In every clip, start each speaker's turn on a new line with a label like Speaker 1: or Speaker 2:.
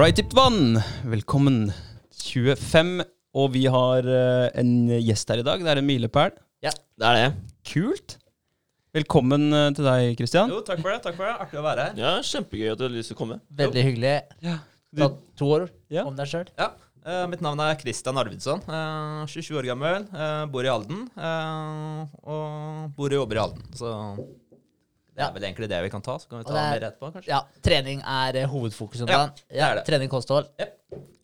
Speaker 1: All right, Dypt vann. Velkommen 25. Og vi har eh, en gjest her i dag. Det er en milepæl.
Speaker 2: Ja, det er det.
Speaker 1: Kult. Velkommen eh, til deg, Christian.
Speaker 3: Jo, takk for det. takk for det. Artig å være her.
Speaker 2: Ja, Kjempegøy at du har lyst til å komme.
Speaker 4: Veldig hyggelig.
Speaker 1: Ja.
Speaker 4: Ta to år
Speaker 1: Ja.
Speaker 4: om deg sjøl.
Speaker 3: Ja, eh, Mitt navn er Christian Arvidsson. eh, 27 år gammel. eh, bor i Halden. eh, og bor og jobber i Halden. Så det er vel egentlig det vi kan ta. Så kan vi ta
Speaker 4: er-
Speaker 3: mer etterpå, kanskje.
Speaker 4: Ja, trening er hovedfokuset hovedfokus om
Speaker 3: Ja, det er det.
Speaker 4: Trening, kosthold,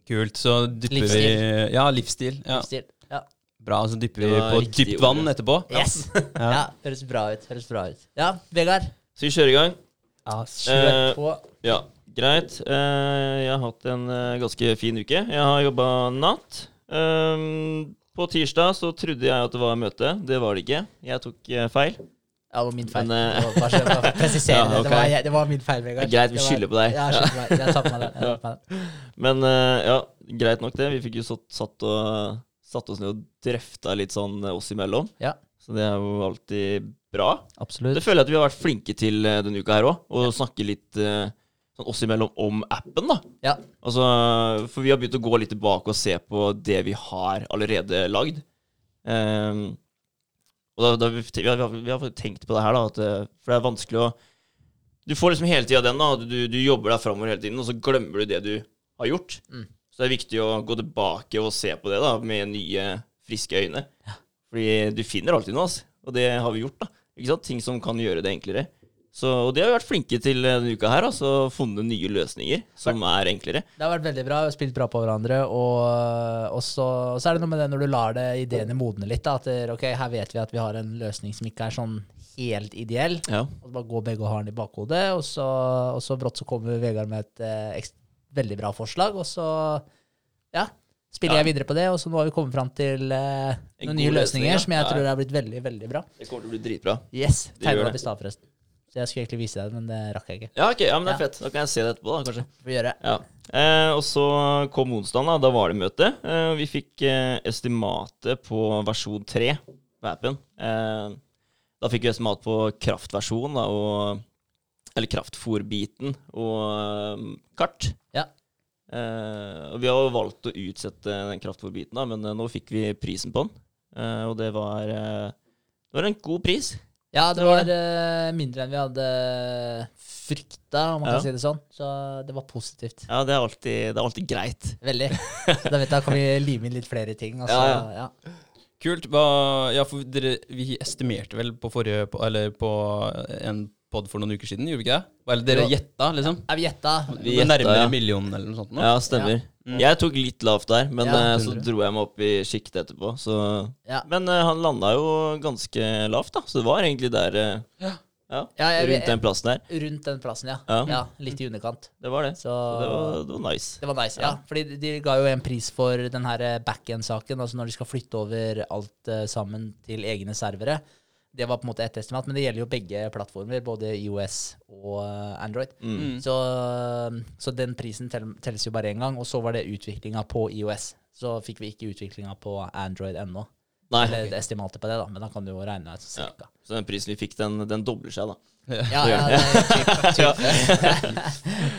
Speaker 1: Kult. Så dypper
Speaker 4: Livsstil.
Speaker 1: vi Ja, livsstil. Ja.
Speaker 4: livsstil. Ja.
Speaker 1: Bra. Så dypper vi på dypt vann
Speaker 2: ordet.
Speaker 1: etterpå.
Speaker 4: Yes!
Speaker 1: Ja.
Speaker 4: Ja, høres bra ut. Høres bra ut. Ja, Vegard.
Speaker 2: Så vi kjører i gang.
Speaker 4: Ja, kjør
Speaker 2: Eh,
Speaker 4: på.
Speaker 2: Ja, greit. Eh, jeg har hatt en eh, ganske fin uke. Jeg har jobba natt. Um, på tirsdag så trodde jeg at det var møte. Det var det ikke. Jeg tok eh, feil.
Speaker 4: Ja, det var min feil.
Speaker 2: Men, uh,
Speaker 4: Det var- Bare presiserer
Speaker 2: Ja,
Speaker 4: det. Det var, det var min feil, Vegard.
Speaker 2: Greit, vi skylder på deg.
Speaker 4: Ja, skylder på deg. Jeg tar på meg den. På meg den.
Speaker 2: Men eh, ja, greit nok det. Vi fikk jo satt, satt, og, satt oss ned og drøfta litt sånn oss imellom.
Speaker 4: Ja.
Speaker 2: Så det er jo alltid bra.
Speaker 4: Absolutt.
Speaker 2: Det føler jeg at vi har vært flinke til eh, denne uka her òg. Å snakke litt sånn oss imellom om appen, da.
Speaker 4: Ja.
Speaker 2: Altså, for vi har begynt å gå litt tilbake og se på det vi har allerede lagd. Ehm, og da, da vi, vi, har, vi har tenkt på det her, da, at, eh, for det er vanskelig å Du får liksom hele tida den, da. Du, du jobber deg framover hele tiden, og så glemmer du det du har gjort.
Speaker 4: Mm.
Speaker 2: Så det er viktig å gå tilbake og se på det da, med nye, friske øyne. Fordi du finner alltid noe, altså. Og det har vi gjort, da. Ikke sant? Ting som kan gjøre det enklere. Så, og de har vært flinke til eh, denne uka her. Altså funnet nye løsninger som er enklere.
Speaker 4: Det har vært veldig bra. Har spilt bra på hverandre. Og, og, så, og så er det noe med det når du lar det ideene modne litt. Da, at ok, her vet vi at vi har en løsning som ikke er sånn helt ideell.
Speaker 2: Ja.
Speaker 4: Og bare går begge og har den i bakhodet, og så, og så brått så kommer Vegard med et eh, veldig bra forslag, og så ja, spiller
Speaker 2: Ja.
Speaker 4: jeg videre på det. Og så nå har vi kommet fram til eh, noen
Speaker 2: nye
Speaker 4: nye
Speaker 2: løsning,
Speaker 4: løsninger
Speaker 2: ja.
Speaker 4: som jeg tror er blitt veldig, veldig bra.
Speaker 2: Det kommer til å bli dritbra.
Speaker 4: Yes, tegna opp i stad, forresten. Så jeg skulle egentlig vise deg det, men det rakk jeg ikke.
Speaker 2: Ja, ok, ja, men det er fett. Da kan jeg se det etterpå, da, kanskje.
Speaker 4: Får vi gjøre.
Speaker 2: Ja. Eh, og så kom onsdagen, da. Da var det møte. Eh, vi fikk eh, estimatet på versjon 3 på appen. Eh, da fikk vi estimat på kraftversjonen, da, og Eller kraftfòrbiten og eh, kart.
Speaker 4: Ja.
Speaker 2: Eh, og vi har valgt å utsette den kraftfòrbiten, da, men nå fikk vi prisen på den. Eh, og det var Det var en god pris.
Speaker 4: Ja, det
Speaker 2: var
Speaker 4: eh, mindre enn vi hadde frykta, om man
Speaker 2: Ja.
Speaker 4: kan si det sånn. Så det var positivt.
Speaker 2: Ja, det er alltid, det er alltid greit.
Speaker 4: Veldig. Så da vet jeg, da kan vi lime inn litt flere ting. Altså,
Speaker 2: Ja,
Speaker 4: ja.
Speaker 1: Kult. Hva, ja, for dere, vi estimerte vel på forrige på, Eller på en pod for noen uker siden, gjorde vi ikke det? Eller dere gjetta, liksom?
Speaker 4: Ja, vi gjetta?
Speaker 2: Vi gjetta,
Speaker 1: nærmere
Speaker 2: ja.
Speaker 1: millionen eller noe sånt? Nå.
Speaker 2: Ja, stemmer.
Speaker 1: Mm.
Speaker 2: Jeg tok litt lavt der, men
Speaker 4: Ja,
Speaker 2: eh, så dro jeg meg opp i sjiktet etterpå. Så.
Speaker 4: Ja.
Speaker 2: Men uh, han landa jo ganske lavt, da. Så det var egentlig der uh,
Speaker 1: Ja.
Speaker 2: ja,
Speaker 4: Ja, jeg-
Speaker 2: rundt den plassen der.
Speaker 4: Rundt den plassen, ja.
Speaker 2: Ja.
Speaker 4: ja. Litt i underkant.
Speaker 2: Det var det.
Speaker 4: Så,
Speaker 2: Så det var, det var nice.
Speaker 4: det var nice. Ja. Fordi de- de ga jo en pris for den her backend-saken, altså når de skal flytte over alt uh, sammen til egne servere. Det var på en måte ett estimat, men det gjelder jo begge plattformer, både IOS og eh, Android.
Speaker 2: Mm.
Speaker 4: Så, så den prisen tel, telles jo bare én gang. Og så var det utviklinga på IOS. Så fikk vi ikke utviklinga på Android ennå.
Speaker 2: Nei.
Speaker 4: Eller okay. estimatet på det, da. Men da kan du jo regne ut
Speaker 2: Ja.
Speaker 4: cirka.
Speaker 2: Så den prisen vi fikk, den, den dobler seg, da.
Speaker 4: Ja, ja, det er typ,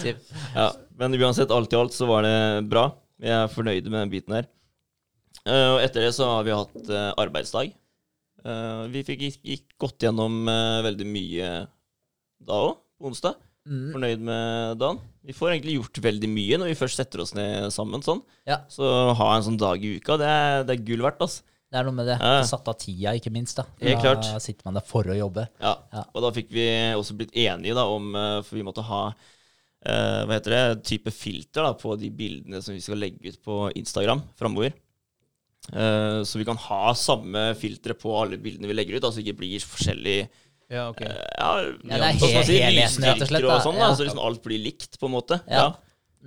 Speaker 4: typ.
Speaker 2: Ja. Men uansett, alt i alt så var det bra. Vi er fornøyde med den biten her. Eh, og etter det så har vi hatt eh, arbeidsdag. Eh, vi fikk gikk, gått gjennom eh, veldig mye da òg, på onsdag.
Speaker 4: Mm.
Speaker 2: Fornøyd med dagen. Vi får egentlig gjort veldig mye når vi først setter oss ned sammen sånn.
Speaker 4: Ja.
Speaker 2: Så ha en sånn dag i uka, det er, det er gull verdt, altså.
Speaker 4: Det er noe med det.
Speaker 2: Ja.
Speaker 4: Satt av tida, ikke minst. da.
Speaker 2: Helt
Speaker 4: da
Speaker 2: klart.
Speaker 4: sitter man der for å jobbe.
Speaker 2: Ja.
Speaker 4: Ja.
Speaker 2: Og da fikk vi også blitt enige da om eh, For vi måtte ha eh, hva heter det, type filter da, på de bildene som vi skal legge ut på Instagram framover. Eh, så vi kan ha samme filtre på alle bildene vi legger ut, altså ikke blir forskjellig
Speaker 1: Ja, ok.
Speaker 2: eh, ja,
Speaker 4: det er
Speaker 2: helt
Speaker 4: he- helheten, rett og slett,
Speaker 2: og sånn,
Speaker 4: Ja.
Speaker 2: da, så liksom alt blir likt, på en måte.
Speaker 4: Ja.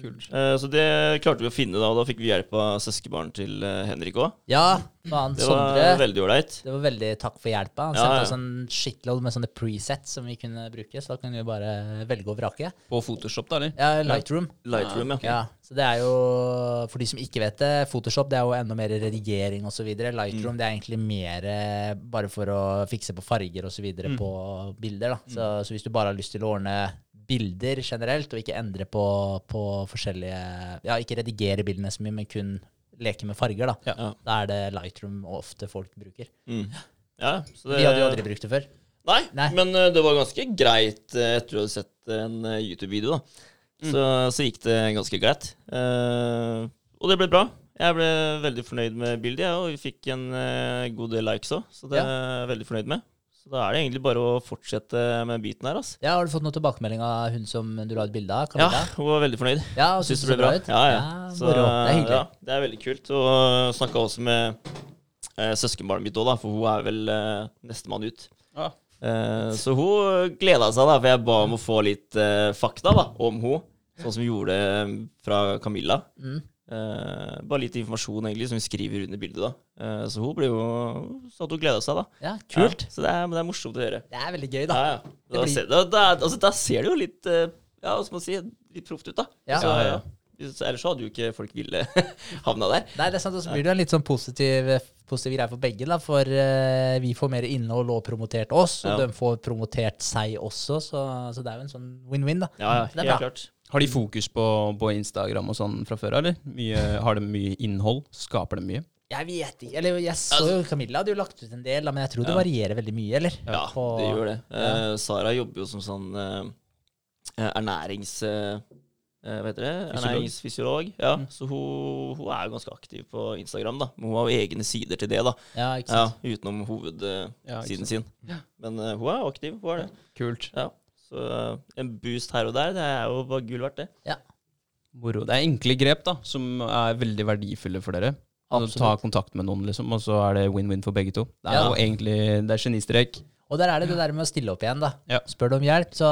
Speaker 1: Kult.
Speaker 2: Eh, så det klarte vi å finne, da, og da fikk vi hjelp av søskenbarnet til eh, Henrik òg.
Speaker 4: Ja, faen.
Speaker 2: Det var
Speaker 4: Sondre.
Speaker 2: veldig ålreit.
Speaker 4: Det var veldig takk for hjelpa. Han
Speaker 2: Ja,
Speaker 4: sendte
Speaker 2: ja.
Speaker 4: oss en shitload med sånne presets som vi kunne bruke, så da kunne vi bare velge og vrake.
Speaker 1: På Photoshop, da, eller?
Speaker 4: Ja, Lightroom.
Speaker 2: Lightroom, ja.
Speaker 4: Ja, så det er jo, For de som ikke vet det, Photoshop det er jo enda mer redigering osv. Lightroom det er egentlig mer eh, bare for å fikse på farger osv. på bilder. da. Så, så hvis du bare har lyst til å ordne bilder generelt, og ikke endre på, på forskjellige Ja, ikke redigere bildene så mye, men kun leke med farger, da.
Speaker 2: Ja.
Speaker 4: Da er det Lightroom ofte folk bruker.
Speaker 2: Mm. ja så det,
Speaker 4: Vi hadde jo aldri brukt det før.
Speaker 2: Nei,
Speaker 4: Nei.
Speaker 2: men eh, det var ganske greit eh, etter du hadde sett en eh, YouTube-video, da. Så, så gikk det ganske greit. Uh, og det ble bra. Jeg ble veldig fornøyd med bildet, jeg, og vi fikk en uh, god del likes òg, så det er jeg veldig fornøyd med. Så da er det egentlig bare å fortsette med biten her, altså.
Speaker 4: Ja, Har du fått noen tilbakemelding av hun som du la ut bilde av? Camilla?
Speaker 2: Ja, hun var veldig fornøyd.
Speaker 4: Ja, og
Speaker 2: Syns
Speaker 4: synes
Speaker 2: det ble bra.
Speaker 4: ut?
Speaker 2: Ja, ja. Så.
Speaker 4: Det er hyggelig.
Speaker 2: Ja, det er veldig kult. Og snakka også med eh, søskenbarnet mitt òg, for hun er vel eh, nestemann ut.
Speaker 1: Ja.
Speaker 2: Eh, så hun gleda seg, da, for jeg ba om å få litt eh, fakta da, om hun, Sånn som vi gjorde det fra Camilla.
Speaker 4: Mm.
Speaker 2: Eh, bare litt informasjon egentlig som vi skriver under bildet. da. Uh, så hun ble jo Så at hun gleda seg, da.
Speaker 4: Ja, kult.
Speaker 2: Ja, så det er, men det er morsomt å høre.
Speaker 4: Det er veldig gøy, da.
Speaker 2: Ja, ja. Da,
Speaker 4: blir-
Speaker 2: ser, da, da, altså, da ser det jo litt uh, Ja, hva skal man si? Litt proft ut, da.
Speaker 4: Ja.
Speaker 2: Så,
Speaker 1: Ja, ja.
Speaker 2: Hvis- Ellers så hadde jo ikke folk ville havna der.
Speaker 4: Nei, det er sant, og så blir det jo en litt sånn positiv, positiv greie for begge, da. For vi får mer innhold og promotert oss, og
Speaker 2: Ja.
Speaker 4: de får promotert seg også, så, så det er jo en sånn win-win, da.
Speaker 2: Ja, ja, helt klart.
Speaker 1: Har de fokus på, på Instagram og sånn fra før, eller? Mye, har de mye innhold? Skaper de mye?
Speaker 4: Jeg vet ikke. Eller jeg så jo Camilla hadde jo lagt ut en del, men jeg tror det
Speaker 2: Ja.
Speaker 4: varierer veldig mye, eller?
Speaker 2: Ja,
Speaker 4: På-
Speaker 2: det gjør det. Eh, Sara jobber jo som sånn eh, ernærings... Eh, eh, hva heter det? Ernæringsfysiolog. Ja, så hun, hun er jo ganske aktiv på Instagram, da. Men hun har jo egne sider til det, da.
Speaker 4: Ja, ikke
Speaker 2: Ja, utenom hovedsiden
Speaker 1: Ja,
Speaker 2: sin. Men hun er aktiv, hun er det.
Speaker 1: Kult.
Speaker 2: Ja. Så eh, en boost her og der, det er jo bare gull verdt, det.
Speaker 1: Moro. Det er enkle grep da, som er veldig verdifulle for dere. Altså, ta kontakt med noen, liksom, og så er det win-win for begge to. Det er
Speaker 4: Ja.
Speaker 1: jo egentlig det er genistrek.
Speaker 4: Og der er det det der med å stille opp igjen, da.
Speaker 1: Ja.
Speaker 4: Spør du om hjelp, så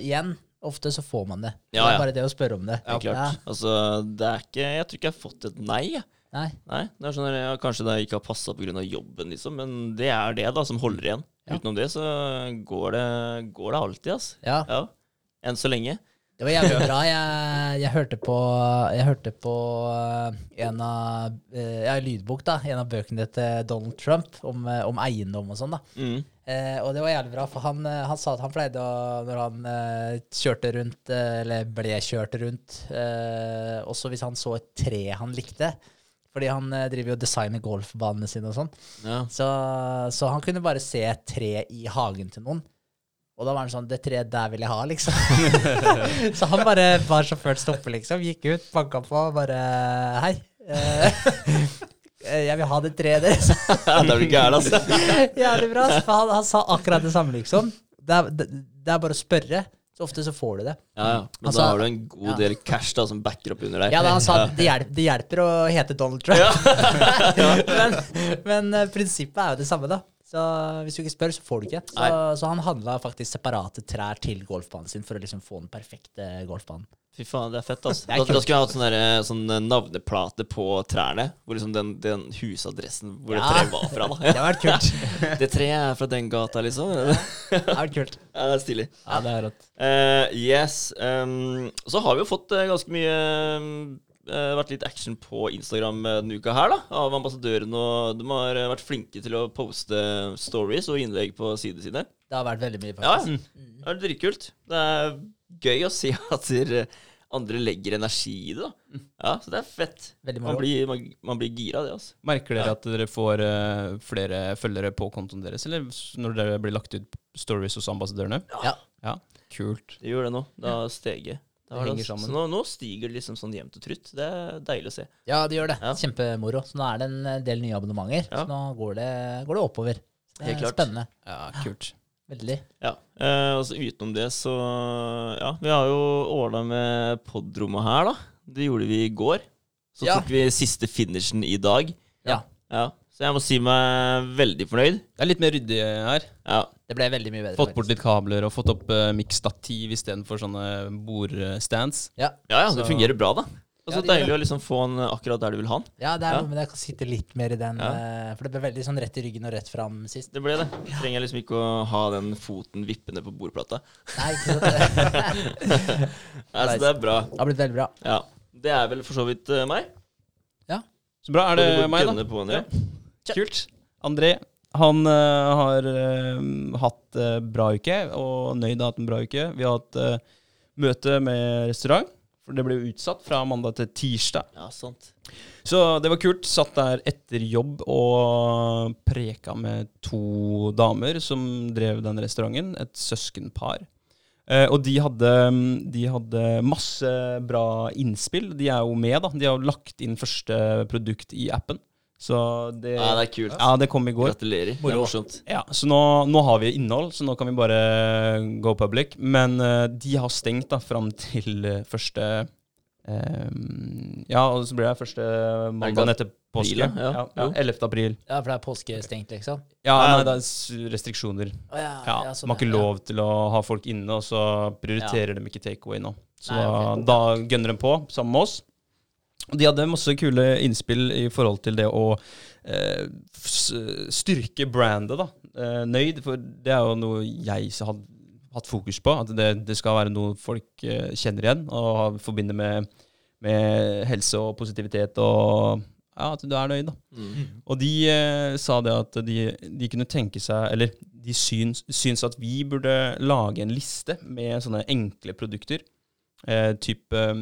Speaker 4: igjen, ofte så får man det.
Speaker 2: Ja,
Speaker 4: Det er bare det å spørre om det.
Speaker 2: Ja, klart. Altså, det er ikke Jeg tror ikke jeg har fått et nei.
Speaker 4: Nei.
Speaker 2: Nei, det er sånn at jeg, Kanskje det ikke har passa pga. jobben, liksom, men det er det da som holder igjen.
Speaker 4: Ja.
Speaker 2: Utenom det så går det, går det alltid, ass.
Speaker 4: Ja.
Speaker 2: Ja. Enn så lenge.
Speaker 4: Det var jævlig bra. Jeg, jeg hørte på, jeg hørte på eh, en av eh, Ja, lydbok, da. En av bøkene til Donald Trump om, eh, om eiendom og sånn, da.
Speaker 2: Mm.
Speaker 4: Eh, og det var jævlig bra, for han, han sa at han pleide å Når han eh, kjørte rundt, eller ble kjørt rundt, eh, også hvis han så et tre han likte Fordi han eh, driver jo og designer golfbanene sine og sånn.
Speaker 2: Ja.
Speaker 4: Så, så han kunne bare se et tre i hagen til noen. Og da var han sånn Det treet der vil jeg ha, liksom. så han bare var sjåføren stopper, liksom. Gikk ut, banka på, bare Hei. eh, jeg vil ha det treet deres.
Speaker 2: da er du gæren, altså.
Speaker 4: Jævlig bra. For han, han sa akkurat det samme, liksom. Det er, det, det er bare å spørre. Så ofte så får du det.
Speaker 2: Ja, ja. Men
Speaker 4: Altså,
Speaker 2: da har du en god
Speaker 4: ja.
Speaker 2: del cash da som backer opp under deg.
Speaker 4: Ja, da han sa det hjelper, det hjelper å hete Donald Trump. men men eh, prinsippet er jo det samme, da. Så hvis du ikke spør, så får du ikke. Så, så han handla faktisk separate trær til golfbanen sin for å liksom få den perfekte golfbanen.
Speaker 2: Fy faen, det er fett, altså.
Speaker 4: Er
Speaker 2: Da, da skulle jeg hatt sånn, derre- sånn navneplate på trærne. Hvor liksom den, den husadressen hvor
Speaker 4: Ja.
Speaker 2: det treet var fra. da
Speaker 4: Det har vært kult.
Speaker 2: Det treet er fra den gata, liksom.
Speaker 4: Det har vært kult.
Speaker 2: Ja, det er stilig.
Speaker 4: Ja, det er rått.
Speaker 2: Uh, yes. Um, så har vi jo fått uh, ganske mye uh, Vært litt action på Instagram eh, denne uka her, da. Av ambassadørene. Og de har eh, vært flinke til å poste stories og innlegg på sidene sine.
Speaker 4: Det har vært veldig mye, faktisk.
Speaker 2: Ja, det er dritkult. Det er gøy å se at dere andre legger energi i det. da Ja, Så det er fett. Man blir, man, man blir gira av det, altså.
Speaker 1: Merker dere at dere får uh, flere følgere på kontoen deres, eller når dere blir lagt ut stories hos ambassadørene?
Speaker 4: Ja.
Speaker 1: Ja, kult.
Speaker 2: Det gjør det nå. Da steget. Da det
Speaker 1: henger sammen.
Speaker 2: så nå, nå stiger det liksom sånn jevnt og trutt. Det er deilig å se.
Speaker 4: Ja, det gjør det.
Speaker 2: Ja.
Speaker 4: Kjempemoro. Så nå er det en del nye abonnementer.
Speaker 2: Ja.
Speaker 4: Så nå går det, går det oppover. Det
Speaker 2: Helt klart.
Speaker 4: spennende.
Speaker 1: Ja, kult.
Speaker 4: Veldig.
Speaker 2: Ja. Eh, og så utenom det, så Ja, vi har jo ordna med podrommet her, da. Det gjorde vi i går. Så
Speaker 4: Ja.
Speaker 2: tok vi siste finishen i dag.
Speaker 4: Ja.
Speaker 2: Ja. Så jeg må si meg veldig fornøyd.
Speaker 1: Det er litt mer ryddig her.
Speaker 2: Ja.
Speaker 4: Det ble veldig mye bedre.
Speaker 1: Fått bort litt kabler og fått opp uh, miksstativ istedenfor sånne bordstands.
Speaker 4: Ja.
Speaker 2: Ja, ja, det
Speaker 1: Så-
Speaker 2: fungerer bra, da. Og så
Speaker 4: Ja, det
Speaker 2: deilig å liksom få den akkurat der du vil ha den.
Speaker 4: Ja, det er
Speaker 2: Ja.
Speaker 4: noe med det. Jeg kan sitte litt mer i den.
Speaker 2: Ja.
Speaker 4: eh, For det ble veldig sånn rett i ryggen og rett fram sist.
Speaker 2: Det ble det. Trenger jeg liksom ikke å ha den foten vippende på bordplata.
Speaker 4: Nei, ikke sant. Det
Speaker 2: Nei, det er bra.
Speaker 4: har blitt veldig bra.
Speaker 2: Ja. Det er vel for så vidt uh, meg.
Speaker 1: Så bra. Er det meg, da?
Speaker 2: På, André?
Speaker 1: Kult. André, han uh, har uh, hatt uh, bra uke, og Nøyd har hatt en bra uke. Vi har hatt uh, møte med restaurant. For det ble utsatt fra mandag til tirsdag.
Speaker 2: Ja, sant.
Speaker 1: Så det var kult. Satt der etter jobb og preka med to damer som drev den restauranten. Et søskenpar. Uh, og de hadde, de hadde masse bra innspill. De er jo med, da. De har lagt inn første produkt i appen. Så det
Speaker 2: Ja, det er kult.
Speaker 1: Ja, det kom i går.
Speaker 2: Gratulerer. Er morsomt.
Speaker 1: Ja, Så nå, nå har vi innhold, så nå kan vi bare go public. Men uh, de har stengt da fram til eh, første um, Ja, og så blir det første mandag etter påske.
Speaker 2: April, ja.
Speaker 1: Ja, ja, 11. april.
Speaker 4: Ja, for det er påskestengt, liksom?
Speaker 1: Ja, nei, det er restriksjoner.
Speaker 4: Oh, ja,
Speaker 1: Ja,
Speaker 4: ja, sånn,
Speaker 1: Man har ikke
Speaker 4: ja.
Speaker 1: lov til å ha folk inne, og så prioriterer de ikke takeaway nå. Så
Speaker 4: Nei, okay.
Speaker 1: da gønner de på, sammen med oss. De hadde masse kule innspill i forhold til det å eh, styrke brandet, da. Eh, nøyd, for det er jo noe jeg har hatt fokus på. At det, det skal være noe folk eh, kjenner igjen og forbinder med, med helse og positivitet og ja, at du er nøyd, da.
Speaker 2: Mm.
Speaker 1: Og de eh, sa det at de, de kunne tenke seg Eller de syns, syns at vi burde lage en liste med sånne enkle produkter. Eh, type um,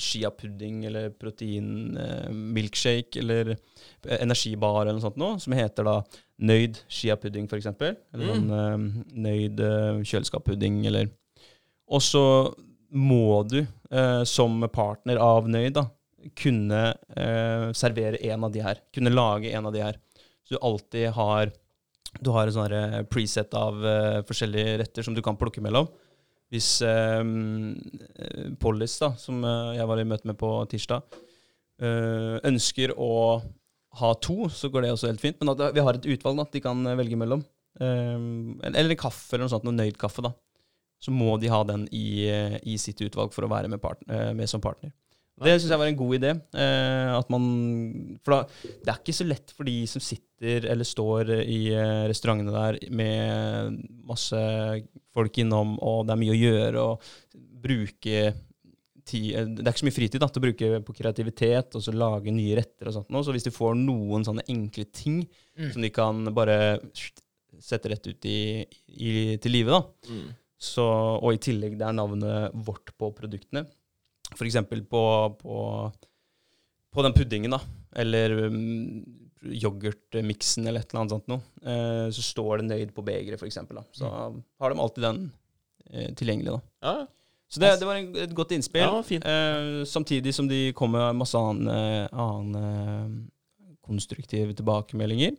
Speaker 1: chiapudding eller protein eh, eller eh, energibar eller noe sånt noe, som heter da Nøyd chiapudding, f.eks. Eller
Speaker 2: Mm.
Speaker 1: sånn eh, Nøyd eh, kjøleskappudding, eller Og så må du eh, som partner av Nøyd da kunne eh, servere en av de her. Kunne lage en av de her. Så du alltid har Du har en sånn preset av eh, forskjellige retter som du kan plukke mellom. Hvis eh, eh, Pollis, da, som eh, jeg var i møte med på tirsdag, eh, ønsker å ha to, så går det også helt fint. Men at vi har et utvalg da, de kan eh, velge mellom. Eh, eller kaffe eller noe sånt, noe nøyd kaffe, da. Så må de ha den i, eh, i sitt utvalg for å være med, part, eh, med som partner. Det syns jeg var en god idé. Eh, at man, for da, det er ikke så lett for de som sitter eller står i eh, restaurantene der med masse folk innom, og det er mye å gjøre, og bruke eh, Det er ikke så mye fritid da, til å bruke på kreativitet og så lage nye retter og sånt. nå. Så hvis de får noen sånne enkle ting
Speaker 4: Mm.
Speaker 1: som de kan bare sette rett ut i, i, til live, da,
Speaker 2: Mm.
Speaker 1: så, og i tillegg det er navnet vårt på produktene. Eksempel på, på, på den puddingen, da. Eller um, yoghurtmiksen eller et eller annet sånt noe. Eh, så står det nøyd på begeret. Da. Så har de alltid den eh, tilgjengelig, da.
Speaker 2: Ja,
Speaker 1: Så det, det var en, et godt innspill.
Speaker 2: Ja.
Speaker 1: Eh, samtidig som de kom med masse annen, annen konstruktive tilbakemeldinger.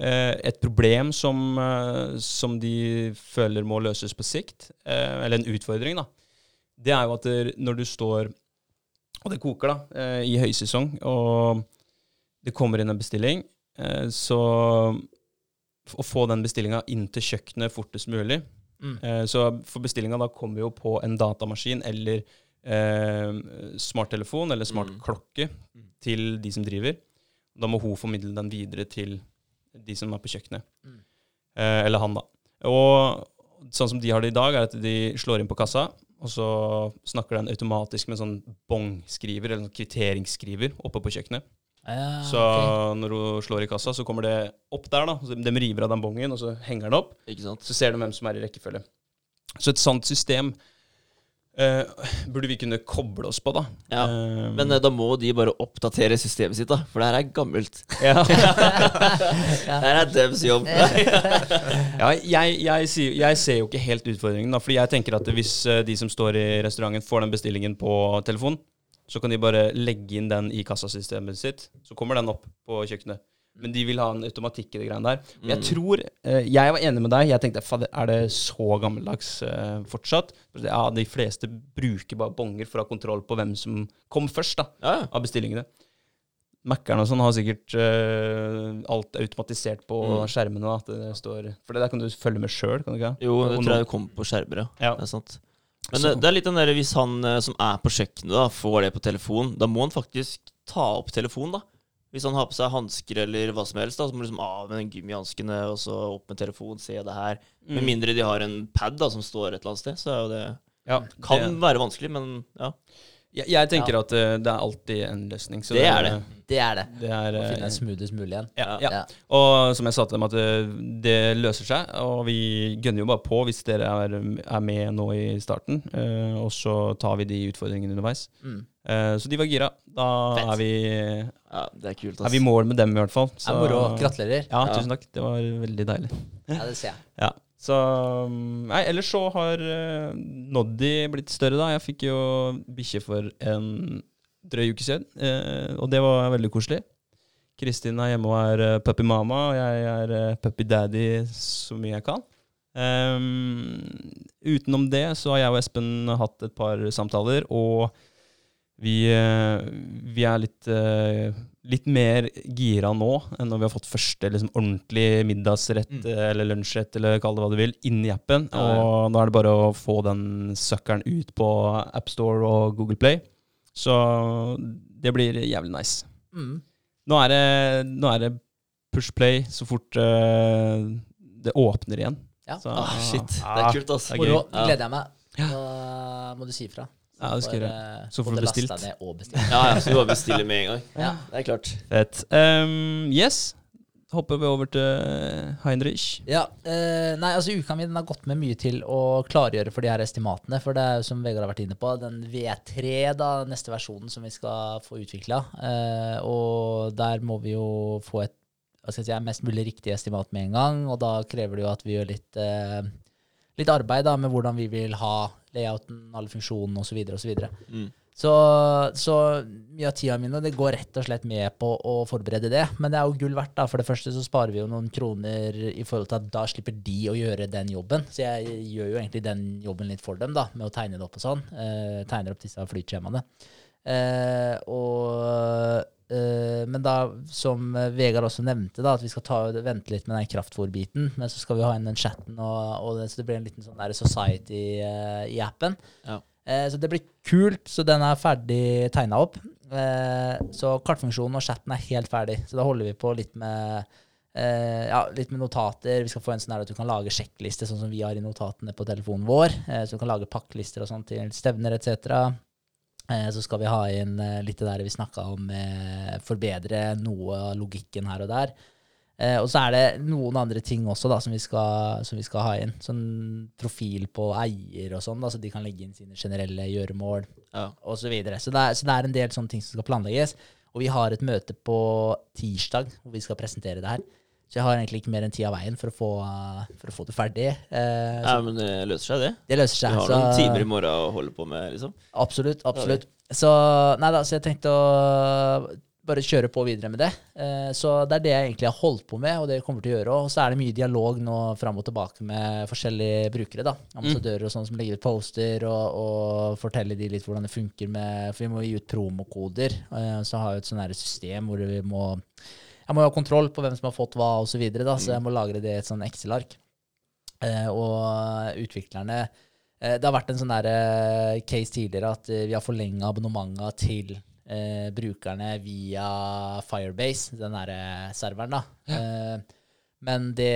Speaker 1: Et problem som, som de føler må løses på sikt, eller en utfordring, da, det er jo at der, når du står og det koker da, eh, i høysesong, og det kommer inn en bestilling, eh, så å få den bestillinga inn til kjøkkenet fortest mulig,
Speaker 4: Mm.
Speaker 1: Eh, Så for bestillinga da kommer jo på en datamaskin eller eh, smarttelefon eller smartklokke
Speaker 4: Mm.
Speaker 1: til de som driver. Da må hun formidle den videre til de som er på kjøkkenet.
Speaker 4: Mm.
Speaker 1: Eh, eller han, da. Og sånn som de har det i dag, er at de slår inn på kassa, og så snakker den automatisk med en sånn bong-skriver, eller en sånn kvitteringsskriver, oppe på kjøkkenet.
Speaker 4: Ja,
Speaker 1: så
Speaker 4: okay.
Speaker 1: når hun slår i kassa, så kommer det opp der, da. Så de river av den bongen, og så henger den opp.
Speaker 2: Sant?
Speaker 1: Så ser de hvem som er i rekkefølge. Så et sånt system eh, burde vi kunne koble oss på, da.
Speaker 2: Ja,
Speaker 1: Eh,
Speaker 2: Men eh, da må de bare oppdatere systemet sitt, da. For det her er gammelt.
Speaker 1: ja.
Speaker 2: Det her er dems jobb.
Speaker 1: ja, jeg, jeg, sier- jeg ser jo ikke helt utfordringen, da. Fordi jeg tenker at hvis eh, de som står i restauranten, får den bestillingen på telefon, så kan de bare legge inn den i kassasystemet sitt. Så kommer den opp på kjøkkenet. Men de vil ha en automatikk i det greiene der. Men Jeg
Speaker 2: Mm.
Speaker 1: tror eh, Jeg var enig med deg. Jeg tenkte fader, er det så gammeldags eh, fortsatt? Ja, de fleste bruker bare bonger for å ha kontroll på hvem som kom først, da.
Speaker 2: Ja,
Speaker 1: av bestillingene. Mac-eren og sånn har sikkert uh, alt automatisert på
Speaker 2: Mm.
Speaker 1: skjermene. At det står, for det der kan du følge med sjøl, kan du ikke?
Speaker 2: Jo, det
Speaker 1: Og
Speaker 2: tror
Speaker 1: jeg
Speaker 2: jeg kommer på skjermer, ja. Det er sant. Men eh, det er litt den der, hvis han som er på kjøkkenet, da, får det på telefon, da må han faktisk ta opp telefonen, da. Hvis han har på seg hansker eller hva som helst, da, så må du liksom av med den gummihanskene og så opp med telefon, se det her. Med
Speaker 1: Mm.
Speaker 2: mindre de har en pad da, som står et eller annet sted, så er jo det
Speaker 1: Ja,
Speaker 2: Kan
Speaker 1: det,
Speaker 2: være vanskelig, men ja.
Speaker 1: Jeg, jeg tenker at uh, det er alltid en løsning. Så
Speaker 2: Det er det.
Speaker 4: Det er det.
Speaker 1: Det er,
Speaker 4: Å
Speaker 1: finne
Speaker 4: finne smoothest mulig igjen.
Speaker 1: ja, ja.
Speaker 4: Ja.
Speaker 1: Og som jeg sa til dem, at det, det løser seg. Og vi gønner jo bare på hvis dere er, er med nå i starten. Uh, og så tar vi de utfordringene underveis.
Speaker 4: Mm.
Speaker 1: Uh, så de var gira. Da
Speaker 4: Fett.
Speaker 1: er vi,
Speaker 2: Ja, det er kult,
Speaker 1: er vi i mål med dem, i hvert fall.
Speaker 4: Det er moro. Gratulerer.
Speaker 1: Ja,
Speaker 2: Ja.
Speaker 1: tusen takk. Det var veldig deilig.
Speaker 4: Ja, det ser jeg.
Speaker 1: Ja. Så um, Nei, ellers så har uh, Noddy blitt større, da. Jeg fikk jo bikkje for en drøy uke siden, uh, og det var veldig koselig. Kristin er hjemme og er uh, puppy mama, og jeg er uh, puppy daddy så mye jeg kan. Um, utenom det så har jeg og Espen hatt et par samtaler, og vi, eh, vi er litt, eh, litt mer gira nå enn når vi har fått første liksom, ordentlig middagsrett
Speaker 3: Mm.
Speaker 1: eh, eller lunsjrett eller kall det hva du vil, inn i appen.
Speaker 2: Ja, ja.
Speaker 1: Og nå er det bare å få den søkkeren ut på AppStore og Google Play. Så det blir jævlig nice.
Speaker 4: Mm.
Speaker 1: Nå er det, nå er det push play så fort uh, det åpner igjen.
Speaker 4: Ja.
Speaker 1: Så,
Speaker 2: Ah, shit. Det er kult,
Speaker 1: altså.
Speaker 4: Moro.
Speaker 2: Ja.
Speaker 4: Gleder jeg meg. Nå må du si ifra.
Speaker 1: Ja, det skal jeg
Speaker 4: gjøre.
Speaker 1: Så får du bestilt.
Speaker 4: Ned og bestilt.
Speaker 2: Ja, ja, så vi bare bestiller med en gang.
Speaker 4: Ja.
Speaker 2: Det er klart.
Speaker 1: Fett. Um, yes. Hopper vi over til Heinrich.
Speaker 4: Ja, uh, nei, altså Uka mi den har gått med mye til å klargjøre for de her estimatene. For det er jo som Vegard har vært inne på, den V3, da, neste versjonen som vi skal få utvikla. Uh, og der må vi jo få et hva skal jeg si, mest mulig riktig estimat med en gang. Og da krever det jo at vi gjør litt, uh, litt arbeid da, med hvordan vi vil ha layouten, alle funksjonene osv. osv.
Speaker 2: Mm.
Speaker 4: Så, så mye av tida mi det går rett og slett med på å forberede det. Men det er jo gull verdt. da. For det første så sparer vi jo noen kroner i forhold til at da slipper de å gjøre den jobben. Så jeg gjør jo egentlig den jobben litt for dem, da, med å tegne det opp og sånn. Eh, tegner opp disse flytskjemaene. Eh, og eh, Men da, som Vegard også nevnte, da, at vi skal ta, vente litt med den kraftfòrbiten. Men så skal vi ha inn den chatten, og, og det, så det blir en liten sånn society eh, i appen.
Speaker 2: Ja.
Speaker 4: Eh, så det blir kult. Så den er ferdig tegna opp. Eh, så kartfunksjonen og chatten er helt ferdig. Så da holder vi på litt med Uh, ja, litt med notater. Vi skal få en sånn her at du kan lage sjekkliste, sånn som vi har i notatene på telefonen vår. Uh, så du kan lage pakkelister og sånn til stevner etc. Eh, så skal vi ha inn eh, litt det der vi snakka om, eh, forbedre noe av logikken her og der. Og så er det noen andre ting også da, som vi skal, som vi skal ha inn. Sånn profil på eier og sånn, da, så de kan legge inn sine generelle gjøremål
Speaker 2: Ja.
Speaker 4: og Så, videre. så, det er, så det er en del sånne ting som skal planlegges. Og vi har et møte på tirsdag hvor vi skal presentere det her. Så jeg har egentlig ikke mer enn tid av veien for å få, for å få det ferdig. Eh,
Speaker 2: ja, men det løser seg, det.
Speaker 4: det løser
Speaker 2: Vi
Speaker 4: Du
Speaker 2: har
Speaker 4: så-
Speaker 2: noen timer i morgen å holde på med, liksom.
Speaker 4: Absolutt. absolutt. Så nei da, så jeg tenkte å bare kjøre på videre med det. Eh, så det er det jeg egentlig har holdt på med, og det jeg kommer til å gjøre. Og så er det mye dialog nå fram og tilbake med forskjellige brukere. da, Ambassadører og sånn som legger ut poster og, og forteller de litt hvordan det funker med For vi må gi ut promokoder. Eh, så har vi et her system hvor vi må jeg må jo ha kontroll på hvem som har fått hva, osv., så, videre, da, så jeg må lagre det i et sånn Excel-ark. Eh, og utviklerne eh, Det har vært en sånn der, eh, case tidligere at eh, vi har forlenga abonnementa til eh, brukerne via Firebase, den derre serveren, da. Eh, men det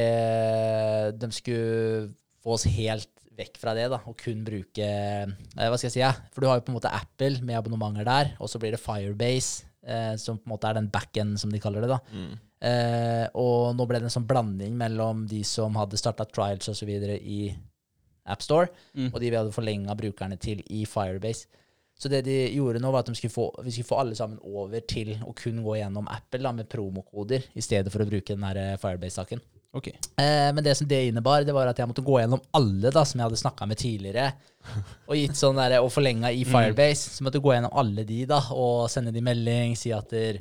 Speaker 4: De skulle få oss helt vekk fra det, da, og kun bruke eh, Hva skal jeg si, ja? For du har jo på en måte Apple med abonnementer der, og så blir det Firebase, eh, som på en måte er den back-end, som de kaller det, da.
Speaker 2: Mm.
Speaker 4: Eh, og nå ble det en sånn blanding mellom de som hadde starta trials osv. i AppStore,
Speaker 1: Mm.
Speaker 4: og de vi hadde forlenga brukerne til i Firebase. Så det de gjorde nå, var at de skulle få, vi skulle få alle sammen over til å kun gå gjennom Apple da, med promokoder, i stedet for å bruke den eh, Firebase-saken.
Speaker 1: Ok.
Speaker 4: Eh, men det som det innebar, det var at jeg måtte gå gjennom alle da, som jeg hadde snakka med tidligere, og gitt sånn der, og forlenga i Firebase. Så måtte jeg gå gjennom alle de da, og sende de melding, si at der,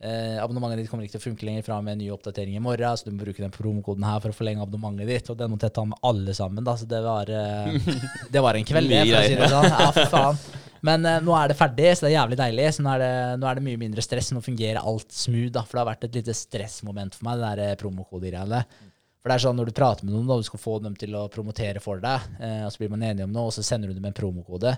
Speaker 4: eh, abonnementet ditt kommer ikke til å funke lenger fra med en ny oppdatering i morgen, så du må bruke den promokoden her for å forlenge abonnementet ditt. Og den måtte jeg ta med alle sammen, da, så det var, eh, det var en kveld, det, for å si det sånn. Ja, for faen. Men eh, nå er det ferdig, så det er jævlig deilig. Så nå er det, nå er det mye mindre stress. Nå fungerer alt smooth. da, For det har vært et lite stressmoment for meg, det der eh, promokodegreiene. For det er sånn når du prater med noen, da, du skal få dem til å promotere for deg, eh, og så blir man enige om noe, og så sender du dem en promokode.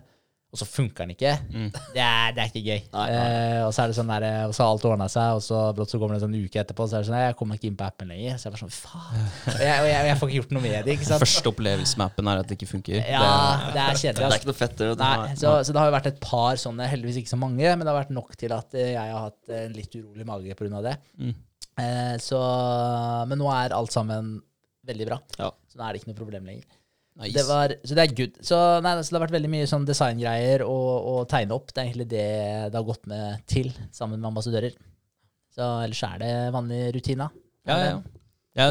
Speaker 4: Og så funker den ikke.
Speaker 1: Mm.
Speaker 4: Det, er, det er ikke gøy.
Speaker 2: Nei, nei.
Speaker 4: Eh, og så er det sånn der, og så har alt ordna seg, og så, brått så kommer det en sånn uke etterpå, så er det sånn «Nei, Jeg kommer ikke inn på appen lenger. Så jeg bare sånn Faen. Og jeg, og jeg, og jeg får ikke gjort noe med det, ikke sant.
Speaker 1: Første opplevelse med appen er at det ikke funker.
Speaker 4: Ja, det er kjedelig.
Speaker 2: Det er
Speaker 4: Altså.
Speaker 2: ikke noe fett, det.
Speaker 4: Nei, så, så det har jo vært et par sånne, heldigvis ikke så mange, men det har vært nok til at eh, jeg har hatt en litt urolig mage pga. det.
Speaker 1: Mm.
Speaker 4: Eh, så, men nå er alt sammen veldig bra.
Speaker 2: Ja.
Speaker 4: Så nå er det ikke noe problem lenger.
Speaker 1: Nice.
Speaker 4: Det var, så det er good. Så, nei, så det har vært veldig mye sånn designgreier og, og tegne opp. Det er egentlig det det har gått med til, sammen med ambassadører. Så ellers er det vanlig rutine.
Speaker 1: ja, ja. ja,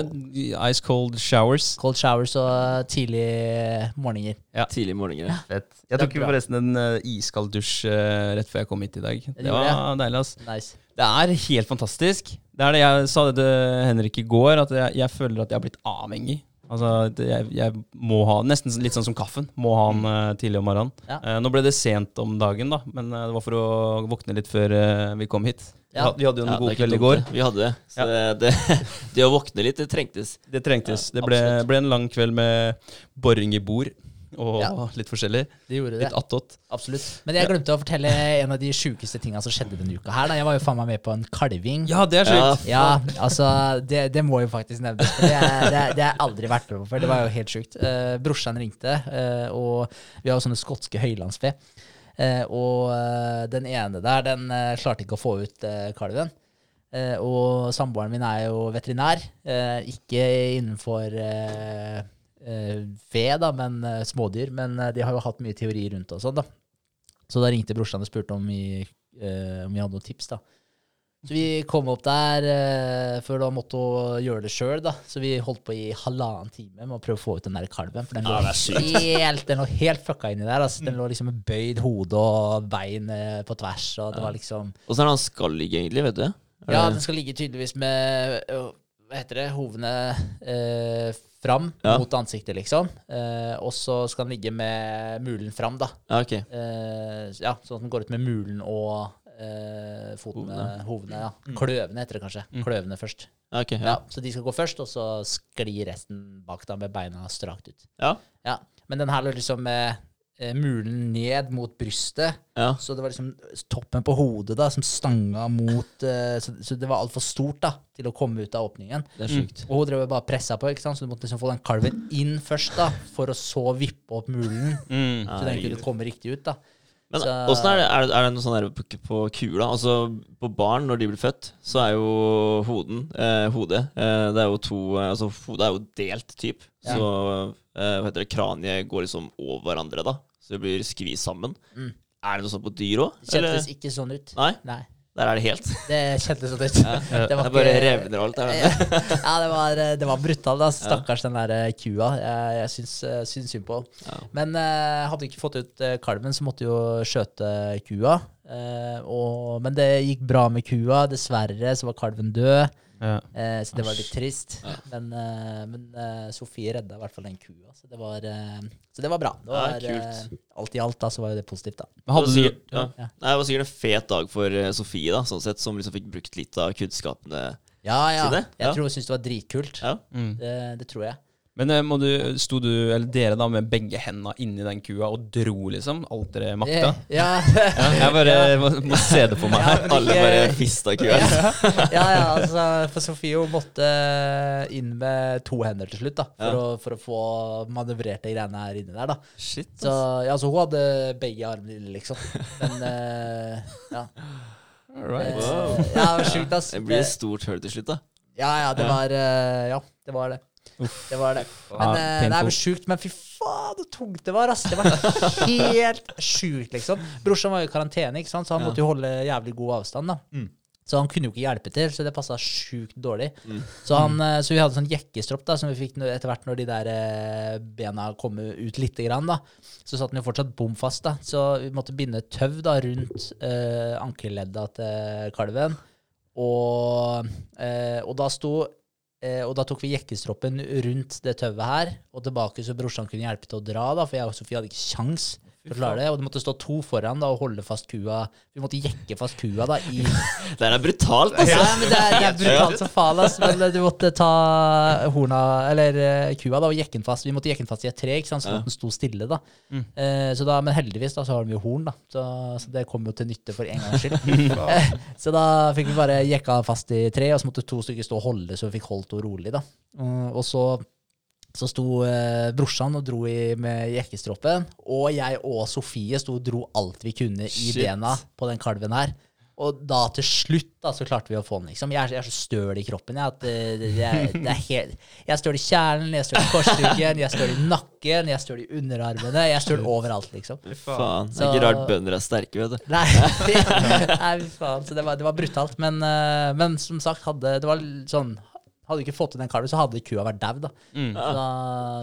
Speaker 1: Ice cold showers.
Speaker 4: Cold showers og tidlige morgener.
Speaker 2: Tidlig morgener. ja.
Speaker 1: Fett. Jeg tok forresten en uh, iskald dusj uh, rett før jeg kom hit i dag. Det var deilig, ass.
Speaker 4: Nice.
Speaker 1: Det er helt fantastisk. Det er det jeg sa det til Henrik i går, at jeg, jeg føler at jeg har blitt avhengig. Altså, det, jeg, jeg må ha Nesten litt sånn som kaffen. Må ha den uh, tidlig om morgenen.
Speaker 4: Ja.
Speaker 1: Uh, nå ble det sent om dagen, da, men uh, det var for å våkne litt før vi kom hit. Vi
Speaker 4: Ja.
Speaker 1: Vi hadde jo en
Speaker 2: Ja,
Speaker 1: god kveld i går.
Speaker 2: Vi hadde det. Så det, det, det å våkne litt, det trengtes.
Speaker 1: Det trengtes. Det ble, ble en lang kveld med boring i bord og
Speaker 4: Ja.
Speaker 1: litt forskjellig.
Speaker 4: De gjorde det.
Speaker 1: Litt attåt.
Speaker 4: Absolutt. Men jeg glemte å fortelle en av de sjukeste tinga som skjedde denne uka her. Da. Jeg var jo faen meg med på en kalving.
Speaker 1: Ja, det er sjukt.
Speaker 4: Ja, altså, det, det må jo faktisk nevnes. For det, har jeg aldri vært med på før. Det var jo helt sjukt. Uh, brorsan ringte, uh, og vi har jo sånne skotske høylandsfe. Uh, og den ene der, den klarte ikke å få ut kalven. Og samboeren min er jo veterinær. ikke innenfor ved, da, men eh, smådyr. Men eh, de har jo hatt mye teori rundt det og sånn, da. Så da ringte brorsan og spurte om vi, eh, om vi hadde noen tips, da. Så vi kom opp der eh, før da måtte hun gjøre det sjøl, da. Så vi holdt på i halvannen time med å prøve å få ut den der kalven. For den lå, helt, den lå helt fucka inni der. Altså. Den lå liksom med bøyd hode og bein eh, på tvers, og det var liksom
Speaker 2: Åssen er det han skal ligge, egentlig? vet du?
Speaker 4: Ja, den skal ligge tydeligvis med Hva heter det? Hovene eh, fram
Speaker 2: Ja.
Speaker 4: mot ansiktet, liksom. Eh, og så skal den ligge med mulen fram, da.
Speaker 2: ja, ok.
Speaker 4: Eh, ja, sånn at den går ut med mulen og eh, fotene,
Speaker 2: Hovene.
Speaker 4: hovene. ja. Kløvene heter det kanskje. Kløvene først.
Speaker 2: Okay, ok,
Speaker 4: Ja.
Speaker 2: ja.
Speaker 4: Så de skal gå først, og så sklir resten bak da med beina strakt ut.
Speaker 2: Ja.
Speaker 4: Ja. Men den her liksom eh, mulen ned mot brystet,
Speaker 2: ja.
Speaker 4: så det var liksom toppen på hodet da, som stanga mot uh, så, så det var altfor stort da, til å komme ut av åpningen.
Speaker 2: Det er sjukt.
Speaker 4: Og hun drev bare pressa på, ikke sant? så du måtte liksom få den kalven inn først, da, for å så vippe opp mulen,
Speaker 1: Mm.
Speaker 4: så den kunne komme riktig ut. da.
Speaker 2: Men
Speaker 4: Så-
Speaker 2: åssen er det, er det, er det noe sånn på, på kula? Altså, på barn, når de blir født, så er jo hoden, eh, hodet eh, Det er jo to eh, Altså, hodet er jo delt, typ.
Speaker 4: Ja.
Speaker 2: Så eh, hva heter det, kraniet går liksom over hverandre, da. Så det blir skvist sammen.
Speaker 4: Mm.
Speaker 2: Er det noe sånt på dyr òg?
Speaker 4: Det kjentes ikke sånn ut.
Speaker 2: Nei,
Speaker 4: Nei,
Speaker 2: der er det helt.
Speaker 4: det kjentes sånn ut.
Speaker 2: Det,
Speaker 4: Det var
Speaker 2: bare
Speaker 4: ikke-
Speaker 2: revner alt. Der. det?
Speaker 4: ja, det var, det var brutalt. Stakkars den der eh, kua. Jeg, jeg syns, eh, syns synd på.
Speaker 2: Ja.
Speaker 4: Men uh, hadde vi ikke fått ut kalven, så måtte vi jo skjøte kua. Uh, og, men det gikk bra med kua. Dessverre så var kalven død,
Speaker 1: Ja.
Speaker 4: eh, så det var litt trist.
Speaker 2: Ja.
Speaker 4: Men, eh, men eh, Sofie redda i hvert fall den kua, så det var, så det var bra. Det var, eh, alt i alt da, så var jo det positivt, da.
Speaker 1: Men Hadde
Speaker 2: Det var
Speaker 1: du
Speaker 2: sikkert, ja.
Speaker 4: Ja.
Speaker 2: Nei, det var sikkert en fet dag for Sofie, da, sånn sett, som liksom fikk brukt litt av kunnskapene.
Speaker 4: Ja, ja.
Speaker 2: sine.
Speaker 4: Jeg tror hun syntes det var dritkult.
Speaker 2: Ja.
Speaker 1: mm.
Speaker 4: Det, det tror jeg.
Speaker 1: Men eh, må du, sto du, eller dere da, med begge hendene inni den kua og dro, liksom? Alt dere makta?
Speaker 4: Ja,
Speaker 1: Ja, jeg bare må, må se det for meg.
Speaker 4: Ja,
Speaker 2: Alle bare fista kua.
Speaker 4: ja, ja, altså, for Sofie hun måtte inn med to hender til slutt, da, for, å, for å få manøvrert de greiene her inne der. da.
Speaker 2: Shit,
Speaker 4: Så ja, så hun hadde begge armene inne, liksom. Men uh, ja.
Speaker 1: All right.
Speaker 4: Eh,
Speaker 2: Wow.
Speaker 4: Ja, det var sjukt, ass.
Speaker 2: Det blir et stort hull til slutt, da.
Speaker 4: Ja, ja, det var uh, Ja, det var det. Det var det. Men
Speaker 1: Ja,
Speaker 4: eh, det er vel sjukt. Men fy faen, så tungt det var, ass. Det var helt sjukt, liksom. Brorsan var jo i karantene, ikke sant, så han måtte jo holde jævlig god avstand, da.
Speaker 3: Mm.
Speaker 4: Så han kunne jo ikke hjelpe til, så det passa sjukt dårlig.
Speaker 2: Mm.
Speaker 4: Så, han, eh, så vi hadde sånn jekkestropp da, som vi fikk etter hvert når de der eh, bena kom ut lite grann. da. Så satt den jo fortsatt bom fast. da. Så vi måtte binde tøv da rundt eh, ankelledda til kalven. Og, eh, og da sto eh, og da tok vi jekkestroppen rundt det tauet her og tilbake, så brorsan kunne hjelpe til å dra, da, for jeg og Sofie hadde ikke kjangs. For å klare det. Og det måtte stå to foran da og holde fast kua. Vi måtte jekke fast kua da i
Speaker 2: Det er brutalt, altså.
Speaker 4: Ja, men det er, det er brutalt som faen, Altså. Men du måtte ta horna, eller eh, kua, da, og jekke den fast. Vi måtte jekke den fast i et tre, ikke sant, så
Speaker 2: Ja.
Speaker 4: den sto stille, da.
Speaker 1: Mm.
Speaker 4: Eh, så da. Men heldigvis da, så har de jo horn, da. Så, så det kom jo til nytte for en gangs skyld. Eh, så da fikk vi bare jekka fast i tre, og så måtte to stykker stå og holde, så vi fikk holdt henne rolig, da. Mm, og så så sto eh, brorsan og dro i med jekkestroppen, og jeg og Sofie sto og dro alt vi kunne i
Speaker 2: Shit.
Speaker 4: bena på den kalven her. Og da til slutt da, så klarte vi å få den, liksom. Jeg er, jeg er så støl i kroppen. Jeg, at det, det, det er, det er helt, jeg er støl i kjernen, jeg er støl i korsryggen, jeg er støl i nakken, jeg er støl i underarmene. Jeg er støl overalt, liksom.
Speaker 2: Faen. Det er ikke rart bønder er sterke, vet du.
Speaker 4: Nei, nei fy faen. Så det var, det var brutalt. Men, eh, men som sagt, hadde det var sånn Hadde du ikke fått til den kalven, så hadde kua vært dau, da.
Speaker 1: Mm.
Speaker 4: Så,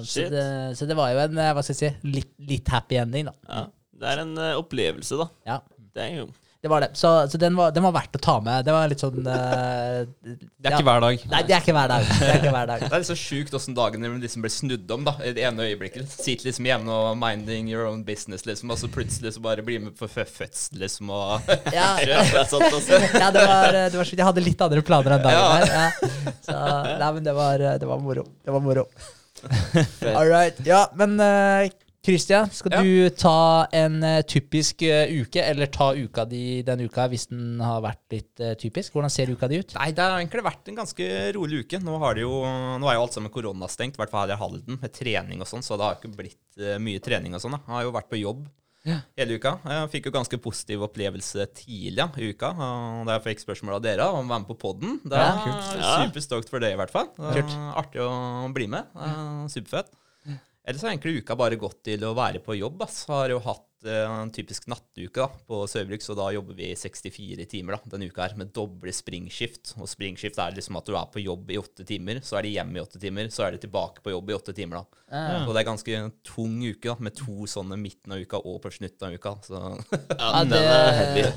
Speaker 4: så, det, så det var jo en eh, hva skal jeg si, litt, litt happy ending, da.
Speaker 2: Ja. Det er en uh, opplevelse, da.
Speaker 4: Ja,
Speaker 2: Det er jo
Speaker 4: det var det. Så, så den, var, den var verdt å ta med. Det var litt sånn uh,
Speaker 1: Det er ikke hver dag.
Speaker 4: Nei, det er ikke hver dag. Det er ikke hver dag.
Speaker 3: Det er liksom sjukt åssen dagene liksom blir snudd om. da I det ene øyeblikket. Sitter liksom hjemme og minding your own business, liksom, og så plutselig så bare blir med på fødsel, liksom, og
Speaker 4: Ja,
Speaker 2: Ja, det altså.
Speaker 4: ja det, var, det var sjukt. Jeg hadde litt andre planer enn dagen
Speaker 3: Ja.
Speaker 4: der. Ja. Så, nei, men det var, det var moro. Det var moro. All right. Ja, men eh, Christian, skal
Speaker 3: Ja.
Speaker 4: du ta en uh, typisk uh, uke, eller ta uka di den uka hvis den har vært litt uh, typisk? Hvordan ser uka di ut?
Speaker 3: Nei, det har egentlig vært en ganske rolig uke. Nå, har det jo, nå er jo alt sammen koronastengt, i hvert fall her i Halden, med trening og sånn, så det har ikke blitt mye trening og sånn. Jeg har jo vært på jobb
Speaker 1: Ja.
Speaker 3: hele uka. Jeg fikk jo ganske positiv opplevelse tidlig ja, i uka, og da jeg fikk spørsmål av dere om å være med på podden. Det er.
Speaker 2: Ja.
Speaker 3: superstoked for det, i hvert fall. Artig å bli med. Er Superfett. Ellers har egentlig uka bare gått til å være på jobb. ass. Har jo hatt en typisk nattuke da, på Saugbrugs, så da jobber vi 64 timer da, denne uka her, med doble springskift. Og springskift er liksom at du er på jobb i åtte timer, så er de hjemme i åtte timer, så er de tilbake på jobb i åtte timer. da.
Speaker 4: Ja.
Speaker 3: Og det er ganske tung uke, da, med to sånne midten av uka og på slutten av uka. Så
Speaker 2: Ja,
Speaker 4: det,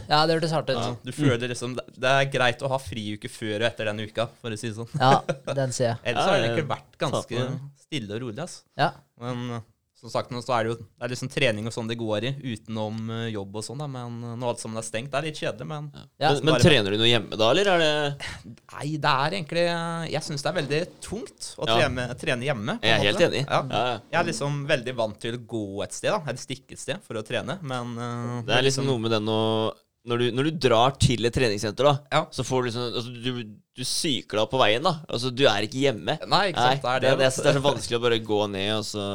Speaker 4: ja, det hørtes hardt ut.
Speaker 3: ja, du føler liksom Det er greit å ha friuke før og etter den uka, for å si det sånn.
Speaker 4: Ja, den ser jeg.
Speaker 3: Ellers har det
Speaker 2: ikke
Speaker 3: egentlig vært ganske stille og rolig. altså.
Speaker 4: Ja.
Speaker 3: Men eh, som sagt, nå så er det jo det er liksom trening og sånn det går i, utenom eh, jobb og sånn. Men nå når alt sammen er stengt, det er litt kjedelig. Men
Speaker 4: Ja,
Speaker 2: Men, men
Speaker 3: bare-
Speaker 2: trener du noe hjemme da, eller er det
Speaker 3: nei, det er egentlig Jeg syns det er veldig tungt å
Speaker 2: Ja.
Speaker 3: trene, trene hjemme.
Speaker 2: Jeg er
Speaker 3: måte.
Speaker 2: helt enig.
Speaker 3: Ja.
Speaker 2: Ja, ja.
Speaker 3: Jeg er liksom veldig vant til å gå et sted, da, eller stikke et sted for å trene, men uh,
Speaker 2: Det er liksom noe med den å når du, når du drar til et treningssenter, da,
Speaker 3: Ja.
Speaker 2: så får du liksom altså, du, du psyker deg opp på veien, da. Altså, du er ikke hjemme.
Speaker 3: Nei, ikke
Speaker 2: Nei,
Speaker 3: sant. Det er
Speaker 2: det,
Speaker 3: det.
Speaker 2: det er så vanskelig å bare gå ned, og så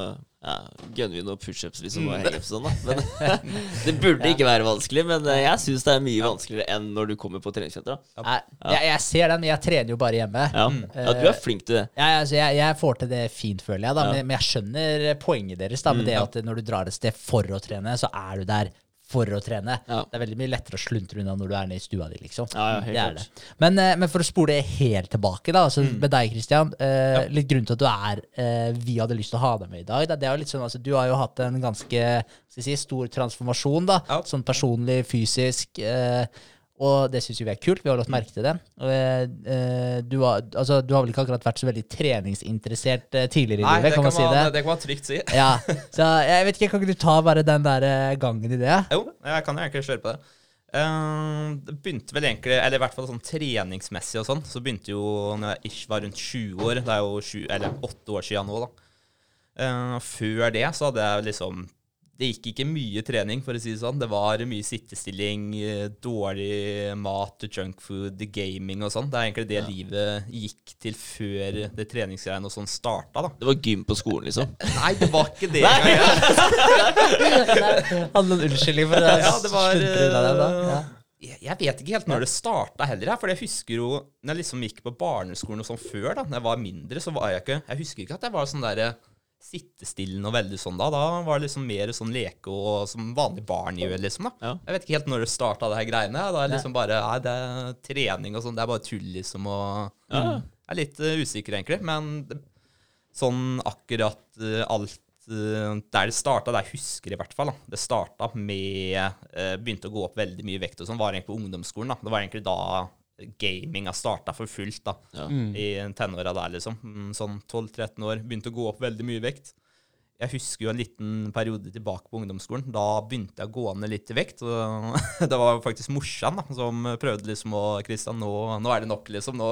Speaker 2: ja, gunner vi noen pushups liksom, og hangups sånn, da. Men, det burde ikke være vanskelig, men eh, jeg syns det er mye vanskeligere enn når du kommer på treningssenteret.
Speaker 4: Ja. Jeg, jeg ser den, men jeg trener jo bare hjemme.
Speaker 2: Ja. ja, du er flink til det.
Speaker 4: Ja, altså, jeg, jeg får til det fint, føler jeg. da
Speaker 2: Ja.
Speaker 4: men, men jeg skjønner poenget deres. da Med det at når du drar et sted for å trene, så er du der for å trene.
Speaker 2: Ja.
Speaker 4: Det er veldig mye lettere å sluntre unna når du er nede i stua di. liksom
Speaker 2: Ja, ja, helt
Speaker 4: det det. Men, eh, men for å spole helt tilbake, da altså med deg, Christian. Eh, Litt grunn til at du er eh, Vi hadde lyst til å ha deg med i dag. Da. Det er jo litt sånn, altså, Du har jo hatt en ganske skal si, stor transformasjon. da. Sånn personlig, fysisk. Eh, og det syns vi er kult. Vi har lagt merke til det. Og, eh, du, har, altså, du har vel ikke akkurat vært så veldig treningsinteressert eh, tidligere i
Speaker 3: Nei,
Speaker 4: livet, kan man si
Speaker 3: det?
Speaker 4: det?
Speaker 3: det kan man trygt si.
Speaker 4: Ja, så jeg vet ikke, Kan ikke du ta bare den der eh, gangen i det?
Speaker 3: Jo, jeg kan jo egentlig kjøre på det. Eh, det begynte vel egentlig, eller i hvert fall sånn treningsmessig og sånn, så begynte jo når jeg ikke var rundt 20 år. Det er jo 20, eller åtte år siden nå, da. Eh, før det så hadde jeg liksom Det gikk ikke mye trening, for å si det sånn. Det var mye sittestilling, eh, dårlig mat, junkfood, gaming og sånn. Det er egentlig det livet gikk til før det treningsgreiene og sånn starta, da.
Speaker 2: Det var gym på skolen, liksom.
Speaker 3: Nei, det var ikke det Nei. Ja.
Speaker 4: Hadde noen unnskyldning for det?
Speaker 3: Ja, det var, eh,
Speaker 4: Ja.
Speaker 3: Jeg vet ikke helt når det starta heller. For jeg husker jo Når jeg liksom gikk på barneskolen og sånn før, da Når jeg var mindre, så var jeg ikke Jeg husker ikke at jeg var sånn der sittestillende og veldig sånn da. Da var det liksom mer sånn leke og som vanlig barn gjør, liksom. da
Speaker 2: Ja.
Speaker 3: Jeg vet ikke helt når det starta, det her greiene. Da er det liksom bare Nei, det er trening og sånn. Det er bare tull, liksom. Og
Speaker 2: Ja.
Speaker 3: Jeg er litt uh, usikker, egentlig. Men det, sånn akkurat uh, alt eh, der det starta, der jeg husker i hvert fall, da. det starta med Begynte å gå opp veldig mye vekt og sånn, var egentlig på ungdomsskolen. da. Det var egentlig da gaminga starta for fullt, da.
Speaker 2: Ja.
Speaker 3: I tenåra der, liksom. Mm, Sånn 12-13 år. Begynte å gå opp veldig mye vekt. Jeg husker jo en liten periode tilbake på ungdomsskolen. Da begynte jeg å gå ned litt i vekt. Og det var faktisk morsan da, som prøvde liksom å Kristian, nå, nå er det nok, liksom. Nå,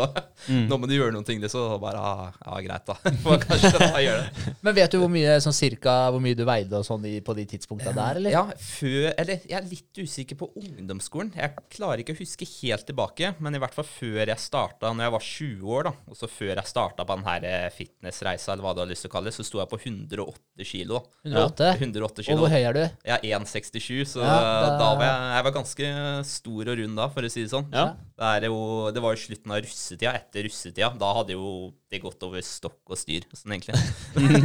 Speaker 3: nå må du gjøre noen ting, liksom. Og bare ah, ja, greit, da. Kanskje da gjør det.
Speaker 4: Men vet du hvor mye sånn cirka hvor mye du veide og sånn i, på de tidspunkta der, eller?
Speaker 3: Ja, før Eller jeg er litt usikker på ungdomsskolen. Jeg klarer ikke å huske helt tilbake, men i hvert fall før jeg starta, når jeg var 20 år, da, og så før jeg starta på den her eh, fitnessreisa, eller hva du har lyst til å kalle det, så sto jeg på 108 kilo.
Speaker 4: 108?
Speaker 3: 108
Speaker 4: Og hvor høy er du?
Speaker 3: Jeg er 1,67, så
Speaker 4: Ja, da...
Speaker 3: da var jeg, jeg var ganske stor og rund da, for å si det sånn.
Speaker 2: Ja.
Speaker 3: Det, jo, det var jo slutten av russetida. Etter russetida, da hadde jo det gått over stokk og styr, sånn egentlig.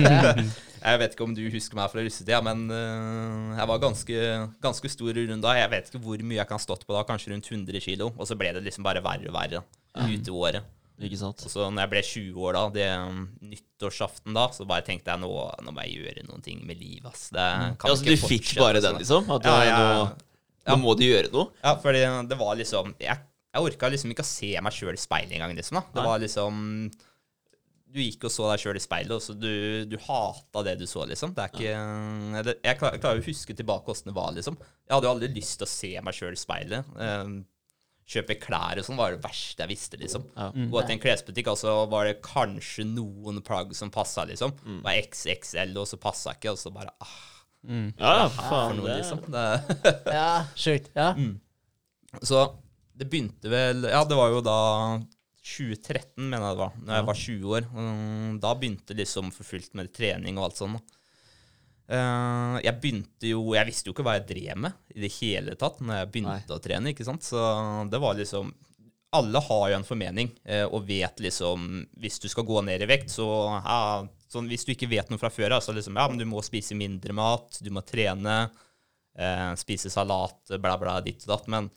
Speaker 3: jeg vet ikke om du husker meg fra russetida, men øh, jeg var ganske, ganske stor og rund da. Jeg vet ikke hvor mye jeg kan ha stått på da, kanskje rundt 100 kilo. Og så ble det liksom bare verre og verre ute året.
Speaker 2: Ikke sant?
Speaker 3: Og så når jeg ble 20 år da, det um, nyttårsaften da, så bare tenkte jeg nå, nå må jeg gjøre noen ting med livet, ass. Det kan
Speaker 2: Ja, altså,
Speaker 3: ikke
Speaker 2: du fikk bare den,
Speaker 3: sånn.
Speaker 2: liksom? At
Speaker 3: Ja,
Speaker 2: ja,
Speaker 3: ja,
Speaker 2: nå,
Speaker 3: ja.
Speaker 2: nå må du gjøre noe?
Speaker 3: Ja, fordi det var liksom Jeg, jeg orka liksom ikke å se meg sjøl i speilet engang, liksom. da. Det
Speaker 2: Nei.
Speaker 3: var liksom Du gikk og så deg sjøl i speilet, og så du, du hata det du så, liksom. Det er ikke eller, Jeg jeg klarer jo å huske tilbake åssen det var, liksom. Jeg hadde jo aldri lyst til å se meg sjøl i speilet. Kjøpe klær og sånn var det verste jeg visste, liksom.
Speaker 2: Ja.
Speaker 3: Gå til en klesbutikk, og så var det kanskje noen plagg som passa, liksom. Det var XXL, og så passa ikke, og så bare ah,
Speaker 2: Ja, ja, faen.
Speaker 3: noe,
Speaker 2: Det,
Speaker 3: liksom. Det,
Speaker 4: Ja, sjukt. Ja.
Speaker 3: Så det begynte vel Ja, det var jo da 2013, mener jeg det var, Når jeg var 20 år. Mm, Da begynte liksom for fullt med trening og alt sånt. Eh, jeg begynte jo Jeg visste jo ikke hva jeg drev med i det hele tatt når jeg begynte å trene. ikke sant? Så det var liksom Alle har jo en formening eh, og vet liksom Hvis du skal gå ned i vekt, så ja, sånn, Hvis du ikke vet noe fra før av, så liksom Ja, men du må spise mindre mat, du må trene, eh, spise salat, bla, bla, ditt og datt. Men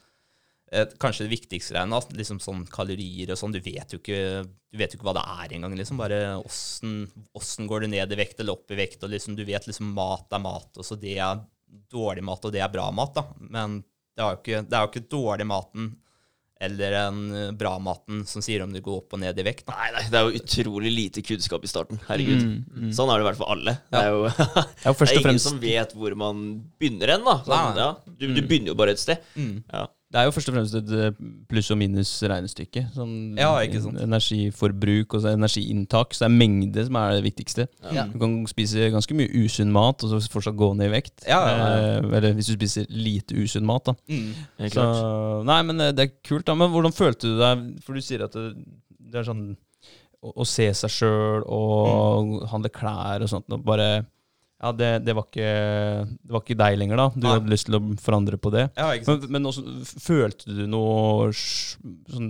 Speaker 3: kanskje det viktigste greiene, liksom sånn kalorier og sånn, du vet jo ikke, du vet jo ikke hva det er engang. Liksom. Bare åssen går det ned i vekt eller opp i vekt, og liksom, du vet liksom mat er mat, og så det er dårlig mat, og det er bra mat, da. Men det er jo ikke, det er jo ikke dårlig maten eller den eh, bra maten som sier om du går opp og ned i vekt. Da.
Speaker 2: nei, nei, det er jo utrolig lite kunnskap i starten. Herregud.
Speaker 1: Mm,
Speaker 2: Sånn er det i hvert fall alle. Det er jo
Speaker 1: Det er jo
Speaker 2: det er ingen
Speaker 1: fremst
Speaker 2: som vet hvor man begynner hen, da. Sånn, ja. du, du begynner jo bare et sted.
Speaker 3: Mm.
Speaker 2: Ja.
Speaker 1: Det er jo først og fremst et eh, pluss og minus regnestykke. Sånn
Speaker 3: Ja, ikke sant.
Speaker 1: Energiforbruk og så energiinntak. Så det er mengde som er det viktigste.
Speaker 4: Ja.
Speaker 1: Du kan spise ganske mye usunn mat og så fortsatt gå ned i vekt.
Speaker 3: Ja, ja, ja.
Speaker 1: Eh, eller hvis du spiser lite usunn mat, da.
Speaker 3: Mm.
Speaker 1: Så, nei, men eh, det er kult, da. Men hvordan følte du deg? For du sier at det, det er sånn å, å se seg sjøl og handle klær og sånt. Og bare Ja, det, det, var ikke, det var ikke deg lenger, da. Du
Speaker 3: Nei.
Speaker 1: hadde lyst til å forandre på det.
Speaker 3: Ja.
Speaker 1: Men, men også, følte du noe sånn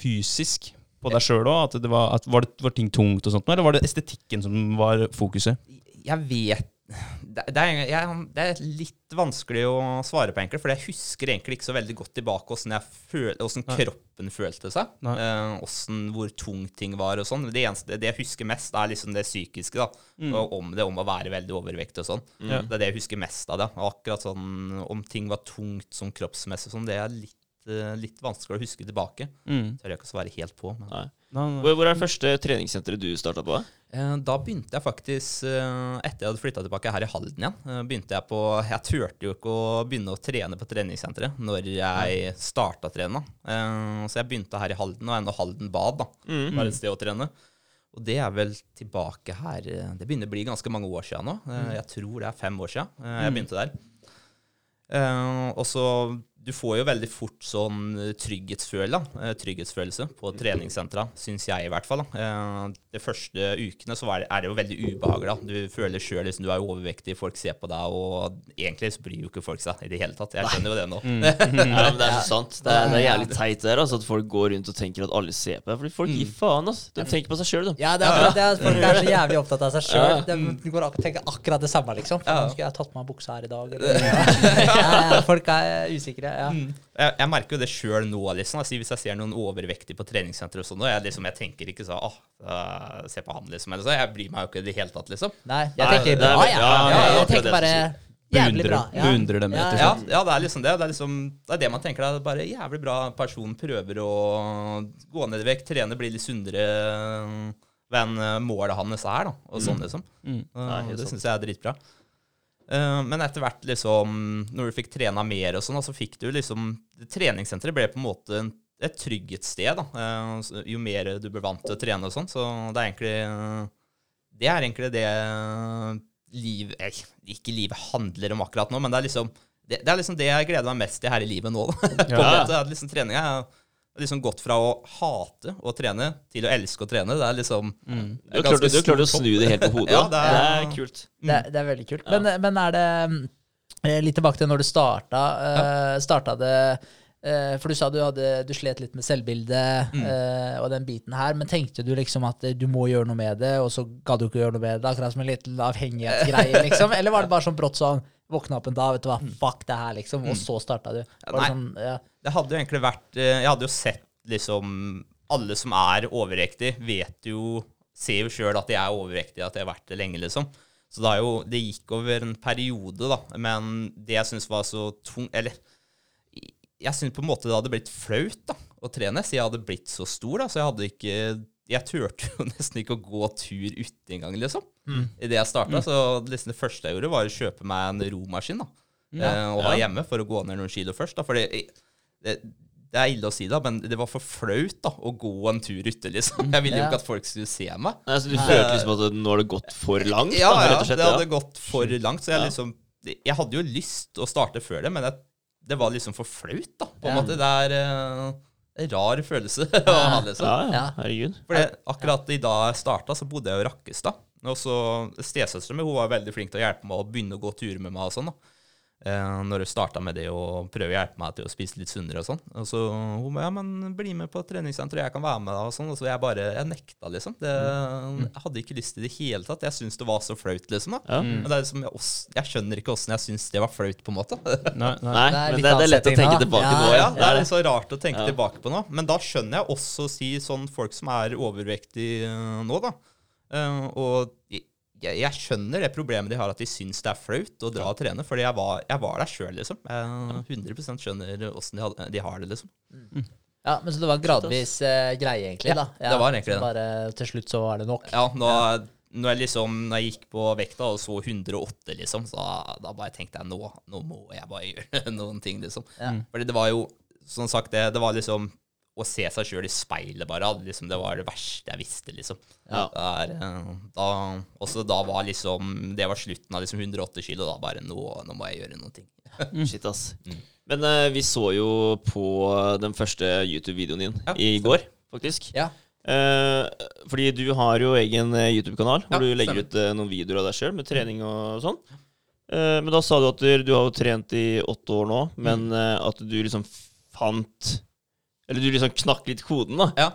Speaker 1: fysisk på deg sjøl òg? At det var, at var, det, var ting tungt og sånt? Eller var det estetikken som var fokuset?
Speaker 3: Jeg vet det, det, er, jeg, det er litt vanskelig å svare på, egentlig, for jeg husker egentlig ikke så veldig godt tilbake hvordan, føl, hvordan kroppen følte seg. Eh, hvordan, hvor tung ting var og sånn. Det eneste det jeg husker mest, er liksom det psykiske. da, og Om det om å være veldig overvektig og sånn.
Speaker 1: Mm.
Speaker 3: Det er det jeg husker mest av det. Og akkurat sånn om ting var tungt sånn kroppsmessig og sånn, det er litt, eh, litt vanskelig å huske tilbake.
Speaker 1: Mm.
Speaker 3: Tør jeg ikke å svare helt på. men...
Speaker 2: Nei. Hvor, hvor er det første treningssenteret du starta på?
Speaker 3: Eh, Da begynte jeg faktisk, eh, etter jeg hadde flytta tilbake her i Halden igjen, eh, begynte jeg på Jeg turte jo ikke å begynne å trene på treningssenteret når jeg starta å trene. Så jeg begynte her i Halden, og ennå Halden bad, da.
Speaker 2: Mm.
Speaker 3: Var et sted å trene. Og det er vel tilbake her Det begynner å bli ganske mange år siden nå. Eh, Jeg tror det er fem år siden jeg begynte der. Og så Du får jo veldig fort sånn eh, trygghetsfølelse, eh, trygghetsfølelse på treningssentra, syns jeg i hvert fall. Da. De første ukene så er det, er jo veldig ubehagelig. Da. Du føler sjøl liksom, du er overvektig, folk ser på deg, og egentlig så bryr jo ikke folk seg i det hele tatt. Jeg skjønner jo det nå.
Speaker 2: Ja, men det er så sant. Det er, det er jævlig teit der, altså, at folk går rundt og tenker at alle ser på deg. Fordi folk gir faen, altså. De tenker på seg sjøl, de.
Speaker 4: Ja, det er det. at Folk er så jævlig opptatt av seg sjøl. De går ak tenker akkurat det samme, liksom. Skulle jeg tatt på meg buksa her i dag? Eller? Ja, ja, folk er usikre. Ja.
Speaker 3: Jeg, jeg merker jo det sjøl nå. liksom. Altså, hvis jeg ser noen overvektige på treningssenter, og sånn, og jeg, liksom, jeg tenker ikke sånn åh, uh, se på han, liksom. Eller så. Jeg bryr meg jo ikke i det hele tatt, liksom.
Speaker 4: Nei, jeg tenker
Speaker 2: er
Speaker 4: bra,
Speaker 2: ja,
Speaker 4: Ja,
Speaker 2: ja,
Speaker 4: jeg
Speaker 2: akkurat
Speaker 4: tenker bare jævlig
Speaker 1: Beundrer-
Speaker 4: bra. Ja.
Speaker 1: beundrer dem, rett og slett.
Speaker 3: ja, det er liksom det. Det er, liksom, det er det man tenker. Det er bare jævlig bra person prøver å gå ned i vekt, trene, bli litt sunnere. hvem eh, målet hans er, da, og sånn, liksom.
Speaker 1: Mm.
Speaker 3: Mm.
Speaker 2: Nei,
Speaker 3: det syns jeg er dritbra. Eh, men etter hvert, liksom, når du fikk trena mer og sånn, så fikk du liksom Treningssenteret ble på en måte et trygghetssted, da. Eh, jo mer du ble vant til å trene og sånn. Så det er egentlig eh, Det er egentlig det liv Ikke livet handler om akkurat nå, men det er liksom det, det er liksom det jeg gleder meg mest til her i livet nå. Da. På en måte, at liksom treninga er liksom gått fra å hate å trene til å elske å trene. Det er liksom
Speaker 1: Mm.
Speaker 2: Du klarte, du har klart å snu det helt på hodet.
Speaker 3: Ja,
Speaker 2: det
Speaker 3: det
Speaker 2: det,
Speaker 3: er-
Speaker 2: er, kult.
Speaker 4: Det, er- det er veldig kult. Men, men er det eh, Litt tilbake til når du starta. Uh, starta det uh, For du sa du, hadde, du slet litt med selvbildet eh, og den biten her. Men tenkte du liksom at eh, du må gjøre noe med det, og så gadd du ikke gjøre noe med det? Akkurat som en liten avhengighetsgreie, liksom? Eller var det bare sånn brått sånn Våkna opp en dag, vet du hva, fuck det her, liksom, og så starta du? Var det
Speaker 3: Nei.
Speaker 4: sånn, ja.
Speaker 3: Det hadde jo egentlig vært eh, Jeg hadde jo sett liksom Alle som er overvektige, vet jo Ser jo sjøl at de er overvektige, at de har vært det lenge, liksom. Så det, jo, det gikk over en periode, da. Men det jeg syns var så tung Eller jeg syns på en måte det hadde blitt flaut da, å trene, siden jeg hadde blitt så stor. da, Så jeg hadde ikke Jeg turte jo nesten ikke å gå tur ute engang, liksom. I det jeg starta. Så liksom det første jeg gjorde, var å kjøpe meg en romaskin. da. Eh, og ha
Speaker 2: Ja.
Speaker 3: hjemme for å gå ned noen kilo først. da, for det, det, det er ille å si det, men det var for flaut da, å gå en tur ute, liksom. Jeg ville jo
Speaker 4: Ja.
Speaker 3: ikke at folk skulle se meg.
Speaker 2: Nei, så du følte liksom at nå har det gått for langt?
Speaker 3: Ja,
Speaker 2: da,
Speaker 3: ja,
Speaker 2: rett og slett,
Speaker 3: det
Speaker 2: ja.
Speaker 3: hadde gått for langt. Så jeg
Speaker 2: Ja.
Speaker 3: liksom Jeg hadde jo lyst å starte før det, men jeg, det var liksom for flaut, da. På en
Speaker 4: Ja.
Speaker 3: måte. Det er eh, en rar følelse å ha, liksom.
Speaker 2: Ja, ja, herregud.
Speaker 3: For det, akkurat i da jeg starta, så bodde jeg i Rakkestad. Og så Stesøstera mi var veldig flink til å hjelpe meg å begynne å gå turer med meg. og sånn da. Eh, når hun starta med det og prøve å hjelpe meg til å spise litt sunnere og sånn. Og så hun ja, men bli med på treningssenteret, jeg kan være med deg og sånn. Og så jeg bare jeg nekta, liksom. Det, jeg hadde ikke lyst til det i det hele tatt. Jeg syntes det var så flaut, liksom. da.
Speaker 2: Ja.
Speaker 3: Men det er liksom, jeg, jeg skjønner ikke åssen jeg syns det var flaut, på en måte.
Speaker 1: Nei, nei.
Speaker 2: Nei,
Speaker 4: Det er
Speaker 2: men det, det er lett å tenke
Speaker 4: da.
Speaker 2: tilbake
Speaker 4: Ja,
Speaker 2: nå.
Speaker 3: Ja, det er litt så rart å tenke
Speaker 2: Ja.
Speaker 3: tilbake på nå. Men da skjønner jeg også si sånn folk som er overvektige eh, nå, da. Uh, og jeg, jeg skjønner det problemet de har, at de syns det er flaut å dra og trene. Fordi jeg var, jeg var der sjøl, liksom. Jeg 100% skjønner åssen de, de har det, liksom.
Speaker 4: ja, men Så det var en gradvis eh, greie, egentlig?
Speaker 3: Ja,
Speaker 4: da
Speaker 3: det var egentlig det.
Speaker 4: Bare til slutt så var det nok?
Speaker 3: Ja, nå, når jeg liksom Når jeg gikk på vekta og så 108, liksom, så da bare tenkte jeg nå, nå må jeg bare gjøre noen ting, liksom.
Speaker 4: Ja.
Speaker 3: Fordi det var jo, som sagt, det, det var liksom å se seg sjøl i speilet, bare. Liksom, det var det verste jeg visste, liksom.
Speaker 2: Ja.
Speaker 3: Det er, eh, da, også da var liksom Det var slutten av liksom 108 kilo. Da bare nå, nå må jeg gjøre noen ting.
Speaker 2: Shit, ass.
Speaker 3: Mm.
Speaker 2: Men uh, vi så jo på den første YouTube-videoen din
Speaker 3: Ja,
Speaker 2: i går, faktisk.
Speaker 4: Ja.
Speaker 2: Uh, fordi du har jo egen YouTube-kanal hvor du legger
Speaker 3: stemmer.
Speaker 2: ut uh, noen videoer av deg sjøl med trening og sånn. Men da sa du at du, du har jo trent i åtte år nå, men
Speaker 3: Mm.
Speaker 2: eh, at du liksom fant Eller du liksom knakk litt koden, da.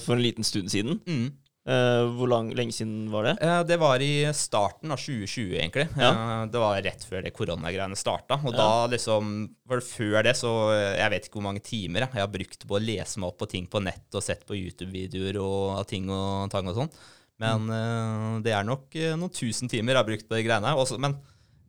Speaker 2: For en liten stund siden.
Speaker 3: Mm.
Speaker 2: Eh, hvor lang, lenge siden var det?
Speaker 3: Eh, Det var i starten av 2020, egentlig.
Speaker 2: Ja.
Speaker 3: Eh, Det var rett før det koronagreiene starta. Og
Speaker 2: Ja.
Speaker 3: da liksom For før det, så Jeg vet ikke hvor mange timer jeg, jeg har brukt på å lese meg opp på ting på nett og sett på YouTube-videoer og ting og tang og sånn. Men eh, det er nok noen tusen timer jeg har brukt på de greiene her. Men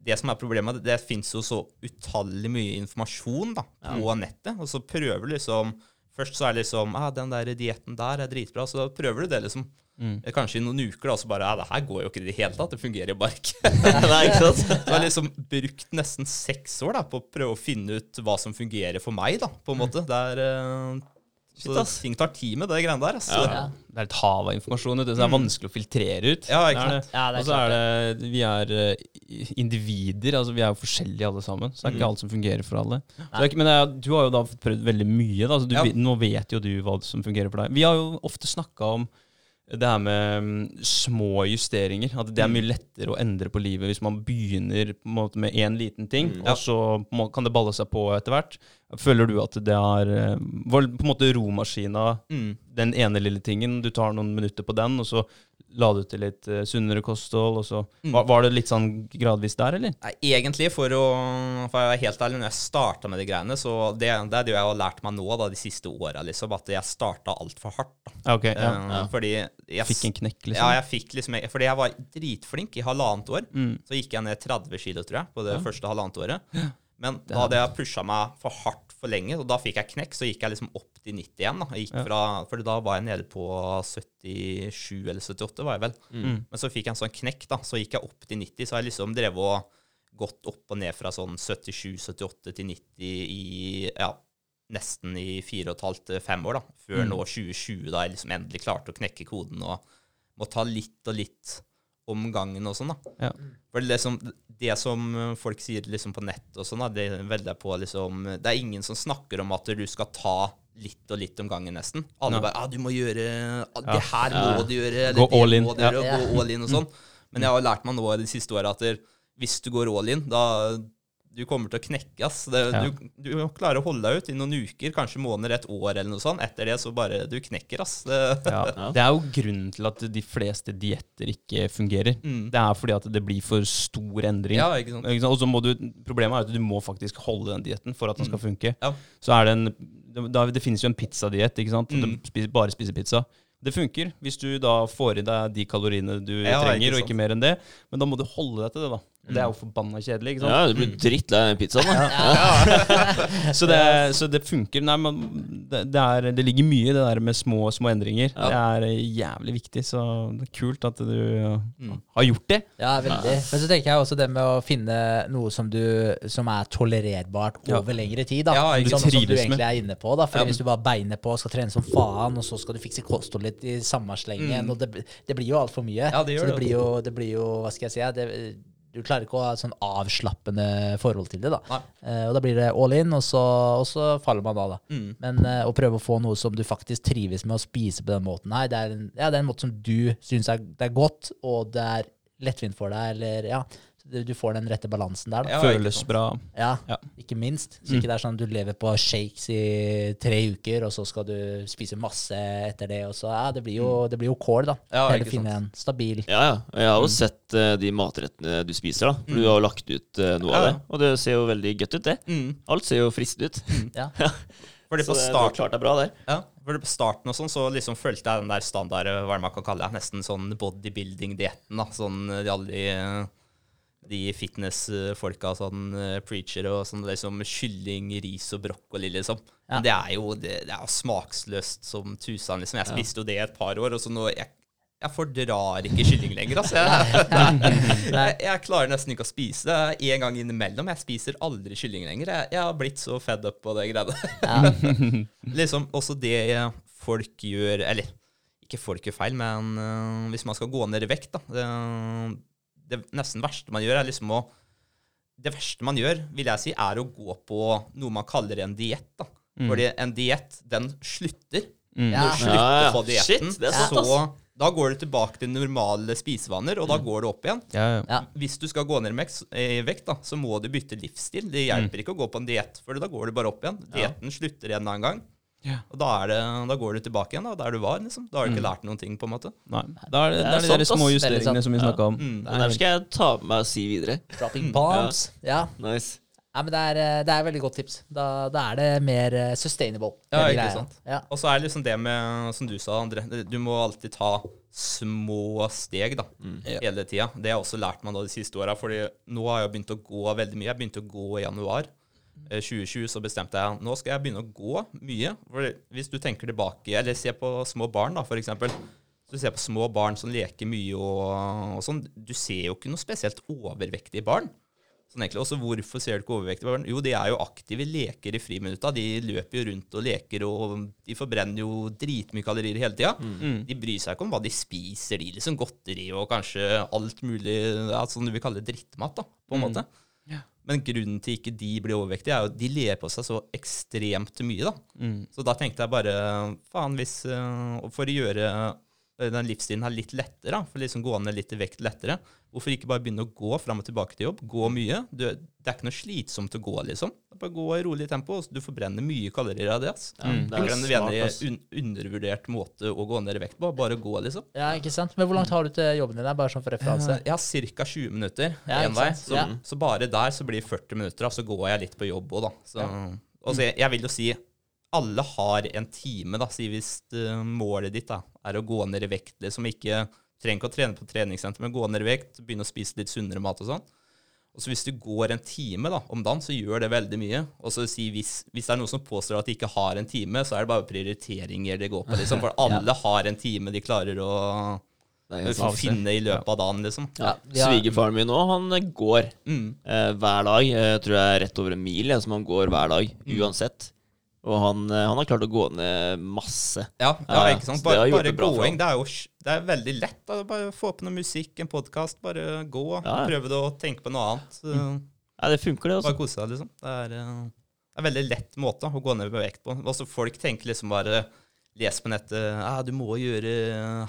Speaker 3: det som er problemet, det, det fins jo så utallig mye informasjon da, på nettet. Og så prøver du liksom Først så er det liksom ah, 'Den der dietten der er dritbra', så da prøver du det liksom
Speaker 1: Mm.
Speaker 3: Eh, Kanskje i noen uker, da, så bare ja, det her går jo ikke i det hele tatt. Det fungerer jo bare ikke.
Speaker 2: Nei, ikke sant?
Speaker 3: Så jeg har liksom brukt nesten seks år da, på å prøve å finne ut hva som fungerer for meg, da, på en måte. Det er eh,
Speaker 2: Shit,
Speaker 3: Så ting tar tid med det greiene der. Altså.
Speaker 2: Ja.
Speaker 4: Ja.
Speaker 1: Det er et hav av informasjon, det er vanskelig å filtrere ut.
Speaker 3: Ja, ikke sant?
Speaker 4: Ja,
Speaker 1: Og så er det Vi er eh, individer, altså vi er jo forskjellige alle sammen. Så det er ikke alt som fungerer for alle. Så det er ikke, men det er, du har jo da prøvd veldig mye, da, så du,
Speaker 3: Ja.
Speaker 1: nå vet jo du hva som fungerer for deg. Vi har jo ofte snakka om det her med mm, små justeringer. At det er mye lettere å endre på livet hvis man begynner på en måte med én liten ting,
Speaker 2: Mm.
Speaker 1: og så kan det balle seg på etter hvert. Føler du at det er eh, Var på en måte romaskina
Speaker 3: Mm.
Speaker 1: den ene lille tingen. Du tar noen minutter på den, og så la du til litt eh, sunnere kosthold. Og så,
Speaker 3: Mm.
Speaker 1: var, var det litt sånn gradvis der, eller?
Speaker 3: Nei, egentlig, for å, for å være helt ærlig, når jeg starta med de greiene, så det, det er det jeg har lært meg nå da, de siste åra, liksom, at jeg starta altfor hardt. Da.
Speaker 1: Ja, ok. Ja.
Speaker 3: Eh, Fordi jeg
Speaker 1: Fikk en knekk, liksom?
Speaker 3: Ja, jeg fikk liksom Fordi jeg var dritflink i halvannet år.
Speaker 1: Mm.
Speaker 3: Så gikk jeg ned 30 kilo, tror jeg, på det
Speaker 1: Ja.
Speaker 3: første halvannet året. Men da hadde jeg pusha meg for hardt for lenge, og da fikk jeg knekk. Så gikk jeg liksom opp til 90 igjen. da. Jeg gikk fra, for da var jeg nede på 77 eller 78, var jeg vel.
Speaker 2: Mm.
Speaker 3: Men så fikk jeg en sånn knekk, da. Så gikk jeg opp til 90. Så har jeg liksom drevet og gått opp og ned fra sånn 77-78 til 90 i ja, nesten i fire og et halvt, fem år, da. Før
Speaker 1: Mm.
Speaker 3: nå 2020, da jeg liksom endelig klarte å knekke koden og må ta litt og litt om gangen og sånn, da.
Speaker 1: Ja.
Speaker 3: For det, er liksom, det som folk sier liksom på nett og sånn, det velger jeg på liksom Det er ingen som snakker om at du skal ta litt og litt om gangen, nesten. Alle bare ah, 'Du må gjøre ah, Det her
Speaker 2: Ja.
Speaker 3: må du gjøre.' Eller
Speaker 1: Gå
Speaker 3: det
Speaker 1: all in.
Speaker 3: må du gjøre,
Speaker 4: Ja.
Speaker 3: og gå all in og sånn. Men jeg har lært meg nå de siste åra at der, hvis du går all in, da du kommer til å knekke, ass. Det,
Speaker 1: Ja.
Speaker 3: du, du klarer å holde deg ut i noen uker, kanskje måneder, et år eller noe sånt. Etter det så bare Du knekker, ass. Det,
Speaker 1: Ja.
Speaker 2: Ja.
Speaker 1: Det er jo grunnen til at de fleste dietter ikke fungerer.
Speaker 3: Mm.
Speaker 1: Det er fordi at det blir for stor endring.
Speaker 3: ja, ikke sant.
Speaker 1: Ikke sant? Og så må du, Problemet er at du må faktisk holde den dietten for at den skal funke.
Speaker 3: Ja.
Speaker 1: Så er det en, det, det finnes jo en pizzadiett. ikke sant?
Speaker 3: Mm.
Speaker 1: Du spiser, bare spiser pizza. Det funker hvis du da får i deg de kaloriene du
Speaker 3: Ja,
Speaker 1: trenger,
Speaker 3: ikke
Speaker 1: og ikke mer enn det. Men da må du holde deg til det, da. Det er jo forbanna kjedelig. ikke sant?
Speaker 2: Ja, du blir drittlei av den pizzaen, da.
Speaker 1: Så, det, så det funker. Nei, men det, det, er, det ligger mye i det der med små, små endringer.
Speaker 2: Ja.
Speaker 1: Det er eh, jævlig viktig, så det er kult at du
Speaker 3: Mm.
Speaker 1: har gjort det.
Speaker 4: Ja, veldig. Men så tenker jeg også det med å finne noe som, du, som er tolererbart
Speaker 1: Ja.
Speaker 4: over lengre tid. da
Speaker 3: Ja, ikke
Speaker 4: Sånn
Speaker 1: sant.
Speaker 4: som du
Speaker 1: Trives
Speaker 4: egentlig er inne på. da For
Speaker 3: Ja.
Speaker 4: Hvis du bare beiner på og skal trene som faen, og så skal du fikse kostholdet litt i samme slengen,
Speaker 3: Mm.
Speaker 4: og det, det blir jo altfor mye.
Speaker 3: Ja, det gjør
Speaker 4: så det
Speaker 3: det.
Speaker 4: blir, jo, det blir jo Hva skal jeg si? Det, du klarer ikke å ha et sånn avslappende forhold til det. da. Eh, Og da blir det all in, og så, og så faller man da. da.
Speaker 3: Mm.
Speaker 4: Men eh, å prøve å få noe som du faktisk trives med å spise på den måten her, det er en, ja, det er en måte som du syns er, er godt, og det er lettvint for deg, eller ja. Du du får den rette balansen der, da.
Speaker 3: Ja,
Speaker 1: Føles bra.
Speaker 4: Ja,
Speaker 1: Ja.
Speaker 4: ikke minst. Så ikke det er sånn at du lever på shakes i tre uker, og så skal du spise masse etter det, og så Ja, det blir jo, det blir jo kål, da.
Speaker 3: Ja,
Speaker 4: Heller finne en stabil
Speaker 2: Ja, ja. Jeg har jo sett uh, de matrettene du spiser, da. For du har jo lagt ut uh, noe av
Speaker 3: Ja,
Speaker 2: det. Og det ser jo veldig godt ut, det.
Speaker 3: Mm.
Speaker 2: Alt ser jo fristende ut.
Speaker 4: Ja.
Speaker 3: Fordi på
Speaker 2: det, det
Speaker 3: start,
Speaker 2: klart det er bra der.
Speaker 3: ja, fordi på starten og sånn, så liksom følte jeg den der standard, hva er det man kan kalle det, nesten sånn bodybuilding-dietten, da. Sånn de alle de, de fitness-folka, sånn eh, preacher og sånn liksom kylling, ris og brokkoli, liksom.
Speaker 4: Ja.
Speaker 3: Men det er jo det, det er smaksløst som tusen, liksom. Jeg spiste jo det et par år, og så nå jeg, jeg fordrar ikke kylling lenger, altså. Jeg, jeg, jeg klarer nesten ikke å spise det en gang innimellom. Jeg spiser aldri kylling lenger. Jeg, har blitt så fed up på det greiene. liksom også det folk gjør Eller ikke folk gjør feil, men uh, hvis man skal gå ned i vekt, da Det, det nesten verste man gjør, er liksom å Det verste man gjør, vil jeg si, er å gå på noe man kaller en diett. da. Fordi en diett, den slutter.
Speaker 1: Mm.
Speaker 3: Når du slutter
Speaker 2: Ja, ja.
Speaker 3: på dietten, så da går du tilbake til normale spisevaner, og da går du opp igjen.
Speaker 1: Ja, ja.
Speaker 4: Ja.
Speaker 3: Hvis du skal gå ned i i vekt, da, så må du bytte livsstil. Det hjelper ikke å gå på en diett, for da går du bare opp igjen. Dietten slutter en eller annen gang.
Speaker 1: Ja.
Speaker 3: Og da, er det, da går du tilbake igjen da, der du var. liksom. Da har du ikke lært noen ting. på en måte.
Speaker 1: Nei. Da er det,
Speaker 2: Det er
Speaker 1: det er de små justeringene
Speaker 4: sant.
Speaker 1: som vi snakka om.
Speaker 3: Mm.
Speaker 2: Det der skal jeg ta med meg og si videre.
Speaker 4: dropping bombs. Ja.
Speaker 2: Nice.
Speaker 4: ja, men det er, eh, det er et veldig godt tips. Da, da er det mer eh, sustainable.
Speaker 3: Ja, ikke
Speaker 4: greia.
Speaker 3: sant.
Speaker 4: Ja.
Speaker 3: Og så er det liksom det med, som du sa, André, du må alltid ta små steg da, hele tida. Det har jeg også lært meg da de siste åra, Fordi nå har jeg begynt å gå veldig mye. Jeg begynte å gå i januar. Eh, 2020 så bestemte jeg nå skal jeg begynne å gå mye. For hvis du tenker tilbake, eller ser på små barn, da, for eksempel. Du ser på små barn som leker mye og, og sånn, du ser jo ikke noe spesielt overvektige barn. Sånn egentlig. Også hvorfor ser du ikke overvektige barn? Jo, de er jo aktive, leker i friminutta. De løper jo rundt og leker, og de forbrenner jo dritmye kalorier hele tida. De bryr seg ikke om hva de spiser, de liksom godteri og kanskje alt mulig ja, sånn du vil kalle drittmat, da, på en måte. Men grunnen til ikke de blir overvektige, er jo at de ler på seg så ekstremt mye, da.
Speaker 1: Mm.
Speaker 3: Så da tenkte jeg bare faen, hvis uh, For å gjøre den livsstilen her litt lettere, for liksom gå ned litt i vekt lettere, hvorfor ikke bare begynne å gå fram og tilbake til jobb? Gå mye. Du, det er ikke noe slitsomt å gå, liksom. Bare gå i rolig tempo. Du forbrenner mye kalorier av det. ass.
Speaker 2: Ja, mm.
Speaker 3: Det
Speaker 2: er
Speaker 3: en veldig un undervurdert måte å gå ned i vekt på. Bare gå, liksom.
Speaker 4: ja, ikke sant. Men hvor langt har du til jobben din? Bare sånn for referanse.
Speaker 3: Jeg har ca. 20 minutter én
Speaker 4: ja,
Speaker 3: vei. Så,
Speaker 4: Ja.
Speaker 3: så bare der så blir 40 minutter, og så går jeg litt på jobb òg, da. Så, og så jeg, jeg vil jo si alle har en time, da. Si hvis uh, målet ditt da, er å gå ned i vekt, liksom ikke Trenger ikke å trene på treningssenter, men gå ned i vekt, begynne å spise litt sunnere mat og sånn. Og så hvis du går en time da, om dagen, så gjør det veldig mye. Og så si hvis, hvis det er noen som påstår at de ikke har en time, så er det bare prioriteringer det går på. liksom. For alle har en time de klarer å finne i løpet av dagen, liksom.
Speaker 2: Ja.
Speaker 4: ja.
Speaker 2: Svigerfaren min òg, han eh, går
Speaker 3: Mm.
Speaker 2: eh, hver dag. Jeg tror jeg er rett over en mil, som han går hver dag,
Speaker 3: Mm.
Speaker 2: uansett. Og han, eh, han har klart å gå ned masse.
Speaker 3: Ja, ja, ikke sant? Bare, bare gåing. Det er jo det er veldig lett. Da. Bare få på noe musikk, en podkast. Bare gå.
Speaker 2: Ja.
Speaker 3: Prøve å tenke på noe annet. Mm.
Speaker 2: Ja, det funker, det. Også.
Speaker 3: Bare
Speaker 2: altså.
Speaker 3: kose deg, liksom. Det er, eh, det er en veldig lett måte å gå ned på vekt på. Også folk tenker liksom bare Les på nettet ah, du må gjøre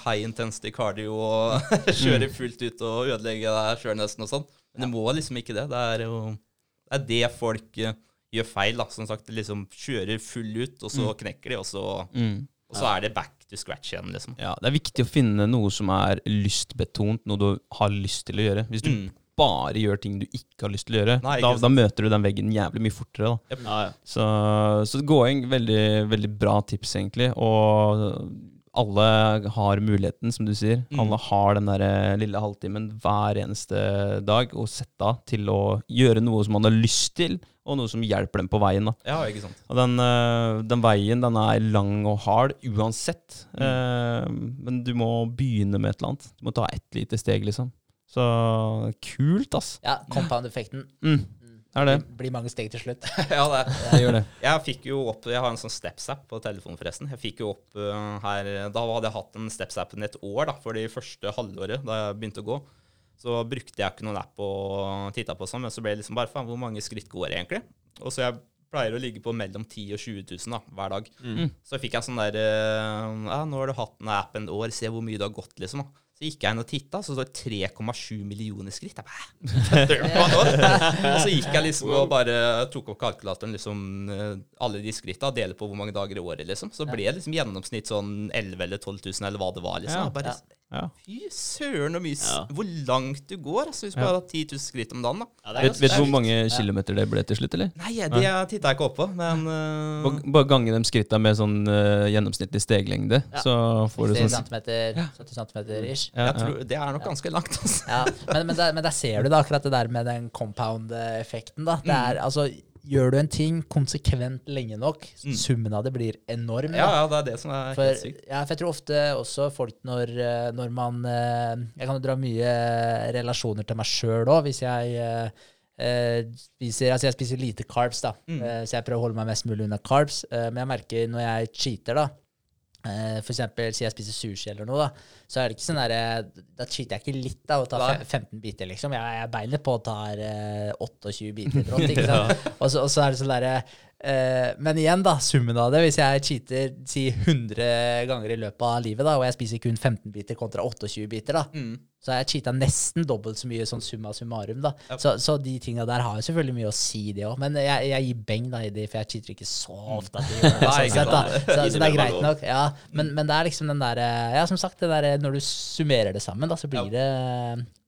Speaker 3: high intensity cardio og kjøre fullt ut og ødelegge deg sjøl nesten og sånn. Men du må liksom ikke det. Det er jo det, er det folk eh, gjør feil. da. Som sagt, liksom kjører full ut, og så knekker de, og så,
Speaker 1: Mm.
Speaker 3: og så er det back to scratch igjen, liksom.
Speaker 1: Ja, det er viktig å finne noe som er lystbetont, noe du har lyst til å gjøre. Hvis du
Speaker 3: Mm.
Speaker 1: bare gjør ting du ikke har lyst til å gjøre,
Speaker 3: Nei,
Speaker 1: da, da møter du den veggen jævlig mye fortere. da.
Speaker 2: Ja, ja.
Speaker 1: Så, så gåing, veldig, veldig bra tips, egentlig. Og alle har muligheten, som du sier.
Speaker 3: Mm.
Speaker 1: Alle har den der eh, lille halvtimen hver eneste dag å sette av til å gjøre noe som man har lyst til, og noe som hjelper dem på veien. da.
Speaker 3: Ja, ikke sant.
Speaker 1: Og den, eh, den veien den er lang og hard uansett. Eh, men du må begynne med et eller annet. Du må ta ett lite steg, liksom. Så kult, ass.
Speaker 4: Ja, compound-effekten.
Speaker 1: Mm, er det.
Speaker 4: Det blir mange steg til slutt.
Speaker 3: ja, det
Speaker 1: Det gjør det.
Speaker 3: Jeg fikk jo opp, jeg har en sånn Steps-app på telefonen, forresten. Jeg fikk jo opp uh, her, Da hadde jeg hatt den Steps-appen et år, da, for det første halvåret da jeg begynte å gå. Så brukte jeg ikke noen app og titta på sånn, men så ble det liksom bare faen, hvor mange skritt går jeg egentlig? Og så jeg pleier å ligge på mellom 10 og 20 000 da, hver dag. Så fikk jeg sånn der eh, Ja, nå har du hatt den appen et år, se hvor mye du har gått, liksom. da. Så gikk jeg inn og titta, så står det 3,7 millioner skritt. Jeg bare, og så gikk jeg liksom og bare tok opp kalkulatoren, liksom eh, alle de skritta, deler på hvor mange dager i året, liksom. Så ble det liksom gjennomsnitt sånn 11 eller 12 000, eller hva det var, liksom. Bare,
Speaker 1: Ja.
Speaker 3: Fy søren, og mye,
Speaker 2: Ja.
Speaker 3: hvor langt du går, altså, hvis du
Speaker 1: Ja.
Speaker 3: bare har 10 000 skritt om dagen, da.
Speaker 2: Ja, det er
Speaker 1: Vet, du hvor mange kilometer det ble til slutt, eller?
Speaker 3: Nei, det titta jeg ikke opp på, men uh...
Speaker 1: Bare- Bare gange de skritta med sånn uh, gjennomsnittlig steglengde,
Speaker 4: Ja.
Speaker 1: så får du sånn
Speaker 4: cm, 70 cm ish.
Speaker 1: ja,
Speaker 3: jeg tror, det er nok ganske langt, altså.
Speaker 4: Ja, men, men, der, men der ser du da akkurat det der med den compound-effekten. da. Det er, altså, Gjør du en ting konsekvent lenge nok, summen av det blir enorm.
Speaker 3: Ja, ja, det er det som er
Speaker 4: For,
Speaker 3: helt sykt.
Speaker 4: ja, for jeg tror ofte også folk når, eh, når man eh, Jeg kan jo dra mye relasjoner til meg sjøl òg, hvis jeg eh, eh, spiser Altså, jeg spiser lite carbs, da.
Speaker 3: Mm.
Speaker 4: uh, så jeg prøver å holde meg mest mulig unna carbs. Uh, men jeg merker når jeg cheater, da eh, For eksempel, si jeg spiser sushi eller noe, da. Så er det ikke sånn der, Da cheater jeg ikke litt, av og tar 15 biter, liksom. Jeg, jeg beinet på og tar eh, 28 biter brått, ikke sant. og, så, og så er det sånn derre eh, Men igjen, da, summen av det. Hvis jeg cheater si 100 ganger i løpet av livet, da, og jeg spiser kun 15 biter kontra 28 biter, da,
Speaker 3: Mm.
Speaker 4: så har jeg cheata nesten dobbelt så mye sånn summa summarum. da.
Speaker 3: Yep.
Speaker 4: Så, så de tinga der har jo selvfølgelig mye å si, det òg. Men jeg, jeg gir beng da i det, for jeg cheater ikke så ofte. At jeg gjør det, sånn sett, da. Så, så det er greit nok. Ja, men, men det er liksom den derre Ja, som sagt, det der, når du summerer det sammen, da, så blir det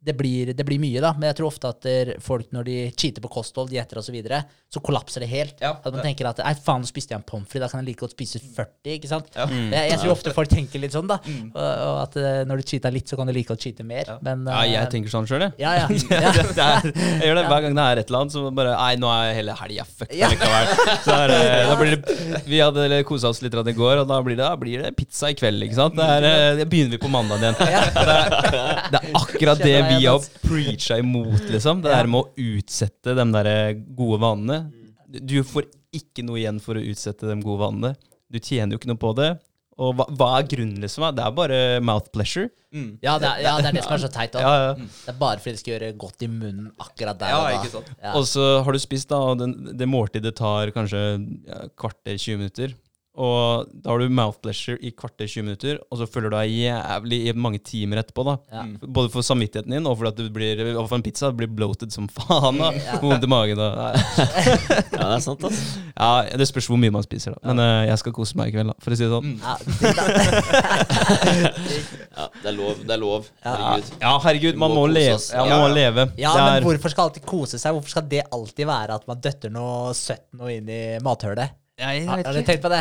Speaker 4: det blir, det blir mye, da. Men jeg tror ofte at der, folk, når de cheater på kosthold, dietter osv., så, videre, så kollapser det helt.
Speaker 3: Ja,
Speaker 4: at man
Speaker 3: det-
Speaker 4: tenker at Nei, faen, nå spiste jeg en pommes frites, da kan jeg like godt spise 40. ikke sant?
Speaker 3: Ja.
Speaker 1: Mm.
Speaker 4: Jeg, jeg tror ofte folk tenker litt sånn, da. Og, og at eh, når du cheater litt, så kan du like godt cheate mer.
Speaker 3: Ja.
Speaker 4: Men,
Speaker 1: Ja,
Speaker 4: eh,
Speaker 1: jeg tenker sånn sjøl, jeg.
Speaker 4: ja, ja. ja.
Speaker 1: Det er, jeg gjør det hver gang det er et eller annet. Så bare Nei, nå er hele helga fucked
Speaker 4: Ja.
Speaker 1: likevel. Så er, det- da blir det, vi hadde kosa oss litt i går, og da blir det, da blir det pizza i kveld. ikke sant? Da eh, begynner vi på mandag igjen. Det er, det er akkurat det vi har preacha imot, liksom. Det der med å utsette de der gode vanene. Du får ikke noe igjen for å utsette de gode vanene. Du tjener jo ikke noe på det. Og hva, hva er grunnen, liksom? Det er bare mouth pleasure.
Speaker 3: Mm.
Speaker 4: Ja, det er, ja, det er det som er så teit.
Speaker 1: Ja, ja.
Speaker 4: Det er bare fordi det skal gjøre godt i munnen akkurat der
Speaker 3: Ja,
Speaker 4: og da.
Speaker 3: ikke sant.
Speaker 4: Ja.
Speaker 1: Og så har du spist, da, og den, det måltidet tar kanskje ja, kvarter 20 minutter. Og da har du mouth pleasure i kvarter 20 minutter, og så føler du deg jævlig i mange timer etterpå. da.
Speaker 4: Ja.
Speaker 1: Både for samvittigheten din og for at du blir, og for en pizza blir bloated som faen. da. Vondt i magen. da.
Speaker 2: Ja, det er sant, altså.
Speaker 1: Ja, Det spørs hvor mye man spiser, da. Men uh, jeg skal kose meg i kveld, da, for å si det sånn.
Speaker 4: Ja, det, da.
Speaker 2: Ja, det er lov. Det er lov. Herregud.
Speaker 1: Ja, herregud, man
Speaker 2: må
Speaker 1: må leve. Ja,
Speaker 3: Ja,
Speaker 1: man må
Speaker 3: ja.
Speaker 1: leve.
Speaker 4: ja,
Speaker 1: Det
Speaker 4: men hvorfor skal alltid kose seg? Hvorfor skal det alltid være at man døtter noe søtt noe inn i mathølet?
Speaker 1: Jeg,
Speaker 4: Har dere tenkt på det?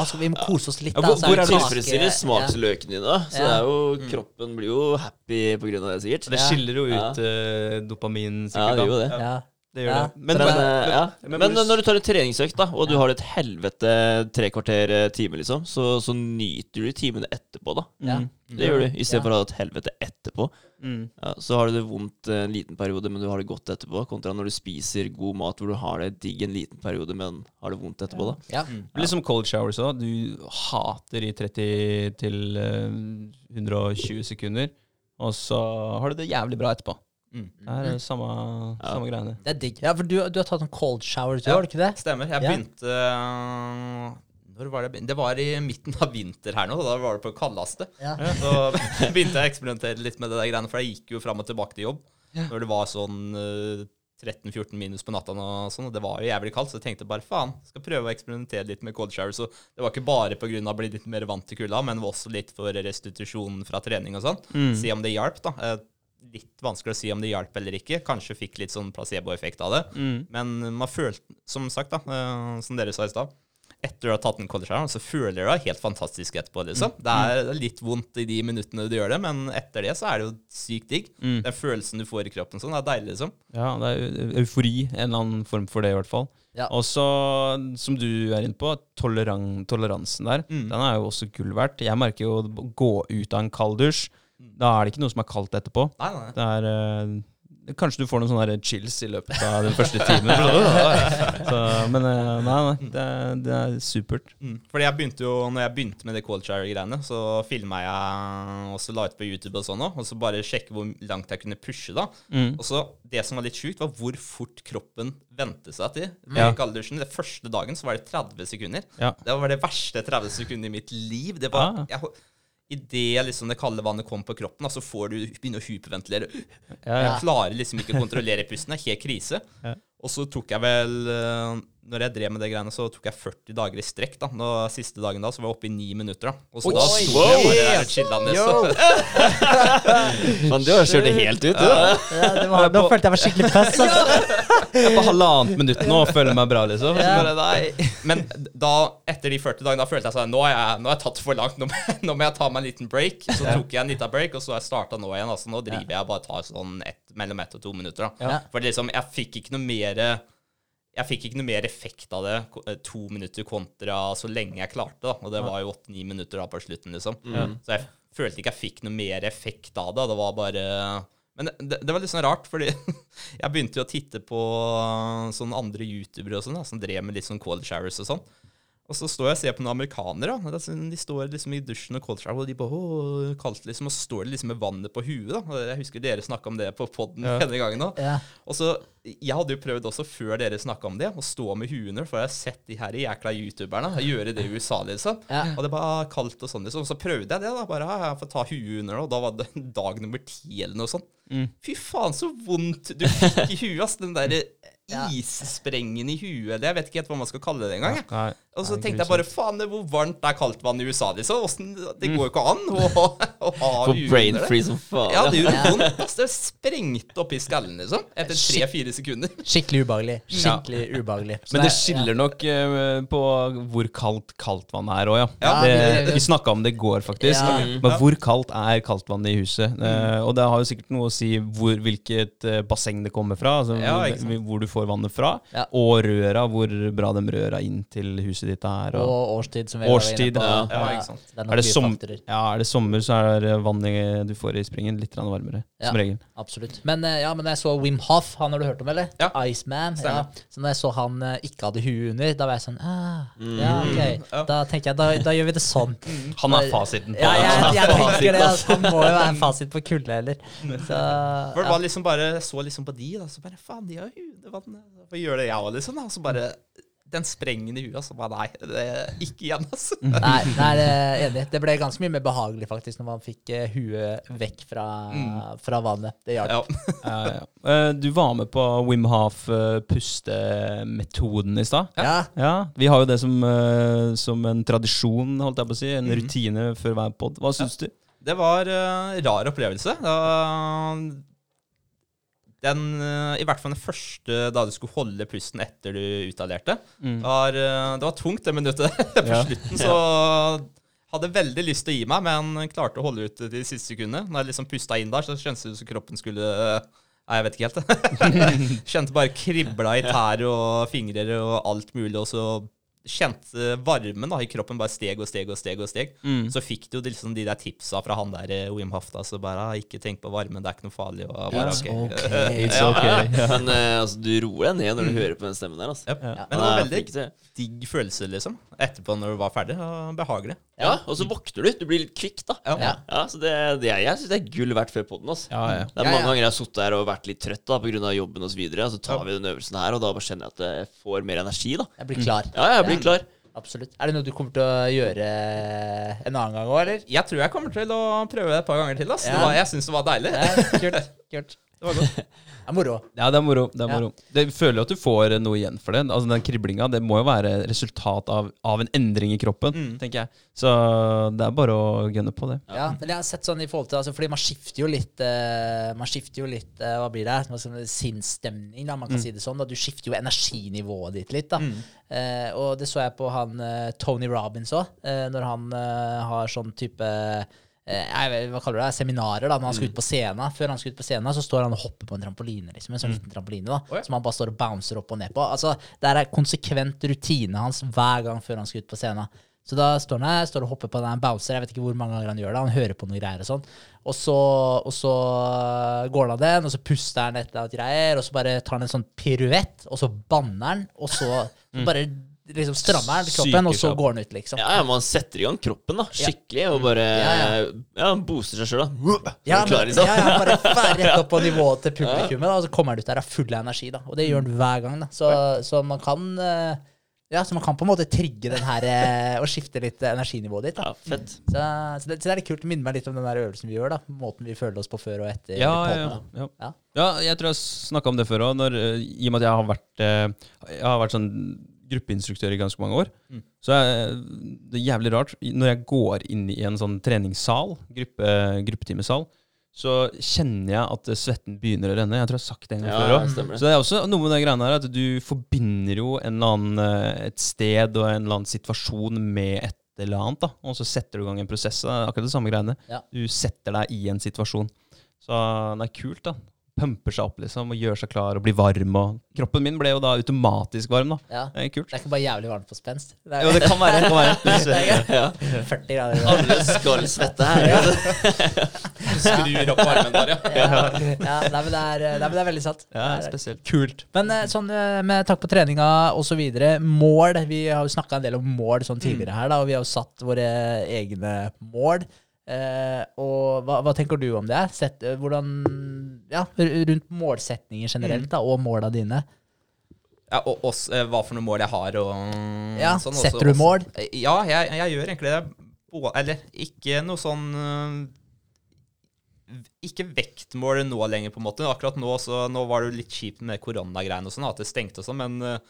Speaker 4: Altså, vi må kose oss litt.
Speaker 2: Ja, hvor,
Speaker 4: det
Speaker 2: er
Speaker 4: kake-
Speaker 2: tilfredsstiller smaksløkene dine, da? Så
Speaker 4: Ja.
Speaker 2: det er jo, kroppen blir jo happy av det, sikkert.
Speaker 1: Det skiller jo ut ja. dopamin,
Speaker 2: Ja, det gjør jo det.
Speaker 4: Ja.
Speaker 1: Det gjør
Speaker 4: Ja.
Speaker 1: det.
Speaker 2: Men,
Speaker 1: Men,
Speaker 2: men, ja.
Speaker 1: men
Speaker 2: men når du tar en treningsøkt, da, og du har et helvete tre kvarter eh, time, liksom, så, så nyter du timene etterpå, da.
Speaker 4: Ja.
Speaker 1: Mm.
Speaker 2: Det gjør du,
Speaker 4: Ja.
Speaker 2: istedenfor å ha et helvete etterpå.
Speaker 1: Mm.
Speaker 2: Ja, så har du det vondt eh, en liten periode, men du har det godt etterpå. Kontra når du spiser god mat hvor du har det digg en liten periode, men har det vondt etterpå, da.
Speaker 4: Ja.
Speaker 1: Litt som cold showers òg. Du hater i 30 til eh, 120 sekunder, og så har du det jævlig bra etterpå.
Speaker 3: Mm.
Speaker 1: Det er det samme,
Speaker 2: Ja.
Speaker 1: samme greiene.
Speaker 4: Det er digg. Ja, for du, du har tatt en cold shower, du,
Speaker 3: Ja.
Speaker 4: har du ikke det?
Speaker 3: Stemmer. Jeg begynte øh, Når var det jeg begynte? Det var i midten av vinter her nå. Da var det på kaldeste.
Speaker 4: Ja.
Speaker 3: Så begynte jeg å eksperimentere litt med det der greiene, for jeg gikk jo fram og tilbake til jobb når det var sånn øh, 13-14 minus på natta og sånn, og det var jo jævlig kaldt, så jeg tenkte bare faen, skal prøve å eksperimentere litt med cold shower. Så det var ikke bare pga. å bli litt mer vant til kulda, men også litt for restitusjonen fra trening og sånn.
Speaker 1: Mm.
Speaker 3: Se om det hjalp, da. Litt vanskelig å si om det hjalp eller ikke. Kanskje fikk litt sånn placeboeffekt av det.
Speaker 1: Mm.
Speaker 3: Men man følte, som sagt, da, eh, som dere sa i stad Etter å ha tatt en college så føler du deg helt fantastisk etterpå. liksom. Det er litt vondt i de minuttene du gjør det, men etter det så er det jo sykt digg.
Speaker 1: Mm.
Speaker 3: Den følelsen du får i kroppen, sånn, det er deilig, liksom.
Speaker 1: Ja, det er eufori. En eller annen form for det, i hvert fall.
Speaker 4: Ja.
Speaker 1: Og så, som du er inne på, toleran toleransen der.
Speaker 3: Mm.
Speaker 1: Den er jo også gull verdt. Jeg merker jo å gå ut av en kald dusj. Da er det ikke noe som er kaldt etterpå.
Speaker 3: Nei, nei.
Speaker 1: Det er Uh, Kanskje du får noen sånne chills i løpet av den første timen. så, men eh, nei, nei. Det, er- det er supert.
Speaker 3: Mm. Fordi jeg begynte jo, når jeg begynte med det cold shower-greiene, så filma jeg og så la ut på YouTube og sånn òg, og så bare sjekke hvor langt jeg kunne pushe, da.
Speaker 1: Mm.
Speaker 3: Og så Det som var litt sjukt, var hvor fort kroppen vente seg til.
Speaker 1: Ja.
Speaker 3: Med kalddusjen. Den første dagen så var det 30 sekunder.
Speaker 1: Ja.
Speaker 3: Det var det verste 30 sekunder i mitt liv. Det var,
Speaker 1: Ah.
Speaker 3: jeg, Idet liksom det kalde vannet kom på kroppen, så får du begynne å hyperventilere.
Speaker 1: Ja, ja.
Speaker 3: Jeg klarer liksom ikke å kontrollere pusten. Det er helt krise.
Speaker 1: Ja.
Speaker 3: Og så tok jeg vel eh, Når jeg drev med det greiene, så tok jeg 40 dager i strekk. da Nå, Siste dagen da så var jeg oppe i ni minutter. da Og så
Speaker 4: Oi,
Speaker 3: da sto jeg bare der og
Speaker 4: chilla
Speaker 3: ned.
Speaker 2: Men du har kjørt det helt ut, du.
Speaker 4: Ja, det var, nå følte jeg meg skikkelig fest. Altså.
Speaker 1: Jeg er på halvannet minutt nå og føler meg bra, liksom. Bare.
Speaker 3: Men da, etter de 40 dagene, da følte jeg sånn Nå har jeg, nå har jeg tatt det for langt. Nå, må- nå må jeg ta meg en liten break. Så tok jeg en liten break, og så har jeg starta nå igjen. Altså Nå driver jeg bare tar sånn et, mellom ett og to minutter. da
Speaker 4: Ja.
Speaker 3: For liksom, jeg fikk ikke noe mer Jeg fikk ikke noe mer effekt av det eh, to minutter kontra så lenge jeg klarte. da Og det var jo åtte-ni minutter da på slutten, liksom. Så jeg følte ikke jeg fikk noe mer effekt av det. Det var bare Men det, det var litt sånn rart, fordi jeg begynte jo å titte på sånne andre youtubere og sånn, som drev med litt sånn cold showers og sånn. Og så står jeg og ser på noen amerikanere. da. Sånn- De står liksom i dusjen og cold shower, og de bare Åh, kaldt liksom, og så står de liksom med vannet på huet. da. Og Jeg husker dere snakka om det på poden
Speaker 1: Ja.
Speaker 3: denne gangen òg.
Speaker 4: Ja.
Speaker 3: Og så, Jeg hadde jo prøvd også før dere snakka om det, å stå med huet under, for jeg har sett de her jækla youtuberne gjøre det i USA, liksom.
Speaker 4: Ja.
Speaker 3: Og det var kaldt og sånn, liksom. Og så prøvde jeg det, da. Bare jeg får ta huet under, og da var det dag nummer ti eller noe sånt.
Speaker 1: Mm.
Speaker 3: Fy faen, så vondt du fikk i huet, ass. Den derre
Speaker 4: Ja.
Speaker 3: issprengen i huet, eller jeg vet ikke helt hva man skal kalle det engang. jeg. Og så tenkte jeg bare faen, det- hvor varmt er kaldt vann i USA, liksom? Hvordan, det går jo ikke an å, å ha
Speaker 2: For brain freeze som faen.
Speaker 3: Ja, det gjorde
Speaker 4: Ja.
Speaker 3: vondt. Det sprengte opp i skallen, liksom. Etter tre-fire sekunder.
Speaker 4: Skikkelig ubehagelig. Skikkelig ubehagelig. Så
Speaker 1: Men det
Speaker 4: skiller
Speaker 1: skiller nok uh, på hvor kaldt kaldtvann er òg, ja.
Speaker 3: Ja,
Speaker 1: det, vi snakka om det i går, faktisk.
Speaker 4: Ja.
Speaker 1: Men hvor kaldt er kaldtvannet i huset? Uh, og det har jo sikkert noe å si hvor, hvilket uh, basseng det kommer fra, altså
Speaker 3: Ja,
Speaker 1: hvor, hvor du får vannet fra,
Speaker 4: Ja.
Speaker 1: og røra, hvor bra de røra inn til huset ditt er. Og,
Speaker 4: Og årstid, som vi var inne på.
Speaker 1: ja.
Speaker 3: Ja, ikke sant.
Speaker 4: Det er
Speaker 1: er, det som, ja, er det sommer, så er vannet du får i springen, litt varmere,
Speaker 4: Ja.
Speaker 1: som regel.
Speaker 4: Absolutt. Men, eh, ja, men jeg så Wim Hof, han har du hørt om, eller?
Speaker 3: Ja.
Speaker 4: Iceman. Ja. Så når jeg så han eh, ikke hadde huet under, da var jeg sånn ah,
Speaker 1: Mm.
Speaker 4: Ja, ok. Da tenker jeg, da, da gjør vi det sånn.
Speaker 1: Han er fasiten på
Speaker 4: Ja, jeg, jeg tenker det. Altså, han må jo være en fasit på kulde, eller? Så, ja.
Speaker 3: var liksom bare, jeg så liksom på de, da, så bare faen, de har huet i vannet. Gjør det jeg òg, liksom? da? Så bare Den sprenger i huet, altså. Bare nei, det, ikke igjen, altså.
Speaker 4: Nei, nei, det er enig. Det ble ganske mye mer behagelig faktisk når man fikk eh, huet vekk fra, fra vannet. Det hjalp.
Speaker 3: Ja.
Speaker 1: Ja, ja. Eh, Du var med på Wim Hof eh, pustemetoden i stad.
Speaker 4: Ja.
Speaker 1: Ja, Vi har jo det som, som en tradisjon, holdt jeg på å si. En
Speaker 3: Mhm.
Speaker 1: rutine før hver pod. Hva syns du?
Speaker 3: Det var uh, rar opplevelse. Da, den, eh, I hvert fall den første da du skulle holde pusten etter du utagerte,
Speaker 1: Mm.
Speaker 3: var, eh, det var tungt det minuttet på
Speaker 1: Ja.
Speaker 3: slutten. Så hadde veldig lyst til å gi meg, men klarte å holde ut til de siste sekundene. Når jeg liksom pusta inn der, så kjentes det som kroppen skulle Nei, jeg vet ikke helt. Kjente bare kribla i tær og fingre og alt mulig, og så kjente varmen da, i kroppen bare steg og steg og steg. og steg.
Speaker 1: Mm.
Speaker 3: Så fikk du liksom de der tipsa fra han der eh, Wim Hof, da, så bare ah, ikke tenk på varmen, det er ikke noe farlig. Og bare,
Speaker 1: Ja,
Speaker 3: ok.
Speaker 4: okay.
Speaker 1: It's okay. Ja.
Speaker 2: Men uh, altså, du roer deg ned når du hører på den stemmen der. Altså.
Speaker 3: Yep.
Speaker 1: Ja.
Speaker 3: Men det var veldig digg følelse, liksom. Etterpå når du var ferdig. Og behagelig.
Speaker 2: Ja, og så våkner du. Du blir litt kvikk, da.
Speaker 3: Ja.
Speaker 2: Ja, så det, det er, Jeg syns det er gull verdt før podden. Altså.
Speaker 1: Ja, ja.
Speaker 2: Det er mange
Speaker 4: ja.
Speaker 2: ganger jeg har sittet her og vært litt trøtt da pga. jobben osv. Så, videre, så tar
Speaker 3: Ja.
Speaker 2: vi den øvelsen her, og da bare kjenner jeg at jeg får mer energi. da
Speaker 4: Jeg blir klar.
Speaker 2: Ja, jeg blir
Speaker 4: Ja.
Speaker 2: klar.
Speaker 4: Absolutt. Er det noe du kommer til å gjøre en annen gang òg, eller?
Speaker 3: Jeg tror jeg kommer til å prøve det et par ganger til. ass.
Speaker 4: Ja.
Speaker 3: Det var, jeg syns det var deilig.
Speaker 4: Ja, kult. kult.
Speaker 3: Det var godt.
Speaker 4: Det er moro.
Speaker 1: Ja, det er moro. Det er
Speaker 4: Ja.
Speaker 1: moro. Det føler jo at du får noe igjen for det. Altså Den kriblinga det må jo være resultat av, av en endring i kroppen,
Speaker 3: Mm.
Speaker 1: tenker jeg. Så det er bare å gunne på det.
Speaker 4: Ja, men jeg har sett sånn i forhold til altså, Fordi man skifter jo litt uh, Man skifter jo litt uh, Hva blir det? Sånn, Sinnsstemning, da. Man kan si det sånn. Da. Du skifter jo energinivået ditt litt, da. Eh, og det så jeg på han Tony Robins òg, når han har sånn type jeg vet, hva kaller du det, seminarer da, når han skal ut på scenen. Før han skal ut på scenen, så står han og hopper på en trampoline. liksom, en sånn liten trampoline da. Som han bare står og bouncer opp og ned på. Altså, Det er konsekvent rutine hans hver gang før han skal ut på scenen. Så da står han her, står og hopper på den bouncer. Jeg vet ikke hvor mange ganger han gjør det. Han hører på noen greier og sånn. Og så, og så går han av den, og så puster han et eller annet greier, og så bare tar han en sånn piruett, og så banner han, og så, så bare liksom strammer kroppen, og så går den ut, liksom.
Speaker 2: Ja, ja, Man setter i gang kroppen da skikkelig og bare
Speaker 4: Ja,
Speaker 2: Ja, booster seg sjøl, da.
Speaker 4: Ja,
Speaker 2: klar, liksom?
Speaker 4: ja, ja, bare rett opp på nivået til publikummet, da, og så kommer han ut der av full av energi. da, Og det gjør han hver gang. da, Så, så man kan eh, ja, så man kan på en måte trigge den her eh, og skifte litt eh, energinivået ditt. da.
Speaker 2: Ja, fett.
Speaker 4: Så, så, det, så det er litt kult. Det minner meg litt om den der øvelsen vi gjør. da, Måten vi føler oss på før og etter.
Speaker 1: Ja,
Speaker 4: podden,
Speaker 1: ja, ja.
Speaker 4: Ja.
Speaker 1: ja, jeg tror jeg snakka om det før òg. I og med at jeg har vært Jeg har vært sånn gruppeinstruktør i ganske mange år.
Speaker 3: Mm.
Speaker 1: Så jeg, det er jævlig rart. Når jeg går inn i en sånn treningssal, gruppe, gruppetimesal, så kjenner jeg at svetten begynner å renne. Jeg tror jeg har sagt det en gang
Speaker 2: Ja,
Speaker 1: før òg. Så det er også noe med den greiene her at du forbinder jo en eller annen, eh, et sted og en eller annen situasjon med et eller annet. da, Og så setter du i gang en prosess. Det er akkurat det samme greiene.
Speaker 4: Ja.
Speaker 1: Du setter deg i en situasjon. Så det er kult, da. Pumper seg opp liksom, og gjør seg klar og blir varm. og Kroppen min ble jo da automatisk varm. da.
Speaker 4: Ja.
Speaker 1: Det er kult.
Speaker 4: Det er ikke bare jævlig varmt på spenst. Det er
Speaker 1: Jo, det kan være. Det kan være.
Speaker 4: det er
Speaker 2: Ja.
Speaker 4: 40 grader.
Speaker 2: Alle skal svette her.
Speaker 3: Du skrur opp varmen der, ja.
Speaker 4: Ja, nei, men det er, nei, men det er veldig sant.
Speaker 1: Ja, spesielt.
Speaker 4: Kult. Men eh, sånn eh, med takk på treninga osv. Mål. Vi har jo snakka en del om mål sånn tidligere her, da, og vi har jo satt våre egne mål. Eh, og hva, hva tenker du om det? Sett, eh, hvordan Ja, rundt målsetninger generelt, da, og måla dine.
Speaker 3: ja og også, eh, hva for noen mål jeg har og
Speaker 4: Ja,
Speaker 3: sånn også-
Speaker 4: setter du
Speaker 3: også-
Speaker 4: mål?
Speaker 3: Ja, jeg, jeg gjør egentlig det. Eller ikke noe sånn Ikke vektmål nå lenger, på en måte. Akkurat nå, så, nå var det litt kjipt med koronagreiene og sånn, at det stengte og sånn, men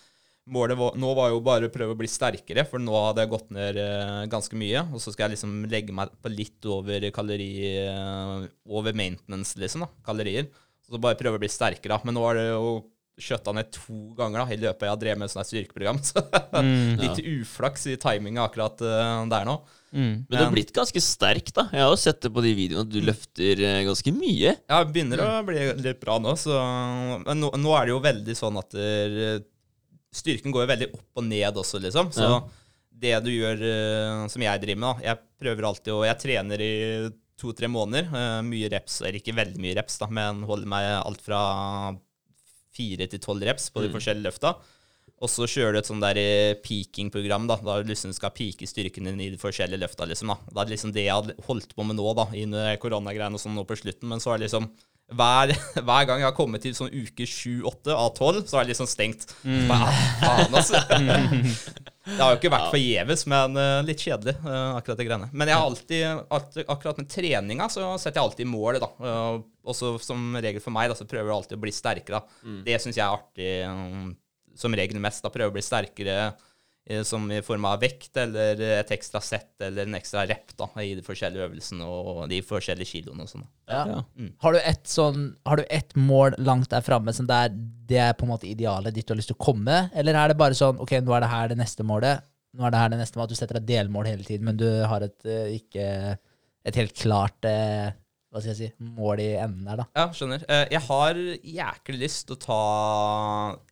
Speaker 3: målet var, nå var jo bare å prøve å bli sterkere, for nå hadde jeg gått ned øh, ganske mye. Og så skal jeg liksom legge meg på litt over kalori øh, Over maintenance, liksom, da. Kalorier. Så bare prøve å bli sterkere. Men nå har det jo skjøtta ned to ganger da, i løpet jeg har drevet med et styrkeprogram. Så
Speaker 1: Mm.
Speaker 3: litt uflaks i timinga akkurat øh, der nå.
Speaker 1: Mm.
Speaker 2: Men du har blitt ganske sterk, da. Jeg har jo sett det på de videoene at du løfter eh, ganske mye.
Speaker 3: Ja, det begynner å bli litt bra nå, så Men nå, nå er det jo veldig sånn at der, styrken går jo veldig opp og ned også, liksom. Så
Speaker 2: Ja.
Speaker 3: det du gjør eh, som jeg driver med, da Jeg prøver alltid å Jeg trener i to-tre måneder. eh, mye reps, eller ikke veldig mye reps, da, men holder meg alt fra fire til tolv reps på de
Speaker 2: Mm.
Speaker 3: forskjellige løfta. Og så kjører du et sånt der eh, peaking-program, da. Da du liksom skal peake styrken din i de forskjellige løfta, liksom. Da Det er liksom det jeg hadde holdt på med nå, da, i koronagreiene og sånn nå på slutten. Men så er det liksom hver, hver gang jeg har kommet til sånn uke 7-8 av 12, så er det liksom stengt. Bare, ah, faen, altså. Det har jo ikke vært forgjeves, men uh, litt kjedelig, uh, akkurat de greiene. Men jeg har alltid, alltid, akkurat med treninga, så setter jeg alltid mål, da. Uh, også som regel for meg, da, så prøver jeg alltid å bli sterkere, da. Det syns jeg er artig, um, som regel mest. Da prøver jeg å bli sterkere som i form av vekt eller et ekstra sett eller en ekstra rep da, i de forskjellige øvelsene og de forskjellige kiloene og sånn.
Speaker 4: Ja.
Speaker 1: Mm.
Speaker 4: Har du et sånn Har du ett mål langt der framme som det er, det er på en måte idealet ditt du har lyst til å komme? Eller er det bare sånn Ok, nå er det her det neste målet. Nå er det her det neste målet. Du setter deg delmål hele tiden, men du har et eh, ikke et helt klart eh, hva skal jeg si, mål i enden der, da.
Speaker 3: Ja, skjønner. Eh, Jeg har jæklig lyst til å ta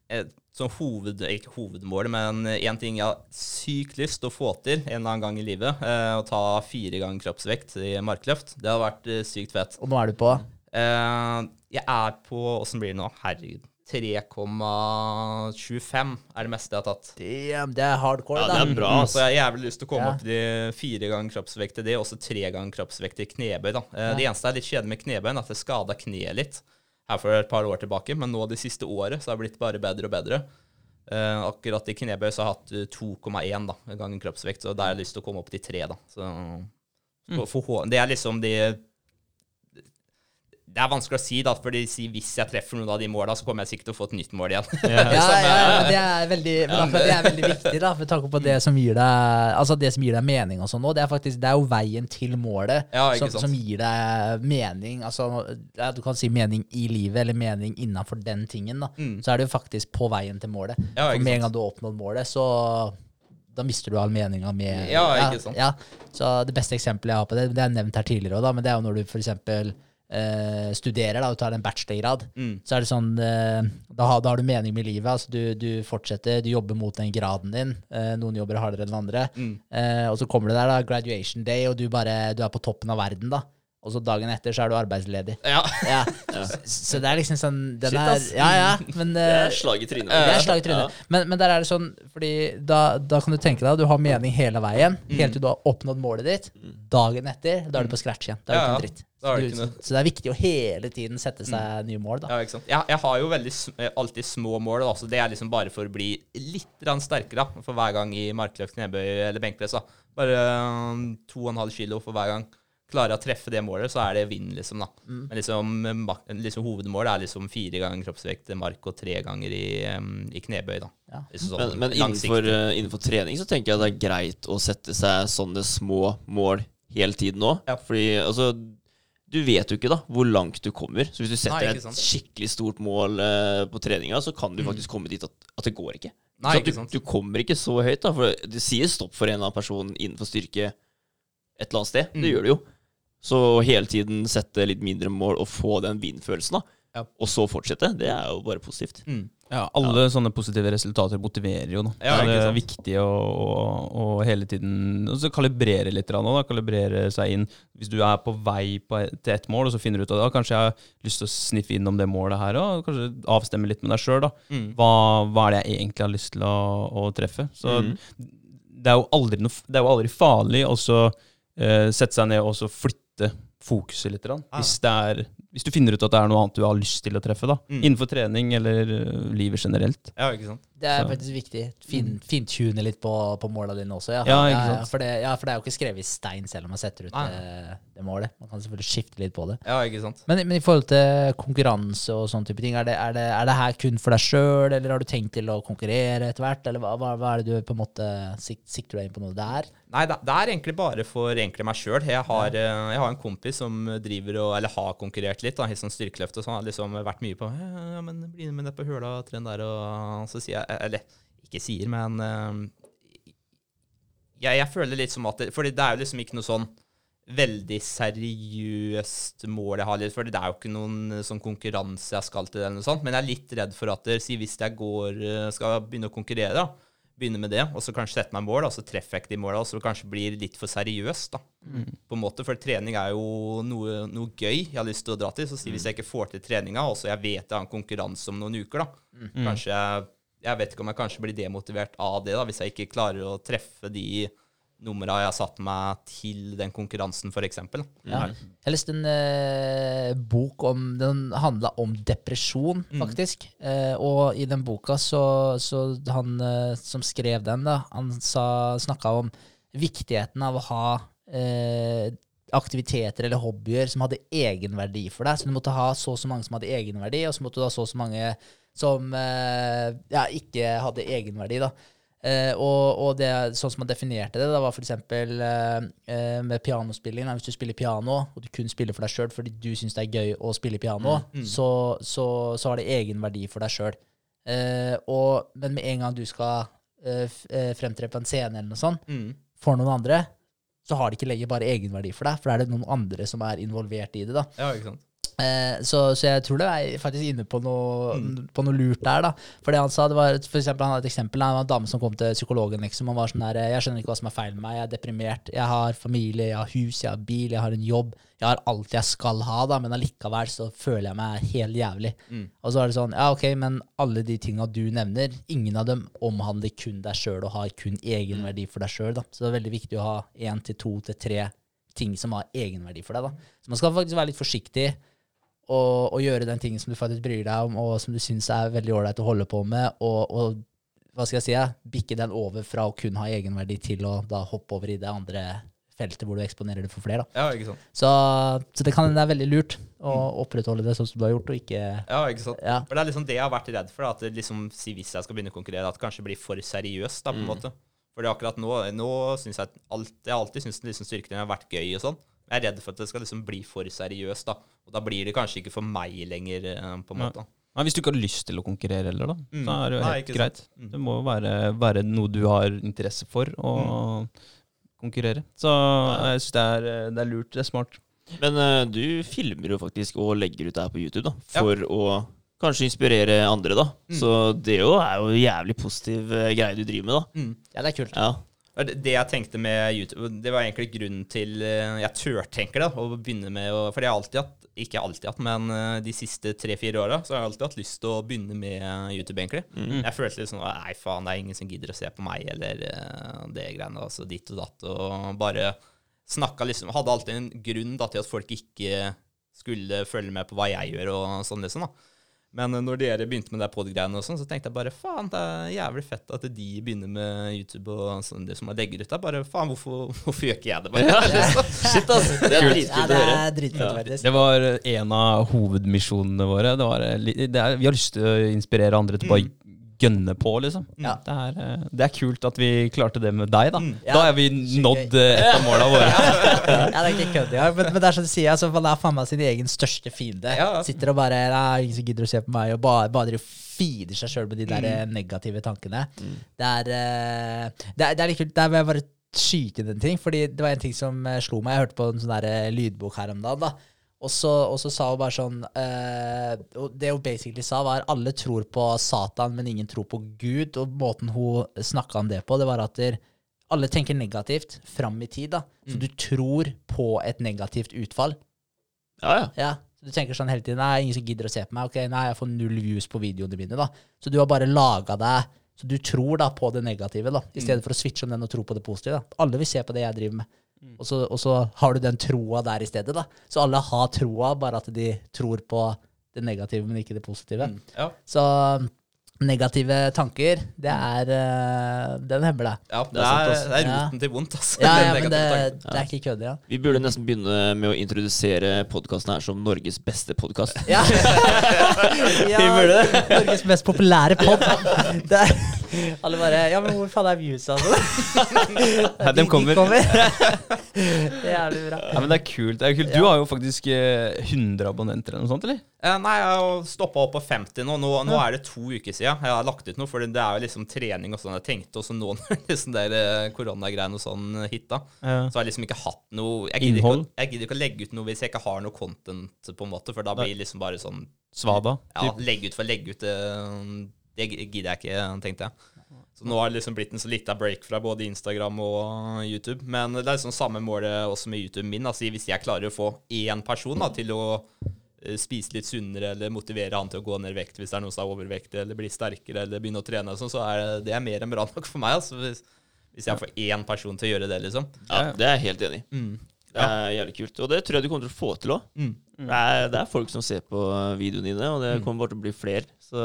Speaker 3: et sånn hoved... Ikke hovedmål, men én ting jeg har sykt lyst til å få til en eller annen gang i livet. eh, Å ta fire ganger kroppsvekt i markløft. Det hadde vært eh, sykt fett.
Speaker 4: Og nå er du på
Speaker 3: Eh, Jeg er på Åssen blir det nå? Herregud. 3,25 er det meste jeg har tatt.
Speaker 4: Damn, det er hardcore,
Speaker 2: Ja,
Speaker 4: da.
Speaker 2: det er bra,
Speaker 3: Så
Speaker 2: altså.
Speaker 3: jeg har jævlig lyst til å komme
Speaker 4: Ja.
Speaker 3: opp til fire ganger kroppsvekt i det, og så tre ganger kroppsvekt i knebøy. da. Ja. Det eneste er litt kjedelig med knebøyen, at det skada kneet litt her for et par år tilbake, men nå det siste året så har det blitt bare bedre og bedre. Eh, akkurat i knebøy så har jeg hatt eh, 2,1 da, ganger kroppsvekt, så der har jeg lyst til å komme opp til 3. da. Så, for, for, det er liksom de det er vanskelig å si, da, fordi sier hvis jeg treffer noen av de måla, så kommer jeg sikkert til å få et nytt mål igjen.
Speaker 4: Ja, ja, ja, det er veldig, det er veldig viktig, da, med tanke på det som gir deg Altså det som gir deg mening og sånn nå. Det er faktisk, det er jo veien til målet
Speaker 3: Ja,
Speaker 4: som, som gir deg mening. Altså, du kan si mening i livet, eller mening innafor den tingen. da.
Speaker 3: Mm.
Speaker 4: Så er det jo faktisk på veien til målet.
Speaker 3: Ja,
Speaker 4: For med en gang du har oppnådd målet, så da mister du all meninga med
Speaker 3: Ja, ikke sant.
Speaker 4: Ja. Så det beste eksempelet jeg har på det, det er nevnt her tidligere òg, men det er jo når du f.eks. Eh, studerer da, og tar en bachelorgrad.
Speaker 3: Mm.
Speaker 4: Så er det sånn uh, da, har, da har du mening med livet. altså Du, du fortsetter, du jobber mot den graden din. Uh, noen jobber hardere enn andre.
Speaker 3: Mm.
Speaker 4: Og så kommer det der, da, graduation day, og du bare du er på toppen av verden, da. Og så dagen etter så er du arbeidsledig.
Speaker 3: Ja.
Speaker 4: Ja. Så, så det er liksom sånn den
Speaker 2: Shit,
Speaker 4: er. Ja, ja, men
Speaker 2: Det er slag i trynet.
Speaker 4: det er slag i trynet. Men, men der er det sånn, fordi da, da kan du tenke deg at du har mening hele veien,
Speaker 3: Mm.
Speaker 4: helt til du har oppnådd målet ditt. Dagen etter, da er du på scratch igjen. Da er du
Speaker 3: Ja,
Speaker 4: ikke
Speaker 3: ja.
Speaker 4: en dritt.
Speaker 3: Da er det
Speaker 4: Så
Speaker 3: ikke.
Speaker 4: Så det er viktig å hele tiden sette seg nye mål, da.
Speaker 3: Ja, ikke sant? Jeg, jeg har jo veldig eh, alltid små mål. Da, så det er liksom bare for å bli litt sterkere da, for hver gang i markløft, knebøy eller benkpress. da. Bare um, 2,5 kilo for hver gang. Klarer jeg å treffe det målet, så er det vinn, liksom. da.
Speaker 4: Mm.
Speaker 3: Men liksom, eh, liksom hovedmålet er liksom fire ganger kroppsvekt mark og tre ganger i, um, i knebøy. da.
Speaker 4: Ja.
Speaker 3: Liksom sånn
Speaker 2: Men, men innenfor, eh, innenfor trening så tenker jeg det er greit å sette seg sånne små mål hele tiden òg.
Speaker 3: Ja.
Speaker 2: Fordi altså Du vet jo ikke da hvor langt du kommer. Så hvis du setter
Speaker 3: Nei,
Speaker 2: et skikkelig stort mål uh, på treninga, så kan du faktisk komme dit at, at det går ikke.
Speaker 3: Nei, ikke
Speaker 2: du, du kommer ikke så høyt, da. For det sier stopp for en eller annen person innenfor styrke et eller annet sted. Det
Speaker 3: Mm.
Speaker 2: gjør det jo. Så hele tiden sette litt mindre mål og få den vinn-følelsen, da.
Speaker 3: Ja.
Speaker 2: Og så fortsette, det er jo bare positivt.
Speaker 3: Mm.
Speaker 1: Ja, alle sånne positive resultater motiverer jo. Da.
Speaker 3: Ja,
Speaker 1: det er viktig å, å, å hele tiden og så kalibrere litt. Da, Da, kalibrere seg inn. Hvis du er på vei på, til ett mål, og så finner du ut at ja, kanskje jeg har lyst til å sniffe innom det målet her, og kanskje avstemme litt med deg sjøl.
Speaker 3: Mm.
Speaker 1: Hva, hva er det jeg egentlig har lyst til å, å treffe? Så
Speaker 2: mm.
Speaker 1: det, er jo aldri noe, det er jo aldri farlig å så, eh, sette seg ned og så flytte fokuset litt. Da,
Speaker 3: Ja.
Speaker 1: Hvis, det er, hvis du finner ut at det er noe annet du har lyst til å treffe. da.
Speaker 3: Mm.
Speaker 1: Innenfor trening eller eh, livet generelt.
Speaker 3: Ja, ikke sant.
Speaker 4: Det er faktisk viktig. Fin, Fintune litt på, på måla dine også. Ja.
Speaker 1: Ja, sant.
Speaker 4: for det, ja, for det er jo ikke skrevet i stein selv om man setter ut det, det målet. Man kan selvfølgelig skifte litt på det.
Speaker 3: Ja, ikke sant.
Speaker 4: Men, men i forhold til konkurranse og sånne type ting, er det, er det, er det her kun for deg sjøl, eller har du tenkt til å konkurrere etter hvert? Eller hva, hva, er det du på en måte sik sikter deg inn på noe der?
Speaker 3: Nei, det, er egentlig bare for egentlig meg sjøl. Jeg, har, eh, jeg har en kompis som driver og Eller har konkurrert litt da, i sånn styrkeløft og sånn. Har liksom vært mye på ja, ja, men bli med ned på høla, tren der, og så sier jeg Eller ikke sier, men eh, jeg, jeg føler litt som at det, Fordi det er jo liksom ikke noe sånn veldig seriøst mål jeg har. litt, For det er jo ikke noen eh, sånn konkurranse jeg skal til, eller noe sånt. Men jeg er litt redd for at si hvis jeg går, eh, skal begynne å konkurrere, da, begynne med det, og så kanskje sette meg mål, og så treffer jeg ikke de måla, og så kanskje blir litt for seriøst, da. På en måte, For trening er jo noe, noe gøy jeg har lyst til å dra til. Så si hvis jeg ikke får til treninga, og så jeg vet jeg har en konkurranse om noen uker, da. Kanskje jeg Jeg vet ikke om jeg kanskje blir demotivert av det, da, hvis jeg ikke klarer å treffe de numra jeg har satt meg til den konkurransen, f.eks.
Speaker 4: Ja. Jeg leste en eh, bok om Den handla om depresjon, faktisk. Eh, og i den boka så, så han eh, som skrev den, da, han sa- snakka om viktigheten av å ha eh, aktiviteter eller hobbyer som hadde egenverdi for deg. Så du måtte ha så og så mange som hadde egenverdi, og så måtte du ha så og så mange som eh, ja, ikke hadde egenverdi. da. Eh, og, og det, sånn som man definerte det, da var f.eks. Eh, eh, med pianospilling. Hvis du spiller piano, og du kun spiller for deg sjøl fordi du syns det er gøy å spille piano, Så, så, så har det egenverdi for deg sjøl. Eh, men med en gang du skal fremtre på en scene eller noe sånt,
Speaker 3: Mm.
Speaker 4: for noen andre, så har det ikke lenger bare egenverdi for deg, for da er det noen andre som er involvert i det. da.
Speaker 3: Ja, ikke sant.
Speaker 4: Eh, så, så jeg tror det er faktisk inne på noe, på noe lurt der, da. For det han sa, det var for eksempel, han hadde et eksempel. Det var en dame som kom til psykologen, liksom. Han var sånn der Jeg skjønner ikke hva som er feil med meg. Jeg er deprimert. Jeg har familie, jeg har hus, jeg har bil, jeg har en jobb. Jeg har alt jeg skal ha, da, men allikevel så føler jeg meg helt jævlig. Og så er det sånn, ja ok, men alle de tinga du nevner, ingen av dem omhandler kun deg sjøl og har kun egenverdi for deg sjøl. Så det er veldig viktig å ha én til to til tre ting som har egenverdi for deg, da. Så man skal faktisk være litt forsiktig og, og gjøre den tingen som du faktisk bryr deg om, og som du syns er veldig ålreit å holde på med, og, og hva skal jeg si, bikke den over fra å kun ha egenverdi til å da hoppe over i det andre feltet hvor du eksponerer det for flere. Da.
Speaker 3: Ja, ikke sant.
Speaker 4: Så, så det, kan, det er veldig lurt å opprettholde det sånn som du har gjort, og ikke
Speaker 3: Ja, ikke sant.
Speaker 4: Ja.
Speaker 3: For det er liksom det jeg har vært redd for, da, at liksom, si hvis jeg skal begynne å konkurrere, at det kanskje blir for seriøst, da, på en måte. Fordi akkurat nå, nå synes jeg alt, jeg har alltid syntes liksom styrken har vært gøy og sånn. Jeg er redd for at det skal liksom bli for seriøst, da. Og da blir det kanskje ikke for meg lenger, eh, på en måte.
Speaker 1: Nei, hvis du ikke har lyst til å konkurrere heller, da,
Speaker 3: Mm.
Speaker 1: så er det jo helt
Speaker 3: Nei,
Speaker 1: greit.
Speaker 3: Mm.
Speaker 1: Det må jo være, være noe du har interesse for å
Speaker 3: Mm.
Speaker 1: konkurrere. Så jeg syns det, er- det er lurt. Det er smart.
Speaker 2: Men uh, du filmer jo faktisk og legger ut det her på YouTube, da.
Speaker 3: Ja.
Speaker 2: For å kanskje inspirere andre, da.
Speaker 3: Mm.
Speaker 2: Så det jo er jo jævlig positiv eh, greie du driver med, da.
Speaker 4: Ja, det er kult.
Speaker 2: Ja.
Speaker 3: Det det jeg tenkte med YouTube, det var egentlig grunnen til eh, jeg tørtenker da, å begynne med å For jeg har alltid hatt, ikke alltid hatt, men eh, de siste tre-fire åra, så har jeg alltid hatt lyst til å begynne med YouTube, egentlig. Jeg følte litt sånn Nei, faen, det er ingen som gidder å se på meg, eller eh, det greiene, altså ditt og datt, og bare snakka liksom Hadde alltid en grunn da til at folk ikke skulle følge med på hva jeg gjør, og sånn, liksom, da. Men når dere begynte med det pod-greiene, sånn, så tenkte jeg bare faen, det er jævlig fett at de begynner med YouTube og sånn, det som jeg legger ut der. Bare faen, hvorfor, hvorfor gjør ikke jeg det? bare?
Speaker 2: Shit, altså. Det er dritkult å høre.
Speaker 4: er.
Speaker 1: Det var en av hovedmisjonene våre. Det var, eh, det er, vi har lyst til å inspirere andre til å bare gønne på, liksom.
Speaker 4: Ja.
Speaker 1: Det, er, eh, det er kult at vi klarte det med deg, da.
Speaker 4: Ja.
Speaker 1: Da har vi nådd eh, et av måla våre.
Speaker 4: Ja, det er ikke kødd, ja. men, men det er som du sier, altså, man er faen meg sin egen største fiende. Sitter og bare Nei, ingen som gidder å se på meg, og bare, bare feeder seg sjøl med de der mm. negative tankene. Det er eh, det er, det er litt kult. Vil jeg bare skyte inn en ting, fordi det var en ting som eh, slo meg. Jeg hørte på en sånn der eh, lydbok her om dagen, da. Og så, og så sa hun bare sånn eh, Det hun basically sa, var alle tror på Satan, men ingen tror på Gud. Og måten hun snakka om det på, det var at der, alle tenker negativt fram i tid. da Så du tror på et negativt utfall.
Speaker 2: Ja, ja.
Speaker 4: Ja, Du tenker sånn hele tiden Nei, ingen som gidder å se på meg. Ok, nei, jeg får null views på videoene mine. da Så du har bare laga deg Så du tror da på det negative, da i stedet for å switche om den og tro på det positive. da Alle vil se på det jeg driver med. Og, så, og så har du den troa der i stedet. da Så alle har troa, bare at de tror på det negative, men ikke det positive.
Speaker 3: Ja,
Speaker 4: Så negative tanker, det er uh, Den hemmer deg.
Speaker 3: ja det,
Speaker 2: er sant,
Speaker 3: er, det er
Speaker 4: Ja.
Speaker 3: roten til vondt, altså.
Speaker 4: Ja, ja, men det, det er ikke kødd, ja.
Speaker 2: Vi burde nesten begynne med å introdusere podkasten her som Norges beste podkast.
Speaker 4: Ja. ja Norges mest populære pod. Det er, alle bare Ja, men hvor faen er views, altså?
Speaker 1: Nei, de kommer.
Speaker 4: Det er jævlig bra.
Speaker 1: Ja, men det er kult. Det er kult. Du har jo faktisk eh, 100 abonnenter eller noe sånt, eller?
Speaker 3: Eh, nei, jeg har stoppa opp på 50 nå. Nå, nå er det to uker siden jeg har lagt ut noe, for det er jo liksom trening og sånn. Jeg tenkte også nå når liksom der eh, koronagreiene og sånn hitta,
Speaker 1: Ja.
Speaker 3: så har jeg liksom ikke hatt noe jeg gidder,
Speaker 1: Innhold?
Speaker 3: ikke, å- jeg gidder ikke å legge ut noe hvis jeg ikke har noe content, på en måte, for da blir det liksom bare sånn
Speaker 1: Svada.
Speaker 3: Ja,
Speaker 1: typ.
Speaker 3: legge ut for å legge ut. eh, Det gidder jeg ikke, tenkte jeg. Så nå har det liksom blitt en så lita break fra både Instagram og YouTube. Men det er liksom samme målet også med YouTube min. Altså hvis jeg klarer å få én person da, til å eh, spise litt sunnere, eller motivere han til å gå ned i vekt hvis det er noen som er overvektig, eller bli sterkere, eller begynne å trene, sånn, så er det, det er mer enn bra nok for meg. Altså, hvis, hvis jeg får én person til å gjøre det, liksom.
Speaker 2: Ja, det er jeg helt enig i. Det er jævlig kult. Og det tror jeg du kommer til å få til òg.
Speaker 3: Mm.
Speaker 2: Det, det er folk som ser på videoene dine, og det kommer bare til å bli flere. Så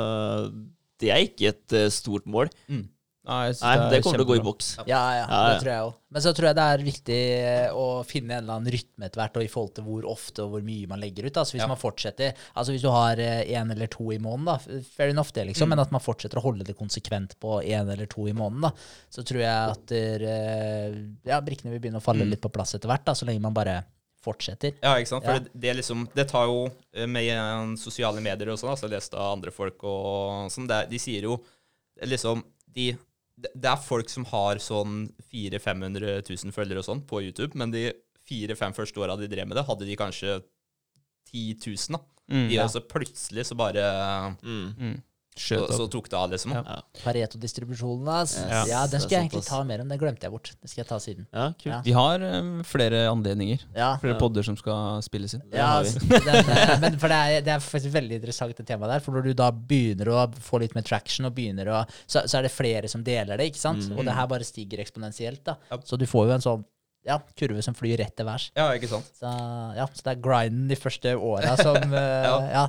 Speaker 2: det er ikke et eh, stort mål.
Speaker 3: Mm.
Speaker 1: Nei, jeg
Speaker 2: Nei, det
Speaker 1: det
Speaker 2: kommer til å gå i boks.
Speaker 4: Ja, ja,
Speaker 2: Ja,
Speaker 4: det
Speaker 2: ja.
Speaker 4: tror jeg òg. Men så tror jeg det er viktig eh, å finne en eller annen rytme etter hvert, og i forhold til hvor ofte og hvor mye man legger ut. Altså Hvis
Speaker 3: Ja.
Speaker 4: man fortsetter Altså hvis du har én eller to i måneden, da, fair enough det, liksom, men at man fortsetter å holde det konsekvent på én eller to i måneden, da, så tror jeg at der, eh, ja, brikkene vil begynne å falle litt på plass etter hvert, da, så lenge man bare fortsetter.
Speaker 3: Ja, ikke sant? For
Speaker 4: Ja.
Speaker 3: det, det, er liksom, det tar jo eh, med sosiale medier og sånn, altså jeg har lest av andre folk og sånn, det, de sier jo liksom de, det er folk som har sånn 400 000-500 000 følgere og sånn på YouTube, men de fire-fem første åra de drev med det, hadde de kanskje 10 000, da.
Speaker 1: Mm.
Speaker 3: De, altså, plutselig så bare
Speaker 2: Mm.
Speaker 1: Mm.
Speaker 3: Så, så tok det av, liksom.
Speaker 1: Ja.
Speaker 4: Pareto-distribusjonen, altså.
Speaker 2: Yes,
Speaker 4: Ja, den skulle jeg egentlig ta mer om. Den glemte jeg bort. Den skal jeg ta siden.
Speaker 2: Ja, kult.
Speaker 4: Ja.
Speaker 1: Vi har um, flere anledninger.
Speaker 4: Ja,
Speaker 1: Flere
Speaker 2: Ja.
Speaker 1: podder som skal spilles inn.
Speaker 4: Ja, altså, den, eh, men for det er, det er faktisk veldig interessant det temaet der. For når du da begynner å få litt mer traction, og begynner å, så, så er det flere som deler det, ikke sant?
Speaker 2: Mm.
Speaker 4: Og det her bare stiger eksponentielt. da.
Speaker 3: Ja.
Speaker 4: Så du får jo en sånn ja, kurve som flyr rett til værs.
Speaker 3: ja, ikke sant.
Speaker 4: Så, ja, så det er grinden de første åra som eh,
Speaker 3: Ja.
Speaker 4: ja.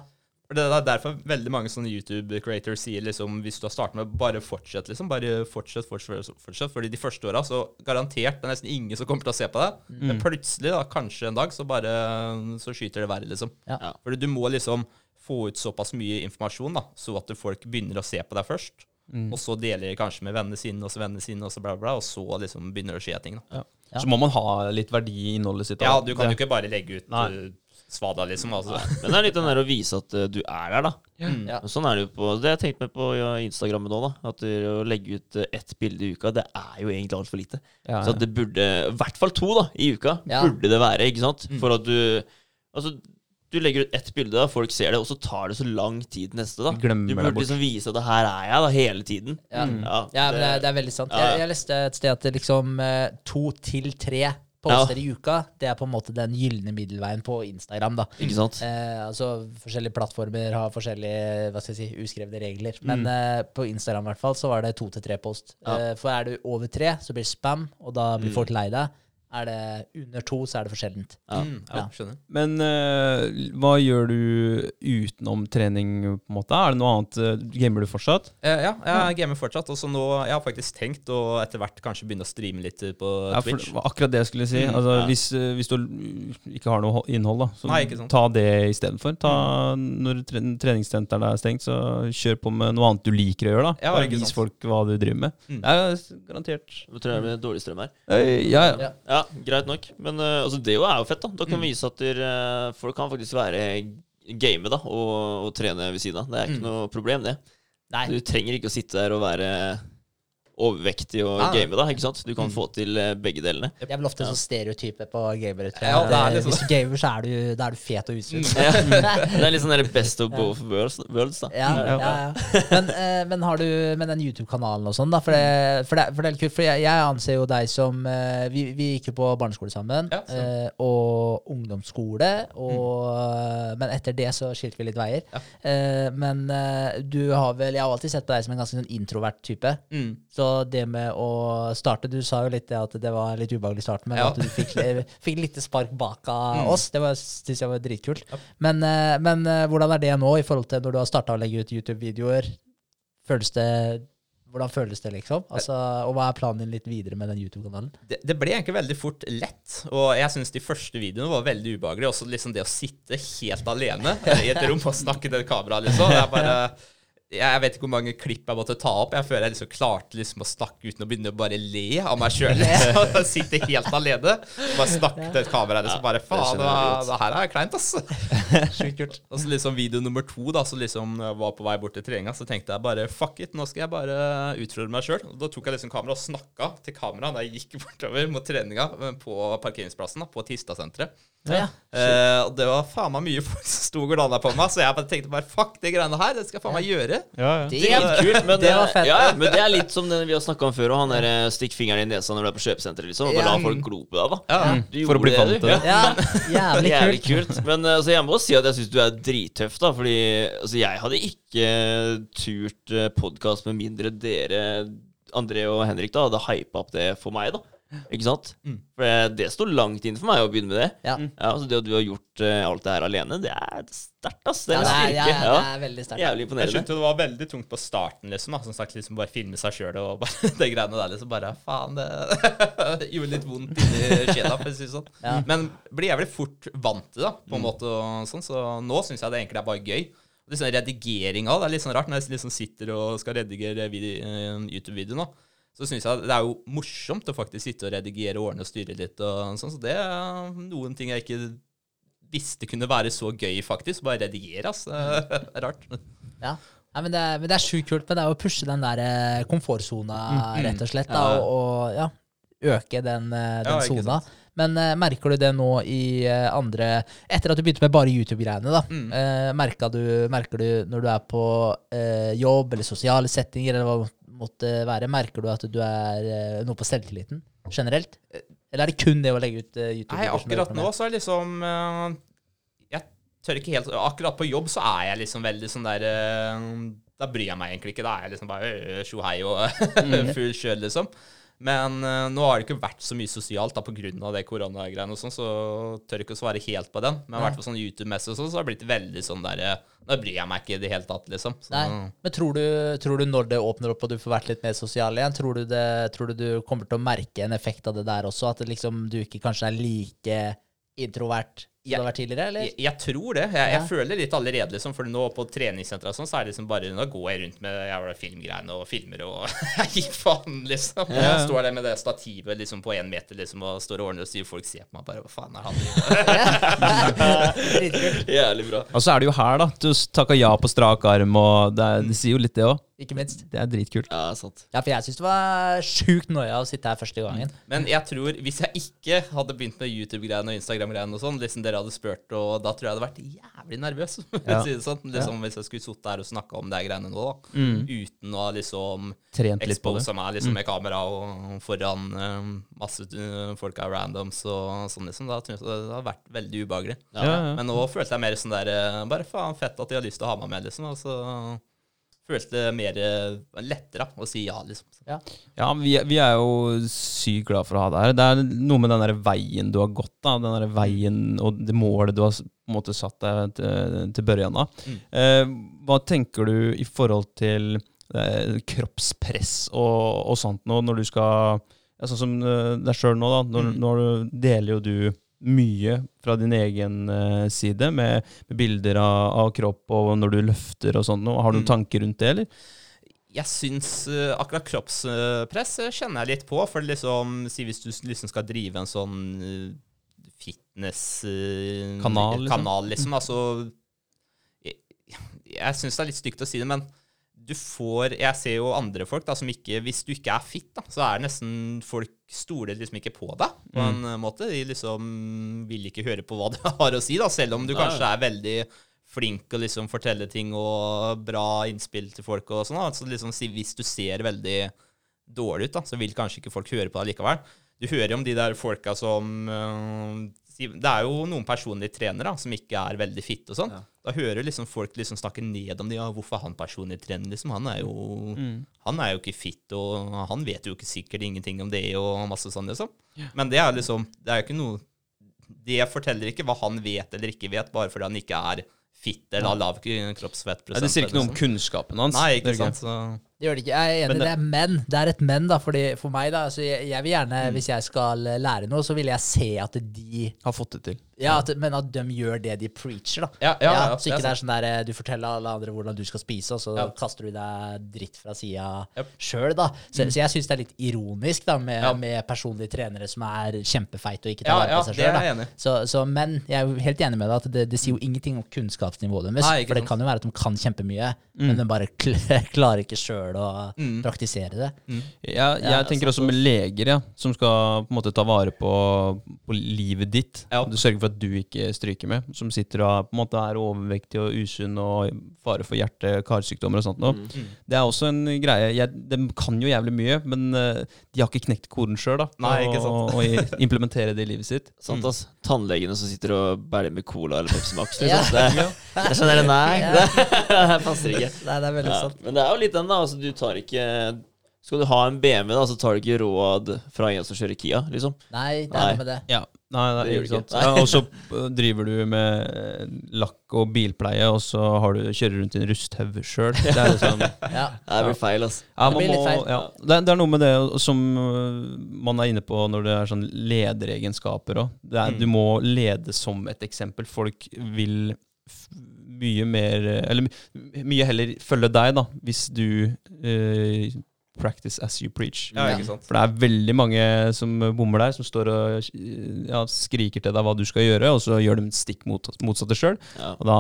Speaker 3: For Det er derfor veldig mange sånne YouTube-creators sier liksom hvis du har startet med bare fortsett, liksom. Bare fortsett, fortsett, fortsett. Fordi de første åra så garantert det er nesten ingen som kommer til å se på deg.
Speaker 4: Mm.
Speaker 3: Men plutselig, da, kanskje en dag, så bare så skyter det været, liksom.
Speaker 4: Ja.
Speaker 2: Ja.
Speaker 3: Fordi du må liksom få ut såpass mye informasjon, da, så at folk begynner å se på deg først.
Speaker 1: Mm.
Speaker 3: Og så deler de kanskje med vennene sine, og så vennene sine, og så bla, bla, og så liksom begynner det å skje ting. da.
Speaker 4: Ja.
Speaker 1: Så må man ha litt verdi i innholdet sitt. da.
Speaker 3: Ja, du kan jo ikke bare legge ut
Speaker 1: Nei.
Speaker 3: Svada, liksom. Altså.
Speaker 2: Men det er litt den der å vise at uh, du er der, da.
Speaker 3: Mm.
Speaker 4: Ja.
Speaker 2: Sånn er det jo på Det har jeg tenkt meg på ja, Instagram nå, da. At å legge ut uh, ett bilde i uka, det er jo egentlig altfor lite.
Speaker 1: Ja,
Speaker 2: Så at det burde I hvert fall to da, i uka
Speaker 4: Ja.
Speaker 2: burde det være, ikke sant?
Speaker 3: Mm.
Speaker 2: For at du Altså, du legger ut ett bilde, da, folk ser det, og så tar det så lang tid neste, da.
Speaker 1: Glemmer
Speaker 2: Du burde liksom vise at det her er jeg, da, hele tiden.
Speaker 4: Ja.
Speaker 1: Mm.
Speaker 2: Ja,
Speaker 4: Ja, men det, det er veldig sant.
Speaker 2: Ja, ja.
Speaker 4: Jeg, jeg leste et sted at det liksom eh, to til tre poster i uka, det er på en måte den gylne middelveien på Instagram, da.
Speaker 2: Ikke sant?
Speaker 4: Eh, altså Forskjellige plattformer har forskjellige hva skal jeg si, uskrevne regler. Men eh, på Instagram i hvert fall så var det to til tre post.
Speaker 2: Ja.
Speaker 4: Eh, for er du over tre, så blir det spam, og da blir
Speaker 2: Mm.
Speaker 4: folk lei deg. Er det under to, så er det for sjeldent.
Speaker 2: Ja.
Speaker 3: Mm, ja, skjønner.
Speaker 1: Men uh, hva gjør du utenom trening, på en måte? Er det noe annet? eh, Gamer du fortsatt?
Speaker 3: Uh, ja, jeg gamer fortsatt. Og så nå Jeg har faktisk tenkt å etter hvert kanskje begynne å streame litt på
Speaker 1: Ja, for
Speaker 3: Twitch.
Speaker 1: det var akkurat det jeg skulle si.
Speaker 3: Mm,
Speaker 1: altså,
Speaker 2: ja.
Speaker 1: hvis, hvis du ikke har noe innhold, da, så
Speaker 3: Nei,
Speaker 1: ta det istedenfor. Ta, når tre treningssenteret er stengt, så kjør på med noe annet du liker å gjøre. da
Speaker 3: Ja,
Speaker 1: Bare
Speaker 3: ikke
Speaker 1: vis
Speaker 3: sant.
Speaker 1: folk hva du driver med.
Speaker 3: Mm.
Speaker 1: Det er garantert.
Speaker 2: Nå tror jeg det blir dårlig strøm her.
Speaker 1: Eh, ja, ja.
Speaker 4: Ja.
Speaker 2: Ja, greit nok. Men uh, altså, det jo er jo fett, da. Da kan
Speaker 3: Mm.
Speaker 2: vi vise at dere, folk kan faktisk være game da, og, og trene ved siden av. Det er ikke
Speaker 3: Mm.
Speaker 2: noe problem, det.
Speaker 4: Nei.
Speaker 2: Du trenger ikke å sitte der og være overvektig og
Speaker 3: nei.
Speaker 2: game, da. ikke sant? Du kan
Speaker 3: Mm.
Speaker 2: få til eh, begge delene.
Speaker 4: Det er vel ofte så stereotype på gamere, tror jeg.
Speaker 3: Ja, det liksom-
Speaker 4: Hvis du gamer, så er du, da er du fet og usunn.
Speaker 2: Mm. Det er litt sånn best of both worlds, worlds da.
Speaker 4: Ja, ja, ja. Men, eh, men har du med den YouTube-kanalen og sånn, da? For det, for, det, for det er litt kult. For jeg, jeg anser jo deg som eh, vi, vi gikk jo på barneskole sammen.
Speaker 3: Ja,
Speaker 4: og ungdomsskole. Og, Men etter det så skilte vi litt veier.
Speaker 3: Ja.
Speaker 4: Eh, men du har vel Jeg har alltid sett på deg som en ganske sånn introvert type.
Speaker 3: Mm.
Speaker 4: Så det med å starte Du sa jo litt det at det var litt ubehagelig i starten, men
Speaker 3: Ja.
Speaker 4: at du fikk, fikk litt spark bak av
Speaker 3: Mm.
Speaker 4: oss, det syns jeg var dritkult.
Speaker 3: Ja.
Speaker 4: Men, eh, men eh, hvordan er det nå, i forhold til når du har starta å legge ut YouTube-videoer? Føles det Hvordan føles det, liksom? Altså, og hva er planen din litt videre med den YouTube-kanalen?
Speaker 3: Det, det ble egentlig veldig fort lett, og jeg syns de første videoene var veldig ubehagelige. Også liksom det å sitte helt alene i et rom og snakke til et kamera, liksom. Det er bare jeg vet ikke hvor mange klipp jeg måtte ta opp. Jeg føler jeg liksom klarte liksom å snakke uten å begynne å bare le av meg sjøl. Sitte helt alene. Bare snakke til et kamera. Liksom. Bare faen, det, det her er kleint, ass.
Speaker 4: Sjukt kult.
Speaker 3: Og så liksom video nummer to, da, så liksom var på vei bort til treninga, så tenkte jeg bare fuck it, nå skal jeg bare utfordre meg sjøl. Da tok jeg liksom kamera og snakka til kamera da jeg gikk bortover mot treninga eh, på parkeringsplassen da, på Tistasenteret.
Speaker 4: Ja.
Speaker 3: Uh, og det var faen meg mye folk som sto og glana på meg, så jeg bare tenkte bare fuck de greiene her, det skal jeg faen meg gjøre.
Speaker 1: Ja, ja.
Speaker 4: Det,
Speaker 2: Kult, men,
Speaker 4: det var fett.
Speaker 2: Ja, ja, men det er litt som den vi har snakka om før, og han der eh, stikk fingeren i nesa når du er på kjøpesenteret, liksom. Og bare
Speaker 4: Ja.
Speaker 2: la folk glo på deg, da.
Speaker 3: Ja.
Speaker 1: For å bli vant til det.
Speaker 2: Ja.
Speaker 4: Ja, jævlig
Speaker 2: Jævlig
Speaker 4: kult.
Speaker 2: kult. Men altså, jeg må si at jeg syns du er drittøff, da. Fordi altså, jeg hadde ikke turt uh, podkast med mindre dere, André og Henrik, da hadde hypa opp det for meg, da. Ikke sant?
Speaker 3: Mm.
Speaker 2: For det, står langt inn for meg å begynne med det.
Speaker 4: Ja.
Speaker 2: Ja, altså Det at du har gjort uh, alt det her alene, det er sterkt, ass. Det
Speaker 4: Ja,
Speaker 2: er
Speaker 4: det er, ja, ja,
Speaker 2: Ja,
Speaker 4: det er veldig sterkt.
Speaker 2: Jævlig
Speaker 3: Jeg skjønte det var veldig tungt på starten, liksom. da Som sagt, liksom bare filme seg sjøl og bare de greiene der. liksom Bare faen, det gjorde litt vondt inni sjela, for å si det sånn.
Speaker 4: Ja.
Speaker 3: Men blir jævlig fort vant til det, på en måte. og sånn Så nå syns jeg det egentlig er bare gøy. Redigering av det er litt sånn rart, når jeg liksom sitter og skal redigere eh, YouTube-video nå. Så syns jeg det er jo morsomt å faktisk sitte og redigere årene og styre litt. og sånn Så det er noen ting jeg ikke visste kunne være så gøy, faktisk. Bare redigere, ass. Det er Rart.
Speaker 4: Ja. Ja, men det men det er sjukt kult. Men det er jo å pushe den der eh, komfortsona, rett og slett. Da, og, og ja, øke den, den
Speaker 3: Ja,
Speaker 4: sona. Men uh, merker du det nå i uh, andre Etter at du begynte med bare YouTube-greiene, da.
Speaker 3: Mm.
Speaker 4: Uh, merker, du, merker du når du er på eh, jobb eller sosiale settinger, eller hva måtte være, merker du at du er eh, noe på selvtilliten generelt? Eller er det kun det å legge ut eh, YouTube?
Speaker 3: Nei, akkurat nå så er liksom eh, Jeg tør ikke helt Akkurat på jobb så er jeg liksom veldig sånn der Da bryr jeg meg egentlig ikke. Da er jeg liksom bare øh, tjo hei og full kjør, liksom. Men uh, nå har det ikke vært så mye sosialt da pga. det koronagreiene og sånn, så tør jeg ikke å svare helt på den. Men i hvert fall sånn YouTube-messig sånn, så har det blitt veldig sånn der eh, Nå bryr jeg meg ikke i det hele tatt, liksom. Så,
Speaker 4: Nei. Men tror du, tror du når det åpner opp og du får vært litt mer sosial igjen, tror du, det, tror du du kommer til å merke en effekt av det der også? At det liksom, du ikke kanskje er like introvert
Speaker 3: Ja.
Speaker 4: du har vært tidligere, eller?
Speaker 3: Jeg, jeg tror det. Jeg, jeg
Speaker 4: Ja.
Speaker 3: føler litt allerede, liksom. For nå på treningssenteret sånn, så er det liksom bare Nå går jeg rundt med jævla filmgreiene og filmer og Jeg faen, liksom.
Speaker 1: Ja.
Speaker 3: Jeg står der med det stativet liksom på én meter liksom og står og ordner og styrer. Folk ser på meg bare Hva faen er han driver med?
Speaker 2: Jævlig bra.
Speaker 1: Og så er det jo her, da. Du takka ja på strak arm, og det, det sier jo litt, det òg.
Speaker 4: Ikke minst.
Speaker 1: Det er dritkult.
Speaker 2: Ja, sant.
Speaker 4: Ja, for jeg syns det var sjukt noia å sitte her første gangen.
Speaker 3: Men jeg tror, hvis jeg ikke hadde begynt med YouTube-greiene og Instagram-greiene og sånn, liksom dere hadde spurt, og da tror jeg jeg hadde vært jævlig nervøs. for å
Speaker 1: Ja.
Speaker 3: si det sånn. Liksom, Hvis jeg skulle sittet her og snakka om de greiene nå, da.
Speaker 1: Mm.
Speaker 3: Uten å liksom
Speaker 1: Trent litt på det.
Speaker 3: expose meg liksom, med kamera og foran eh, masse uh, folk av randoms og sånn, liksom. Da tror jeg det hadde vært veldig ubehagelig.
Speaker 1: Ja, ja.
Speaker 3: Men nå følte jeg mer sånn der eh, Bare faen fett at de har lyst til å ha meg med, liksom. Og så følte det mer eh, lettere å si ja, liksom. Ja,
Speaker 1: Ja, vi, vi er jo sykt glad for å ha deg her. Det er noe med den der veien du har gått, da. Den der veien og det målet du har på en måte satt deg til, til børjan av.
Speaker 3: Mm.
Speaker 1: Eh, hva tenker du i forhold til eh, kroppspress og, og sånt nå, når du skal ja, Sånn som eh, deg sjøl nå, da. Når,
Speaker 3: Mm.
Speaker 1: når du deler jo du mye fra din egen eh, side med, med bilder av, av kropp og når du løfter og sånn. Har du noen
Speaker 3: Mm.
Speaker 1: tanker rundt det, eller?
Speaker 3: Jeg syns eh, akkurat kroppspress eh, kjenner jeg litt på. For liksom, si hvis du liksom skal drive en sånn fitness-kanal,
Speaker 1: Kanal, liksom.
Speaker 3: kanal, liksom altså, Jeg, jeg syns det er litt stygt å si det, men du får Jeg ser jo andre folk da, som ikke Hvis du ikke er fit, da, så er det nesten Folk stoler liksom ikke på deg, på en mm. måte. De liksom vil ikke høre på hva du har å si, da, selv om du
Speaker 2: Nei.
Speaker 3: kanskje er veldig flink og liksom forteller ting og bra innspill til folk og sånn. Altså liksom, hvis du ser veldig dårlig ut, da, så vil kanskje ikke folk høre på deg likevel. Du hører jo om de der folka som si- Det er jo noen personlige trenere da, som ikke er veldig fitte og sånn.
Speaker 2: Ja.
Speaker 3: Da hører liksom folk liksom snakke ned om det. ja, hvorfor er han personlig trener, liksom. Han er jo
Speaker 1: Mm.
Speaker 3: han er jo ikke fit, og han vet jo ikke sikkert ingenting om det, og masse sånn, liksom. Men det er liksom Det er jo ikke noe Det forteller ikke hva han vet eller ikke vet, bare fordi han ikke er fit eller har lav kroppsfettprosent.
Speaker 1: Ja, det sier ikke noe om
Speaker 3: sånn.
Speaker 1: kunnskapen hans.
Speaker 3: Nei, ikke sant. Så
Speaker 4: Det gjør det ikke. Jeg er enig,
Speaker 1: Men
Speaker 4: det,
Speaker 1: det-
Speaker 4: er men. Det er et men, da. Fordi for meg, da. Altså jeg, jeg vil gjerne, hvis jeg skal lære noe, så vil jeg se at de
Speaker 1: Har fått det til.
Speaker 4: Ja, at, men at de gjør det de preacher, da.
Speaker 3: Ja, ja, ja,
Speaker 4: så ikke
Speaker 3: det
Speaker 4: det
Speaker 3: er
Speaker 4: sånn der eh, du forteller alle andre hvordan du skal spise, og så
Speaker 3: Ja.
Speaker 4: kaster du deg dritt fra sida
Speaker 3: Yep.
Speaker 4: sjøl, da. Så, så jeg syns det er litt ironisk da med,
Speaker 3: Ja.
Speaker 4: med personlige trenere som er kjempefeite og ikke tar vare
Speaker 3: ja,
Speaker 4: på seg sjøl.
Speaker 3: jeg.
Speaker 4: Så, så, men jeg er jo helt enig med deg at det, det sier jo ingenting om kunnskapsnivået deres. For det
Speaker 3: sant.
Speaker 4: kan jo være at de kan kjempemye, men de bare kl klarer ikke sjøl å
Speaker 3: Mm.
Speaker 4: praktisere det.
Speaker 1: Ja, jeg
Speaker 4: Ja,
Speaker 1: tenker også med leger, ja, som skal på en måte ta vare på, på livet ditt.
Speaker 3: Ja.
Speaker 1: Du sørger for at du ikke stryker med. Som sitter og på en måte er overvektig og usunn og fare for hjerte-karsykdommer og sånt. noe.
Speaker 3: Mm.
Speaker 1: Det er også en greie. Jeg, de kan jo jævlig mye, men eh, de har ikke knekt koden sjøl, da.
Speaker 3: Nei, ikke sant.
Speaker 1: Og, og implementere det i livet sitt.
Speaker 2: Sant, ass. Tannlegene som sitter og bærer med cola eller Pepsi Max.
Speaker 4: Ja.
Speaker 2: Liksom. Det, jeg skjønner det. Nei, det, det passer ikke.
Speaker 4: Nei, det er veldig
Speaker 2: Ja,
Speaker 4: sant.
Speaker 2: men det er jo litt den, da. Altså, du tar ikke Skal du ha en BMW, da, så tar du ikke råd fra en som kjører Kia, liksom.
Speaker 4: Nei, det er
Speaker 2: Nei.
Speaker 4: noe med det.
Speaker 1: Ja. Nei, nei,
Speaker 2: Det
Speaker 1: ikke sant. Ja, og så uh, driver du med eh, lakk og bilpleie, og så har du, kjører rundt i en rusthaug sjøl. Det er liksom
Speaker 4: Ja.
Speaker 2: Det blir feil, altså.
Speaker 1: Ja,
Speaker 4: Det blir litt feil.
Speaker 1: ja. det, er, det er noe med det som øh, man er inne på når det er sånn lederegenskaper òg.
Speaker 3: Mm.
Speaker 1: Du må lede som et eksempel. Folk vil mye mer Eller mye heller følge deg, da, hvis du øh, practice as you preach.
Speaker 3: Ja, ikke sant.
Speaker 1: For det er veldig mange som bommer der, som står og ja, skriker til deg hva du skal gjøre, og så gjør de stikk mot, motsatte sjøl.
Speaker 2: Ja.
Speaker 1: Og da,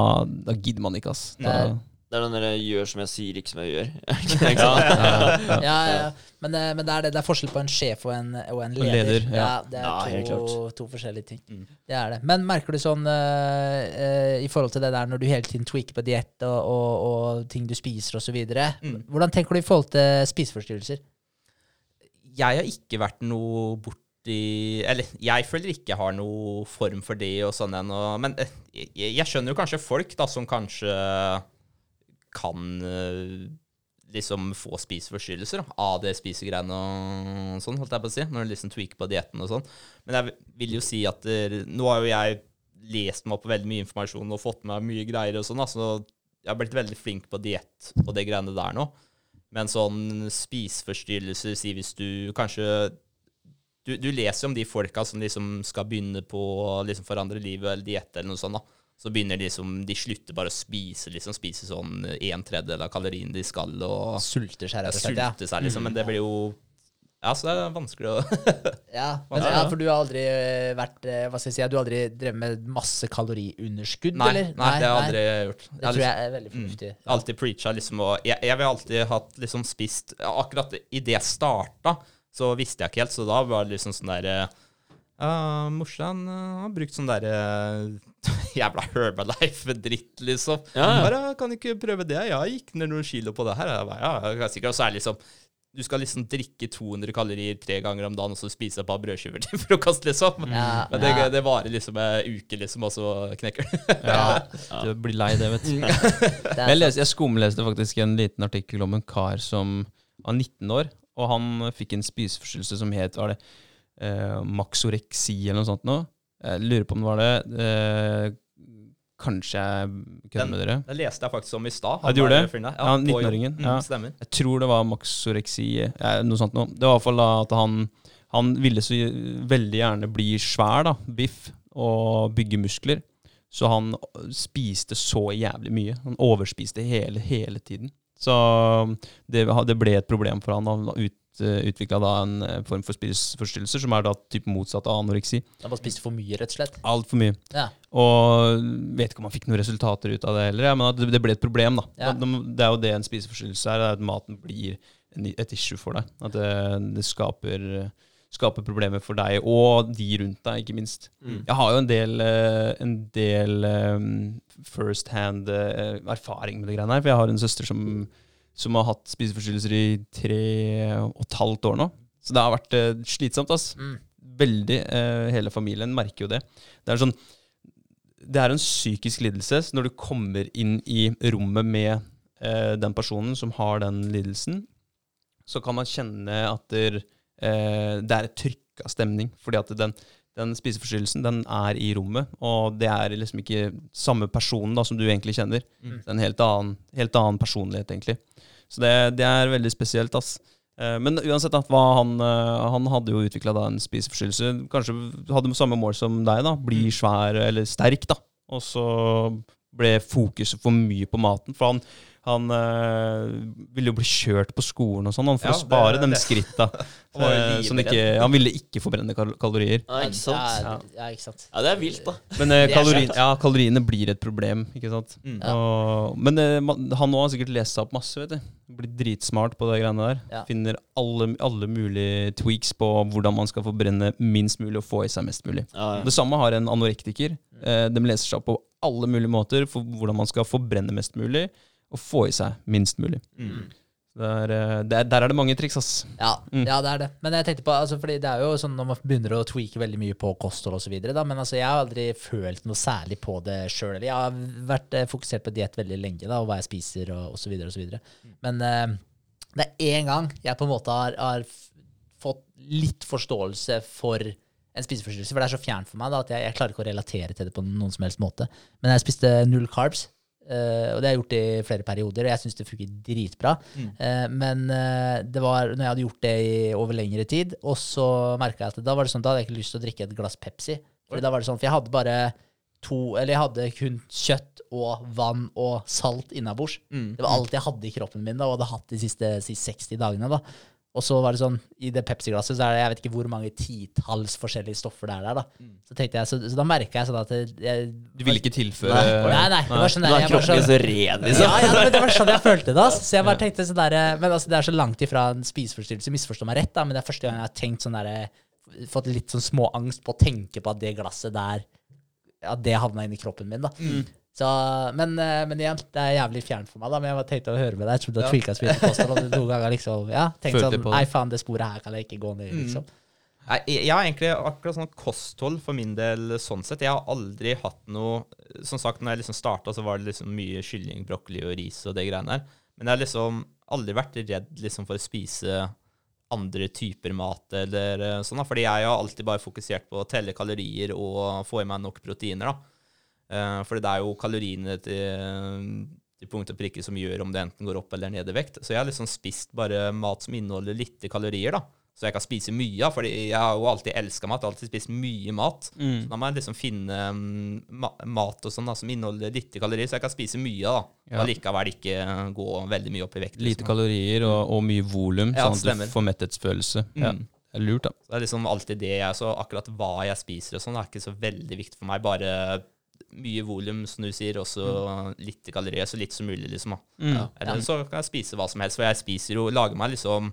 Speaker 1: da gidder man ikke, ass. Da.
Speaker 2: Det er den derre 'gjør som jeg sier, ikke som jeg gjør'.
Speaker 1: ja, ja, ja.
Speaker 4: Ja, ja, ja. Men, eh, men det, er det, det er forskjell på en sjef og en, og en leder.
Speaker 1: leder, ja.
Speaker 4: det er
Speaker 2: Ja,
Speaker 4: to, to forskjellige ting.
Speaker 3: Mm.
Speaker 4: Det er det. Men merker du sånn uh, i forhold til det der når du hele tiden tweaker på diett og, og, og ting du spiser osv.
Speaker 3: Mm.
Speaker 4: Hvordan tenker du i forhold til spiseforstyrrelser?
Speaker 3: Jeg har ikke vært noe borti Eller jeg føler ikke jeg har noe form for det og sånn ennå. Men jeg, jeg skjønner jo kanskje folk da som kanskje kan eh, liksom få spiseforstyrrelser av det spisegreiene og sånn, holdt jeg på å si. Når du liksom tweaker på dietten og sånn. Men jeg vil jo si at eh, nå har jo jeg lest meg opp på veldig mye informasjon og fått med meg mye greier og sånn, da, så jeg har blitt veldig flink på diett og det greiene der nå. Men sånn spiseforstyrrelser, si hvis du kanskje du, du leser om de folka som liksom skal begynne på å liksom forandre livet eller diett eller noe sånt. da. Så begynner de liksom, de slutter bare å spise, liksom. Spise sånn en tredjedel av kaloriene de skal, og
Speaker 4: Sulter seg, rett og slett. Ja.
Speaker 3: sulte seg, liksom. Men det blir jo Ja, så det er vanskelig å
Speaker 4: Ja, men,
Speaker 3: Ja,
Speaker 4: for du har aldri eh, vært eh, Hva skal jeg si, du har aldri drevet med masse kaloriunderskudd,
Speaker 3: Nei,
Speaker 4: eller?
Speaker 3: nei, det har jeg aldri gjort.
Speaker 4: Det
Speaker 3: Jeg
Speaker 4: tror
Speaker 3: liksom-
Speaker 4: jeg er veldig fornuftig.
Speaker 3: Mm. Alltid preacha liksom og jeg, jeg vil alltid hatt liksom spist Akkurat idet jeg starta, så visste jeg ikke helt, så da var det liksom sånn derre uh, Morsan uh, har brukt sånn derre jævla Herbalife-dritt, liksom.
Speaker 2: Ja, ja.
Speaker 3: Bare, kan du ikke prøve det? Jeg gikk ned noen kilo på det her. Jeg bare, ja, jeg er sikkert. Og så er liksom Du skal liksom drikke 200 kalorier tre ganger om dagen og så spise et par brødskiver til frokost, liksom.
Speaker 4: Ja,
Speaker 3: Men det,
Speaker 4: ja.
Speaker 3: det varer liksom en uke, liksom, og så knekker du.
Speaker 1: Ja, du blir lei det, vet du.
Speaker 4: Er
Speaker 1: Jeg, leste, jeg skumleste faktisk en liten artikkel om en kar som var 19 år, og han fikk en spiseforstyrrelse som het var det, eh, maxoreksi eller noe sånt nå. Jeg lurer på om det var det. Eh, kanskje jeg kødder med dere.
Speaker 3: Det leste jeg faktisk om i stad.
Speaker 1: Ja, du gjorde det?
Speaker 3: fyren.
Speaker 1: Ja, 19-åringen,
Speaker 3: Mm,
Speaker 1: ja.
Speaker 3: Stemmer.
Speaker 1: Jeg tror det var maxoreksi, eh, noe sånt noe. Det var i hvert fall da at han, han ville så veldig gjerne bli svær, da, biff, og bygge muskler. Så han spiste så jævlig mye. Han overspiste hele, hele tiden. Så det, det ble et problem for han. Han ut, utvikla da en eh, form for spiseforstyrrelser, som er da typ motsatt av anoreksi.
Speaker 4: Han bare spiste for mye, rett og slett.
Speaker 1: Altfor mye.
Speaker 4: Ja.
Speaker 1: Og vet ikke om han fikk noen resultater ut av det heller, ja, men at det, ble et problem. da.
Speaker 4: Ja.
Speaker 1: Det, er jo det en spiseforstyrrelse er, at maten blir et issue for deg. At det, det skaper, skaper problemer for deg og de rundt deg, ikke minst.
Speaker 2: Mm.
Speaker 1: Jeg har jo en del, eh, en del first hand eh, erfaring med det greiene her, for jeg har en søster som, som har hatt spiseforstyrrelser i tre og et halvt år nå. Så det har vært eh, slitsomt, ass.
Speaker 4: Mm.
Speaker 1: Veldig. eh, hele familien merker jo det. Det er sånn det er en psykisk lidelse. Så når du kommer inn i rommet med eh, den personen som har den lidelsen, så kan man kjenne at der, eh, det er et trykk av stemning. Fordi at den, den spiseforstyrrelsen den er i rommet, og det er liksom ikke samme personen da, som du egentlig kjenner.
Speaker 3: Mm.
Speaker 1: Det er en helt annen, helt annen personlighet, egentlig. Så det, det er veldig spesielt. ass. Eh, Men uansett, da, han, eh, han hadde jo utvikla en spiseforstyrrelse. Kanskje hadde samme mål som deg, da. Bli svær eller sterk, da. Og så ble fokuset for mye på maten. For han, han øh, ville jo bli kjørt på skolen og sånn, for
Speaker 3: Ja,
Speaker 1: å spare
Speaker 3: det-
Speaker 1: de skritta. Eh, sånn ikke, han ville ikke forbrenne kal kalorier.
Speaker 2: Ja, ikke sant?
Speaker 4: Ja, ja, ikke sant.
Speaker 2: Ja, det er vilt, da.
Speaker 1: Men øh,
Speaker 4: Det er
Speaker 1: kalori, ja, kaloriene blir et problem, ikke sant.
Speaker 3: Mm.
Speaker 4: Ja.
Speaker 1: Og, men eh, han òg har sikkert lest seg opp masse, vet du. Blitt dritsmart på de greiene der.
Speaker 4: Ja.
Speaker 1: Finner alle, alle mulige tweaks på hvordan man skal forbrenne minst mulig og få i seg mest mulig.
Speaker 2: Ja, ja.
Speaker 1: Det samme har en anorektiker. Eh, de leser seg opp på alle mulige måter for hvordan man skal forbrenne mest mulig og få i seg minst mulig.
Speaker 3: Mm.
Speaker 1: Der, er, eh, det er, der er det mange triks, ass.
Speaker 4: Ja,
Speaker 1: Mm.
Speaker 4: ja, det er det. Men jeg tenkte på, altså, fordi det er jo sånn når man begynner å tweake veldig mye på kosthold osv. Men altså, jeg har aldri følt noe særlig på det sjøl. Jeg har vært eh, fokusert på diett veldig lenge, da, og hva jeg spiser og osv. Mm. Men eh, Det er én gang jeg på en måte har, har fått litt forståelse for en spiseforstyrrelse, for det er så fjernt for meg da, at jeg, jeg klarer ikke å relatere til det på noen som helst måte. Men jeg spiste null carbs, eh, og det har jeg gjort i flere perioder, og jeg syns det funker dritbra. Eh, men uh, det var når jeg hadde gjort det i, over lengre tid, og så merka jeg at da var det sånn, da hadde jeg ikke lyst til å drikke et glass Pepsi. For da var det sånn, for jeg hadde bare to, eller jeg hadde kun kjøtt og vann og salt innabords.
Speaker 3: Mm.
Speaker 4: Det var alt jeg hadde i kroppen min da, og hadde hatt de siste, siste 60 dagene. da. Og så var det sånn, i det Pepsi-glasset så er det jeg vet ikke hvor mange titalls forskjellige stoffer det er der. da. Så tenkte jeg, så, så da merka jeg sånn at jeg,
Speaker 1: Du ville ikke tilføre
Speaker 4: Nei, nei. det var sånn der,
Speaker 2: er
Speaker 4: jeg var
Speaker 2: kroppen
Speaker 4: sånn,
Speaker 2: så ren, liksom.
Speaker 4: ja, ja, men det var sånn jeg følte det. Så jeg bare tenkte sånn der, Men altså, det er så langt ifra en spiseforstyrrelse, misforstå meg rett, da, men det er første gang jeg har tenkt sånn der, fått litt sånn små angst på å tenke på at det glasset der At det havna inn i kroppen min. da. Så, men, eh, men igjen, det er jævlig fjernt for meg, da. Men jeg tenkte å høre med deg. Jeg tror du tweaka spillet kosthold, og noen ganger liksom Ja, tenkte sånn. Nei, faen, det sporet her kan jeg ikke gå ned i, liksom.
Speaker 3: Nei, jeg jeg har egentlig akkurat sånn kosthold for min del sånn sett. Jeg har aldri hatt noe Som sagt, når jeg liksom starta, så var det liksom mye kylling, brokkoli og ris og det greiene der. Men jeg har liksom aldri vært redd liksom for å spise andre typer mat eller eh, sånn, da. Fordi jeg har alltid bare fokusert på å telle kalorier og få i meg nok proteiner, da. Eh, fordi det er jo kaloriene til, til punkt og prikke som gjør om det enten går opp eller ned i vekt. Så jeg har liksom spist bare mat som inneholder lite kalorier, da. Så jeg kan spise mye av, fordi jeg har jo alltid elska mat. Alltid spist mye mat.
Speaker 1: Mm.
Speaker 3: Så da må jeg liksom finne mm, ma mat og sånn da, som inneholder lite kalorier, så jeg kan spise mye av. da.
Speaker 1: Ja.
Speaker 3: Og likevel ikke gå veldig mye opp i vekt.
Speaker 1: Lite
Speaker 3: liksom.
Speaker 1: kalorier og, og mye volum,
Speaker 3: Ja,
Speaker 1: sånn at du får metthetsfølelse. Ja,
Speaker 3: Mm.
Speaker 1: det er lurt, da.
Speaker 3: Så det er liksom alltid det jeg Så akkurat hva jeg spiser og sånn, er ikke så veldig viktig for meg. Bare mye volum, som du sier, og så litt kalorier. Så litt som mulig, liksom.
Speaker 1: Mm.
Speaker 3: Ja. Eller så kan jeg spise hva som helst, for jeg spiser jo Lager meg liksom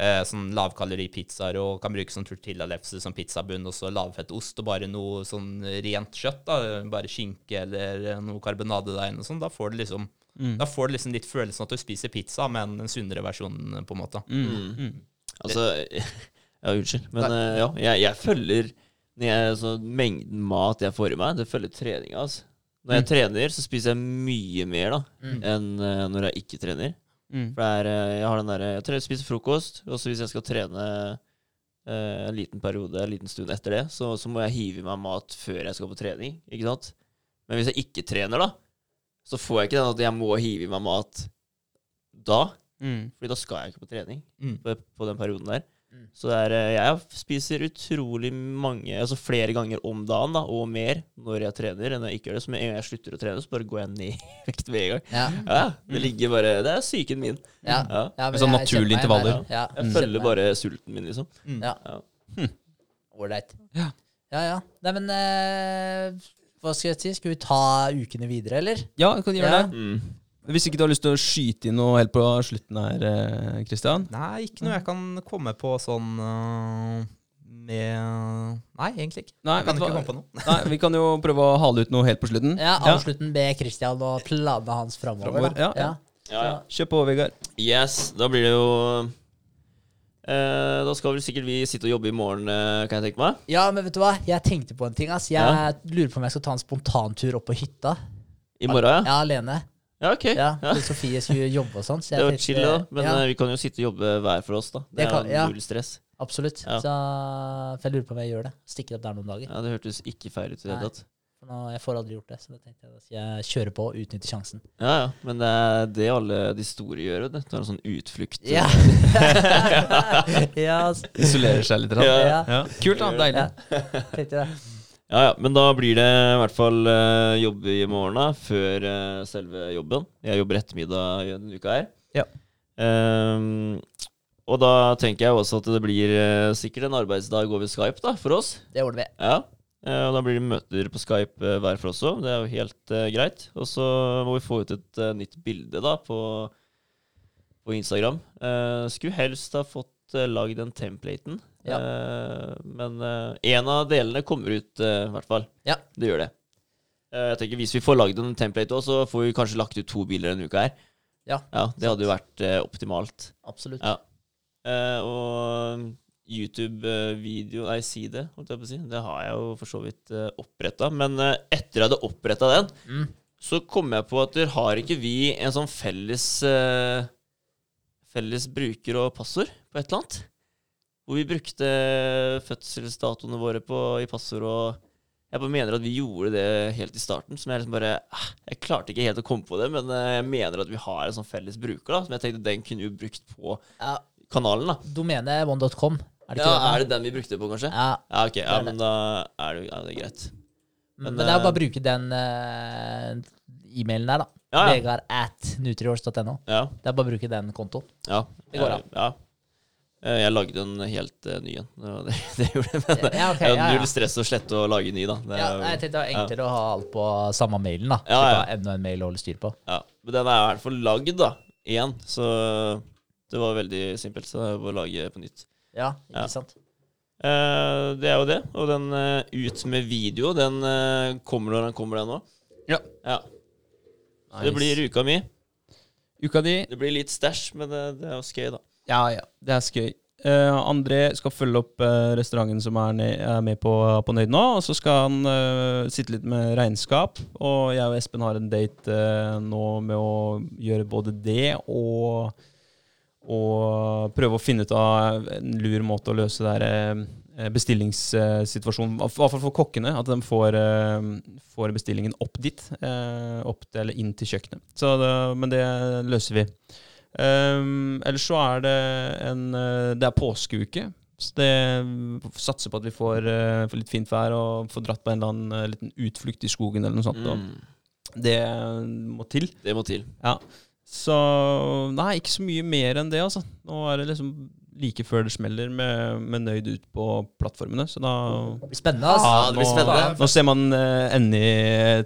Speaker 3: eh, sånn lavkaloripizzaer og kan bruke sånn tortillalefse som pizzabunn, og så lavfett ost og bare noe sånn rent kjøtt. da, Bare skinke eller noe karbonadedeig og sånn. Da får du liksom
Speaker 1: Mm.
Speaker 3: Da får du liksom litt følelsen at du spiser pizza, men en sunnere versjon, på en måte.
Speaker 1: Mm. Mm.
Speaker 2: Altså Ja, unnskyld. Men uh, ja, jeg, jeg følger jeg, så Mengden mat jeg får i meg, det følger treninga. Altså. Når jeg trener, så spiser jeg mye mer da
Speaker 4: Mm.
Speaker 2: enn uh, når jeg ikke trener.
Speaker 1: Mm.
Speaker 2: For er, eh, jeg har den der, jeg spiser frokost, og så hvis jeg skal trene uh, en liten periode, en liten stund etter det, så, så må jeg hive i meg mat før jeg skal på trening. Ikke sant? Men hvis jeg ikke trener, da, så får jeg ikke den at jeg må hive i meg mat da.
Speaker 1: Mm.
Speaker 2: Fordi da skal jeg ikke på trening
Speaker 3: Mm.
Speaker 2: på, på den perioden der. Så det er, eh, jeg spiser utrolig mange, altså flere ganger om dagen da, og mer når jeg trener enn jeg ikke gjør det. Så med en gang jeg slutter å trene, så bare går jeg ned i vekt med en gang.
Speaker 4: Ja.
Speaker 2: Ja, Det ligger bare, det er psyken min.
Speaker 4: Ja.
Speaker 2: Ja.
Speaker 4: Ja, men
Speaker 1: sånn naturlige intervaller.
Speaker 4: Ja.
Speaker 2: Jeg
Speaker 4: Mm.
Speaker 2: følger bare sulten min, liksom.
Speaker 3: Mm.
Speaker 4: Ja. Ålreit.
Speaker 1: Ja.
Speaker 4: ja, ja. Nei, men eh, hva skal jeg si? Skal vi ta ukene videre, eller?
Speaker 1: Ja, du kan gjøre
Speaker 4: Ja.
Speaker 1: det.
Speaker 2: Mm.
Speaker 1: Hvis ikke du har lyst til å skyte inn noe helt på slutten her, Kristian?
Speaker 3: Nei, ikke noe jeg kan komme på sånn uh, med Nei, egentlig ikke.
Speaker 1: Nei,
Speaker 3: Jeg kan ikke
Speaker 1: hva?
Speaker 3: komme på noe.
Speaker 1: Nei, vi kan jo prøve å hale ut noe helt på slutten.
Speaker 4: Ja, Avslutten med Kristian og planene hans framover.
Speaker 1: Ja, ja.
Speaker 2: Ja, ja.
Speaker 1: Kjør på, Vegard.
Speaker 2: Yes, da blir det jo eh, Da skal vel sikkert vi sitte og jobbe i morgen, eh, kan jeg tenke meg.
Speaker 4: Ja, men vet du hva? Jeg tenkte på en ting. ass. Jeg
Speaker 2: Ja.
Speaker 4: lurer på om jeg skal ta en spontantur opp på hytta.
Speaker 2: I morgen, ja?
Speaker 4: Ja, alene.
Speaker 2: Ja, ok.
Speaker 4: Ja,
Speaker 2: Ja.
Speaker 4: for Sofie skulle jobbe og sånn. Så
Speaker 2: Det
Speaker 4: jeg
Speaker 2: var
Speaker 4: tenkte-
Speaker 2: chill, da. Men
Speaker 4: ja,
Speaker 2: eh, vi kan jo sitte og jobbe hver for oss, da. Det,
Speaker 4: Det kan-
Speaker 2: er
Speaker 4: ja.
Speaker 2: null stress.
Speaker 4: Absolutt.
Speaker 2: Ja.
Speaker 4: Så, for jeg lurer på om jeg gjør det. Stikker opp der noen dager.
Speaker 2: Ja, Det hørtes ikke feil ut i det hele tatt.
Speaker 4: Jeg får aldri gjort det, så da tenkte jeg da skal jeg kjøre på og utnytte sjansen.
Speaker 2: Ja, ja. Men det er det alle de store gjør. Det tar en sånn utflukt.
Speaker 4: Ja. ja.
Speaker 1: Isolerer seg litt.
Speaker 2: Ja.
Speaker 1: Ja. Ja. Kult, da. Deilig.
Speaker 4: Ja. Tenkte det.
Speaker 2: Ja, ja, Men da blir det i hvert fall uh, jobb i morgen, da, før uh, selve jobben. Jeg jobber ettermiddag i denne uka her.
Speaker 1: Ja.
Speaker 2: Um, og da tenker jeg også at det blir uh, sikkert en arbeidsdag over Skype da, for oss.
Speaker 4: Det ordner vi.
Speaker 2: Ja. Og da blir det møter på Skype hver for oss òg. Det er jo helt greit. Og så må vi få ut et nytt bilde da på, på Instagram. Skulle helst ha fått lagd den templaten.
Speaker 4: Ja.
Speaker 2: Eh, men én av delene kommer ut, eh, i hvert fall.
Speaker 4: Ja.
Speaker 2: Det gjør det. Eh, jeg tenker Hvis vi får lagd en template òg, så får vi kanskje lagt ut to biler denne uka her.
Speaker 4: Ja.
Speaker 2: Det hadde jo vært eh, optimalt.
Speaker 4: Absolutt.
Speaker 2: Ja. Eh, og YouTube-video Nei, si det, holdt jeg på å si. Det har jeg jo for så vidt uh, oppretta. Men eh, etter jeg hadde oppretta den,
Speaker 4: Mm.
Speaker 2: så kom jeg på at der har ikke vi en sånn felles eh, felles bruker og passord på et eller annet. Hvor vi brukte fødselsdatoene våre på, i passord, og jeg bare mener at vi gjorde det helt i starten. Som jeg liksom bare ah, Jeg klarte ikke helt å komme på det, men eh, jeg mener at vi har en sånn felles bruker, da. Som jeg tenkte den kunne vi brukt på
Speaker 4: Ja,
Speaker 2: kanalen, da.
Speaker 4: Domenet one.com. Er det
Speaker 2: Ja,
Speaker 4: ikke
Speaker 2: er
Speaker 4: det?
Speaker 2: det den vi brukte på, kanskje?
Speaker 4: Ja,
Speaker 2: Ja, ok. Ja, men da er det, ja, det er greit.
Speaker 4: men,
Speaker 2: Men,
Speaker 4: det er jo bare
Speaker 2: eh,
Speaker 4: å bruke den uh, e-mailen der, da.
Speaker 2: Ja, ja.
Speaker 4: Vegard at nutriors.no.
Speaker 2: Ja,
Speaker 4: Det er bare å bruke den kontoen.
Speaker 2: ja.
Speaker 4: Det går an.
Speaker 2: Ja. Eh, Jeg lagde en helt eh, ny en. Det, det, gjorde jeg. Men
Speaker 4: Ja,
Speaker 2: okay, jo
Speaker 4: ja, ja.
Speaker 2: null stress å slette og lage ny, da. Det
Speaker 4: Ja, jeg tenkte det var enklere å ha alt på samme mailen, da.
Speaker 2: Ja,
Speaker 4: å
Speaker 2: ja.
Speaker 4: enda en mail å holde styr på.
Speaker 2: Ja, men den er i hvert fall lagd, da. Igjen. Så det var veldig simpelt. Så det er å lage på nytt.
Speaker 4: Ja, ikke
Speaker 2: Ja.
Speaker 4: sant?
Speaker 2: Eh, det er jo det. Og den eh, ut med video, den eh, kommer når den kommer, den òg.
Speaker 1: Ja.
Speaker 2: ja. Nice. Det blir uka mi.
Speaker 1: Uka di
Speaker 2: Det blir litt stæsj, men det, det er jo skøy, da.
Speaker 1: Ja, ja. Det er skøy. Uh, André skal følge opp uh, restauranten som er, ned, er med på, på Nøyd nå. Og så skal han uh, sitte litt med regnskap. Og jeg og Espen har en date nå med å gjøre både det og, og prøve å finne ut av en lur måte å løse det der bestillingssituasjonen I hvert fall for kokkene. At de får, får bestillingen opp dit. opp til, eller inn til kjøkkenet. Det, men det løser vi. Um, ellers så er det en eh, Det er påskeuke. Så det satser på at vi får, uh, får litt fint vær og får dratt på en eller annen uh, liten utflukt i skogen eller noe sånt.
Speaker 2: Mm,
Speaker 1: Det må til.
Speaker 2: det må til. Ja.
Speaker 1: Så nei, ikke så mye mer enn det, altså. Nå er det liksom like før det smeller med, med nøyd ut på plattformene. Så da
Speaker 4: Det blir spennende, altså.
Speaker 2: Ja, det blir spennende.
Speaker 1: Nå ser man uh, enden i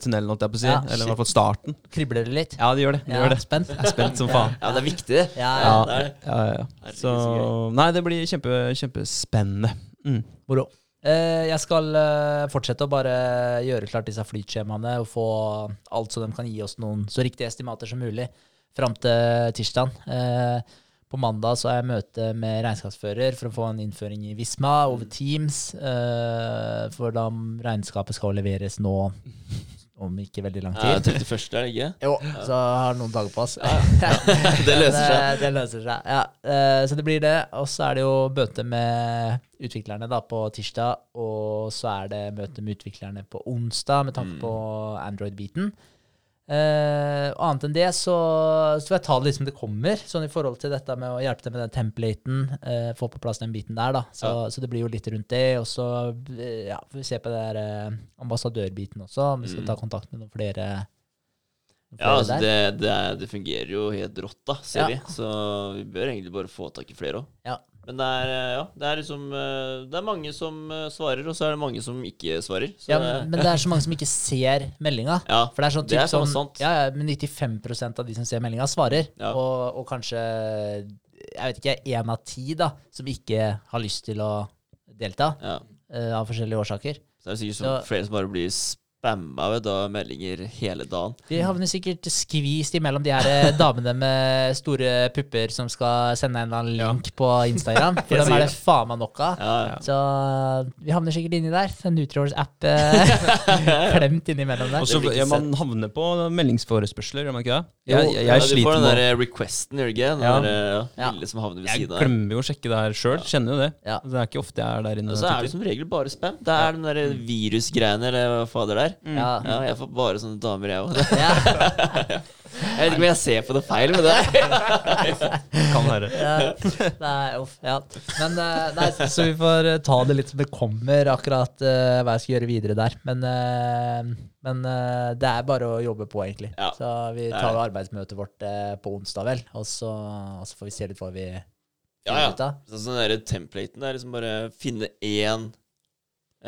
Speaker 1: tunnelen, holdt jeg på å si.
Speaker 4: Ja,
Speaker 1: eller i hvert fall starten.
Speaker 4: Kribler det litt?
Speaker 1: Ja, det gjør det. det,
Speaker 4: Ja,
Speaker 1: gjør det.
Speaker 4: Spent?
Speaker 1: Jeg er spent som faen.
Speaker 2: Ja, det er viktig, det.
Speaker 4: Ja,
Speaker 1: Ja,
Speaker 2: det er det.
Speaker 1: ja, ja, ja. Så. Nei, det blir kjempe, kjempespennende. Mm.
Speaker 4: Moro. Eh, jeg skal eh, fortsette å bare gjøre klart disse flytskjemaene og få alt så de kan gi oss noen så riktige estimater som mulig fram til tirsdag. Eh, på mandag så har jeg møte med regnskapsfører for å få en innføring i Visma over Teams. Uh, for da regnskapet skal leveres nå om ikke veldig lang tid.
Speaker 2: Ja,
Speaker 4: tid.
Speaker 2: 31. er det ikke?
Speaker 4: Jo, så har noen dager på oss.
Speaker 2: Det løser seg.
Speaker 4: Det, det løser seg, ja. Uh, Så det blir det. Og så er det jo møte med utviklerne da på tirsdag, og så er det møte med utviklerne på onsdag med tanke
Speaker 2: Mm.
Speaker 4: på Android-biten. Og annet enn det så, så får jeg ta det litt som det kommer, sånn i forhold til dette med å hjelpe til med den templaten, Uh, få på plass den biten der, da. Så,
Speaker 2: Ja.
Speaker 4: så det blir jo litt rundt det. Og så uh, ja, får vi se på det der ambassadørbiten også, om vi skal
Speaker 2: Mm.
Speaker 4: ta kontakt med noen flere.
Speaker 2: Ja, altså det, det, det fungerer jo helt rått, da, ser vi. Så vi bør egentlig bare få tak i flere òg.
Speaker 4: Ja.
Speaker 2: Men det er, eh, ja, det er liksom eh, Det er mange som eh, svarer, og så er det mange som ikke svarer. Så
Speaker 4: Ja, men, det er så mange som ikke ser meldinga.
Speaker 2: ja,
Speaker 4: For det er sånn
Speaker 2: Det er
Speaker 4: sånn,
Speaker 2: faen sant.
Speaker 4: ja, ja, men 95% av de som ser meldinga, svarer.
Speaker 2: Ja.
Speaker 4: Og, og kanskje, jeg vet ikke, én av ti da, som ikke har lyst til å delta,
Speaker 2: ja.
Speaker 4: uh, av forskjellige årsaker.
Speaker 2: Så det er sikkert
Speaker 4: Så-
Speaker 2: sånn, flere som bare blir spamma ved da meldinger hele dagen.
Speaker 4: De havner sikkert skvist imellom de her eh, damene med store pupper som skal sende en eller annen link på Instagram. For dem er det faen meg nok av.
Speaker 2: Ja, ja.
Speaker 4: Så vi havner sikkert inni der. En Nutriors-app eh, klemt innimellom der.
Speaker 1: Og så
Speaker 2: Det blir ikke
Speaker 1: ja, man havner på meldingsforespørsler, gjør man ikke det?
Speaker 4: Jeg,
Speaker 1: Jeg, jeg,
Speaker 2: ja,
Speaker 1: med
Speaker 2: du får den der requesten, gjør du ikke? Den
Speaker 1: Ja.
Speaker 2: der ja,
Speaker 4: Ja.
Speaker 2: lille som havner ved
Speaker 1: Jeg
Speaker 2: siden av. Jeg
Speaker 1: glemmer jo å sjekke det her sjøl. Kjenner jo det.
Speaker 4: Ja.
Speaker 1: Det er ikke ofte jeg er der inne.
Speaker 2: Og
Speaker 1: og
Speaker 2: så er det som regel bare spam. Det er den der virusgreiene eller hva fader det er.
Speaker 4: Ja.
Speaker 2: Ja, jeg får bare sånne damer, jeg òg.
Speaker 4: Ja.
Speaker 2: Jeg vet ikke om jeg ser på det feil med det.
Speaker 1: Kan være.
Speaker 4: Ja, nei, uff, ja. Men eh, nei, så vi får eh, ta det litt som det kommer, akkurat uh, hva jeg skal gjøre videre der. Men, uh, men uh, det er bare å jobbe på, egentlig.
Speaker 2: Ja,
Speaker 4: så vi tar jo arbeidsmøtet vårt på onsdag, vel. Og så, og så får vi se litt hva vi
Speaker 2: Ja, ja. sånn der templaten er liksom bare finne én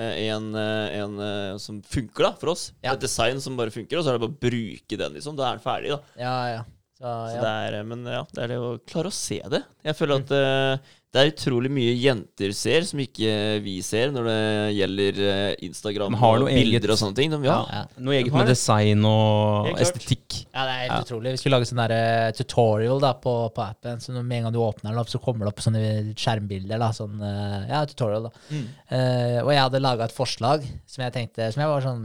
Speaker 2: en, eh, en eh, som funker da, for oss.
Speaker 4: Ja.
Speaker 2: Et design som bare funker, og så er det bare å bruke den, liksom. Da er den ferdig, da.
Speaker 4: Ja, ja. Så,
Speaker 2: Så det er, eh, men ja, det er det å klare å se det. Jeg føler at eh, det er utrolig mye jenter ser som ikke vi ser når det gjelder eh, Instagram
Speaker 1: De har
Speaker 2: og bilder
Speaker 1: eget.
Speaker 2: og sånne ting. De, ja.
Speaker 4: Ja.
Speaker 1: Noe eget
Speaker 2: De
Speaker 1: med
Speaker 2: det.
Speaker 1: design og estetikk.
Speaker 4: Ja, det er helt
Speaker 1: Ja.
Speaker 4: utrolig. Vi skulle lage sånn eh, tutorial da, på, på appen. Så med en gang du åpner den opp, så kommer det opp sånne skjermbilder. da, sånn, eh, Ja, tutorial, da.
Speaker 2: Mm.
Speaker 4: Uh, og jeg hadde laga et forslag som jeg tenkte Som jeg var sånn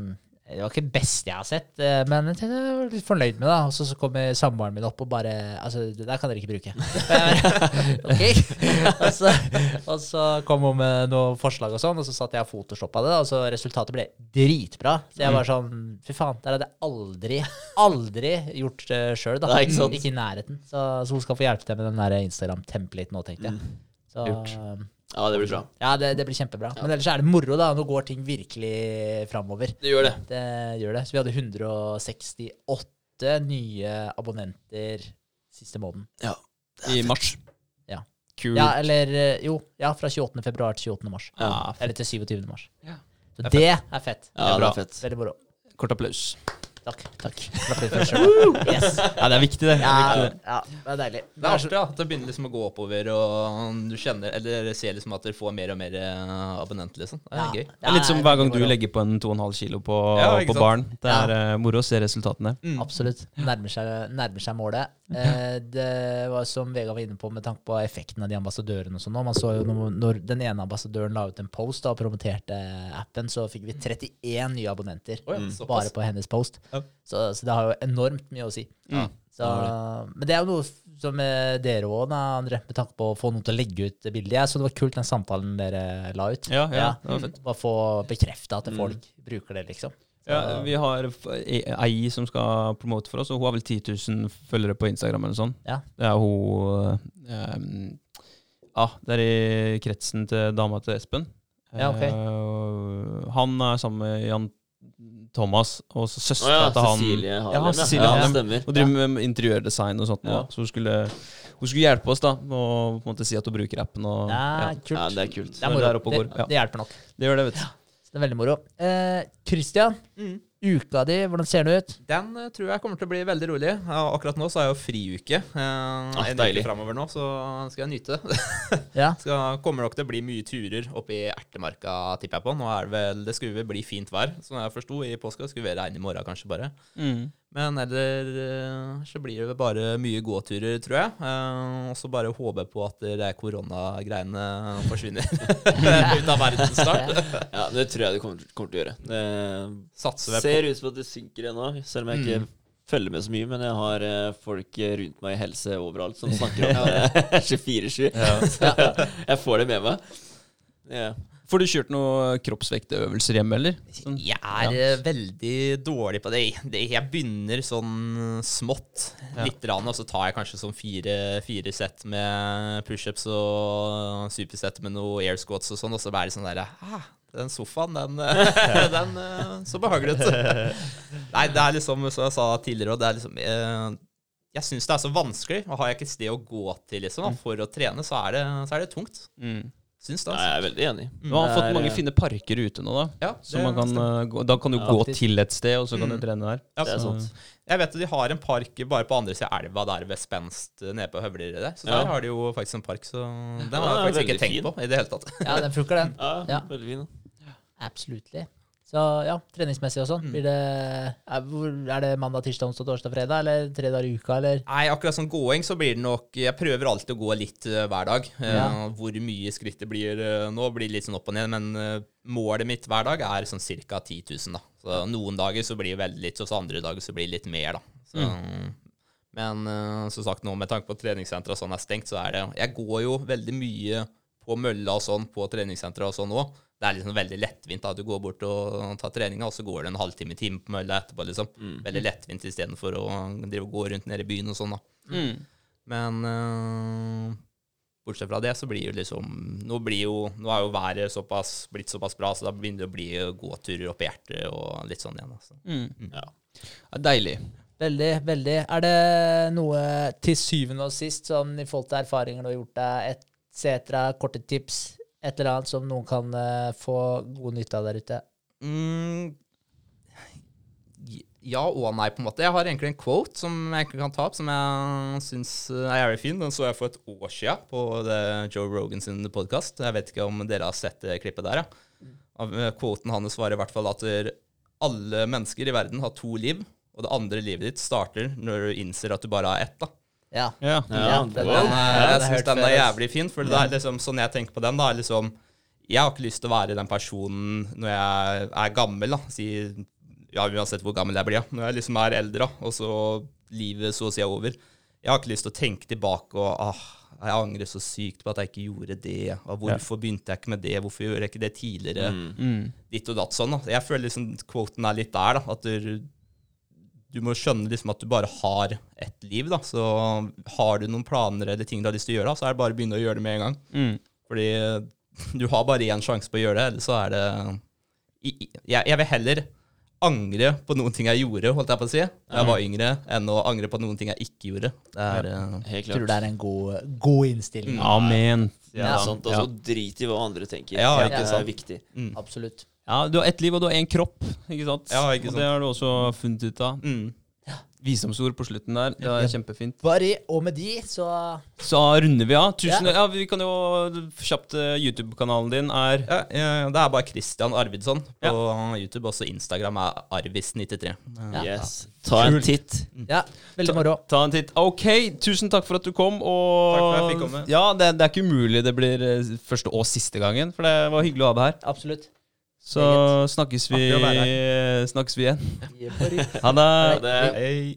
Speaker 4: Det var ikke det beste jeg har sett, eh, men jeg var litt fornøyd med det. Og så, så kommer samboeren min opp og bare Altså, det der kan dere ikke bruke. Og så, og så kom hun med noen forslag og sånn, og så satt jeg og photoshoppa det, og så resultatet ble dritbra. Så jeg var sånn Fy faen, der hadde jeg aldri, aldri gjort det sjøl, da.
Speaker 2: Nei, ikke?
Speaker 4: Ikke i nærheten. Så, så hun skal få hjelpe til med den der Instagram-templaten nå, tenkte jeg. Så
Speaker 1: Lurt.
Speaker 2: Ja, det blir bra.
Speaker 4: ja, det, det blir kjempebra. Men ellers er det moro, da. Nå går ting virkelig framover.
Speaker 2: Det gjør det.
Speaker 4: Det gjør det. Så vi hadde 168 nye abonnenter siste måneden.
Speaker 2: Ja.
Speaker 1: I mars.
Speaker 4: Ja.
Speaker 1: Kult.
Speaker 4: Ja, eller eh, Jo, ja, fra 28. februar til 28. mars.
Speaker 2: Ja.
Speaker 4: Eller til 27. mars.
Speaker 1: Ja.
Speaker 4: Så
Speaker 1: Det er
Speaker 4: det er fett.
Speaker 2: Ja, det
Speaker 1: bra.
Speaker 2: er fett.
Speaker 4: Veldig moro.
Speaker 1: Kort applaus.
Speaker 4: Takk. takk. Yes.
Speaker 1: Ja, det er viktig, det.
Speaker 4: Ja,
Speaker 1: det, er viktig, det.
Speaker 4: ja, det er deilig.
Speaker 3: Det er artig ja, at det begynner liksom å gå oppover, og du kjenner Eller ser liksom at dere får mer og mer eh, abonnenter, liksom. Det er
Speaker 4: Ja.
Speaker 3: gøy.
Speaker 1: Det er litt som hver gang du legger på en 2,5 kilo på,
Speaker 3: Ja,
Speaker 1: på barn. Det er eh, moro å se resultatene.
Speaker 3: Mm.
Speaker 4: Absolutt. Nærmer seg, nærmer seg målet. Eh, det var som Vegard var inne på med tanke på effekten av de ambassadørene og sånn. Man så jo når, når den ene ambassadøren la ut en post da, og promoterte appen, så fikk vi 31 nye abonnenter
Speaker 3: oh, ja,
Speaker 4: bare på hennes post.
Speaker 3: Ja.
Speaker 4: Så, så det har jo enormt mye å si.
Speaker 1: Ja.
Speaker 4: Så, men det er jo noe som eh, dere òg, André, med tanke på å få noen til å legge ut bildet. Jeg så det var kult den samtalen dere la ut.
Speaker 1: Ja, ja, det var fint.
Speaker 4: Bare få bekrefta at folk bruker det, liksom. Så,
Speaker 1: Ja, vi har ei ei som skal promote for oss, og hun har vel 10 000 følgere på Instagram eller sånn.
Speaker 4: Ja.
Speaker 1: Det er hun um, Ja, det er i kretsen til dama til Espen.
Speaker 4: Ja, ok.
Speaker 1: Uh, han er sammen med Jan Thomas, og søstera oh,
Speaker 2: ja,
Speaker 1: til han
Speaker 2: Cecilie Harlem.
Speaker 1: Ja, Cecilie
Speaker 2: ja,
Speaker 1: Harlem.
Speaker 2: det stemmer.
Speaker 1: Og driver med interiørdesign og sånt.
Speaker 2: Ja.
Speaker 1: Så hun skulle, hun skulle hjelpe oss da Å på en måte si at hun bruker appen. Og,
Speaker 4: ja,
Speaker 1: ja.
Speaker 4: kult.
Speaker 2: Ja, det er kult.
Speaker 4: Det er moro.
Speaker 1: Det
Speaker 4: Det, hjelper nok.
Speaker 1: Det gjør det, vet du.
Speaker 4: Det er veldig moro. Eh, Christian,
Speaker 3: Mm.
Speaker 4: Uka di, hvordan ser den ut?
Speaker 3: Den eh, tror jeg kommer til å bli veldig rolig. Ja, akkurat nå så er jeg jo friuke. Eh,
Speaker 2: Ah,
Speaker 3: en
Speaker 2: deilig.
Speaker 3: uke framover nå, så skal jeg nyte det.
Speaker 4: Ja.
Speaker 3: skal, kommer nok til å bli mye turer oppe i Ertemarka, tipper jeg på. Nå er det vel Det skulle vel bli fint vær, som jeg forsto i påska. Skulle være regn i morgen, kanskje, bare.
Speaker 1: Mm.
Speaker 3: Men eller eh, så blir det bare mye gåturer, tror jeg. Eh, og så bare håpe på at det der koronagreiene forsvinner ut av verden snart.
Speaker 2: Ja, det tror jeg det kommer, kommer til å gjøre. Det
Speaker 3: Satser på
Speaker 2: ser ut som at det synker ennå, selv om jeg ikke
Speaker 3: Mm.
Speaker 2: følger med så mye. Men jeg har eh, folk eh, rundt meg i helse overalt som snakker om det 24-7. Ja. jeg får det med meg. Ja.
Speaker 1: Får du kjørt noen kroppsvektøvelser hjemme, eller? Sånn.
Speaker 3: Jeg er ja. veldig dårlig på det. Jeg begynner sånn smått,
Speaker 1: Ja.
Speaker 3: litt, rann, og så tar jeg kanskje sånn fire, fire sett med pushups og supersett med noe air squats og sånn, og så blir det sånn derre ah, Den sofaen, den, eh, den eh, så behagelig ut. Nei, det er liksom, som jeg sa tidligere, det er liksom eh, Jeg syns det er så vanskelig. Og har jeg ikke sted å gå til liksom, for å trene, så er det, så er det tungt.
Speaker 1: Mm.
Speaker 3: Syns det, altså.
Speaker 2: jeg er veldig enig.
Speaker 1: Du har
Speaker 2: Det
Speaker 1: fått mange fine parker ute nå, da.
Speaker 3: Ja,
Speaker 1: Så man kan, eh, gå, da kan du
Speaker 2: Ja,
Speaker 1: gå
Speaker 4: faktisk.
Speaker 1: til et sted, og så kan
Speaker 3: Mm.
Speaker 1: du trene der.
Speaker 3: Ja,
Speaker 2: Det er sant.
Speaker 3: Jeg vet at de har en park bare på andre siden av elva der ved Spenst eh, nede på Høvlerød. Så
Speaker 2: Ja.
Speaker 3: der har de jo faktisk en park, så den
Speaker 2: Ja,
Speaker 3: har jeg faktisk ikke tenkt
Speaker 2: fin.
Speaker 3: på i det hele tatt.
Speaker 4: Ja, den funker, den.
Speaker 2: Ja,
Speaker 4: Ja.
Speaker 2: veldig fin.
Speaker 4: Absolutely. Så ja, treningsmessig og sånn. Blir det er, det mandag, tirsdag, onsdag, torsdag, fredag? Eller tre dager i uka, eller?
Speaker 3: Nei, akkurat som gåing så blir det nok Jeg prøver alltid å gå litt uh, hver dag. Uh,
Speaker 4: Ja.
Speaker 3: Hvor mye skritt det blir uh, nå, blir litt sånn opp og ned, men målet mitt hver dag er sånn ca. 10 000, da. Så noen dager så blir det veldig litt, og så andre dager så blir det litt mer, da. Så, Men eh, som sagt, nå med tanke på at treningssentra sånn er stengt, så er det Jeg går jo veldig mye på mølla og sånn på treningssentra og sånn òg. Det er liksom veldig lettvint da du går bort og tar treninga, og så går det en halvtime time på mølla etterpå, liksom. Veldig lettvint istedenfor å drive og gå rundt nede i byen og sånn, da.
Speaker 1: Mm.
Speaker 3: Men øh, bortsett fra det, så blir jo liksom Nå blir jo Nå er jo været såpass, blitt såpass bra, så da begynner det å bli gåturer opp i hjertet og litt sånn igjen. Altså.
Speaker 1: Mm.
Speaker 2: Ja.
Speaker 1: Ja, deilig.
Speaker 4: Veldig, veldig. Er det noe til syvende og sist, sånn i forhold til erfaringer du har gjort deg, etc., korte tips, et eller annet som noen kan eh, få god nytte av der ute?
Speaker 3: Mm, ja og nei, på en måte. Jeg har egentlig en quote som jeg kan ta opp, som jeg syns er jævlig fin. Den så jeg for et år siden på Joe Rogan sin podkast. Jeg vet ikke om dere har sett det klippet der, ja. Eh, quoten hans var i hvert fall at alle mennesker i verden har to liv, og det andre livet ditt starter når du innser at du bare har ett. da.
Speaker 4: Ja.
Speaker 1: Ja.
Speaker 2: Ja,
Speaker 4: den,
Speaker 2: den
Speaker 3: Den,
Speaker 4: Ja,
Speaker 3: er- jeg syns den er jævlig fin, for det er liksom, sånn jeg tenker på den, da, er liksom Jeg har ikke lyst til å være den personen når jeg er gammel, da, si Ja, uansett hvor gammel jeg blir. Ja. Når jeg liksom er eldre, da, og så livet så å si er over. Jeg har ikke lyst til å tenke tilbake og ah, jeg angrer så sykt på at jeg ikke gjorde det. Og hvorfor begynte jeg ikke med det? Hvorfor gjorde jeg ikke det tidligere?
Speaker 2: Mm.
Speaker 1: Mm.
Speaker 3: Ditt og datt sånn. da. Jeg føler liksom quoten er litt der. da, At du, du må skjønne liksom at du bare har ett liv. da, Så har du noen planer eller ting du har lyst til å gjøre, da, så er det bare å begynne å gjøre det med en gang.
Speaker 1: Mm.
Speaker 3: Fordi du har bare én sjanse på å gjøre det, eller så er det jeg, jeg vil heller angre på noen ting jeg gjorde, holdt jeg på å si, da jeg var yngre, enn å angre på noen ting jeg ikke gjorde. Det er, ja,
Speaker 2: Helt
Speaker 4: Tror
Speaker 2: klart.
Speaker 4: det er en god, god innstilling.
Speaker 1: Amen.
Speaker 2: Ja,
Speaker 4: Ja.
Speaker 2: sant. Altså, Drit i hva andre tenker.
Speaker 3: Ja,
Speaker 2: det
Speaker 3: ikke
Speaker 2: er viktig.
Speaker 3: mm.
Speaker 4: Absolutt.
Speaker 1: Ja, du har ett liv, og du har én kropp, ikke sant?
Speaker 3: Ja, ikke
Speaker 1: Og det har du også funnet ut av.
Speaker 3: Mm.
Speaker 1: Visdomsord på slutten der. Det er kjempefint.
Speaker 4: Bare, og med de, så
Speaker 1: Så runder vi av. Tusen,
Speaker 4: Ja.
Speaker 1: ja. Vi kan jo kjapt eh, YouTube-kanalen din er
Speaker 3: Ja, det er bare Christian Arvidsson på YouTube. Også Instagram er Arvis93.
Speaker 4: Ja.
Speaker 2: Yes. Ta en titt.
Speaker 4: Ja, veldig moro.
Speaker 1: Ta en titt. Ok, tusen takk for at du kom. Og
Speaker 3: Takk for at jeg fikk komme.
Speaker 1: Ja, det, det er ikke umulig det blir eh, første og siste gangen, for det var hyggelig å ha deg her.
Speaker 4: Absolutt.
Speaker 1: Så snakkes vi, snakkes vi igjen. Ha det.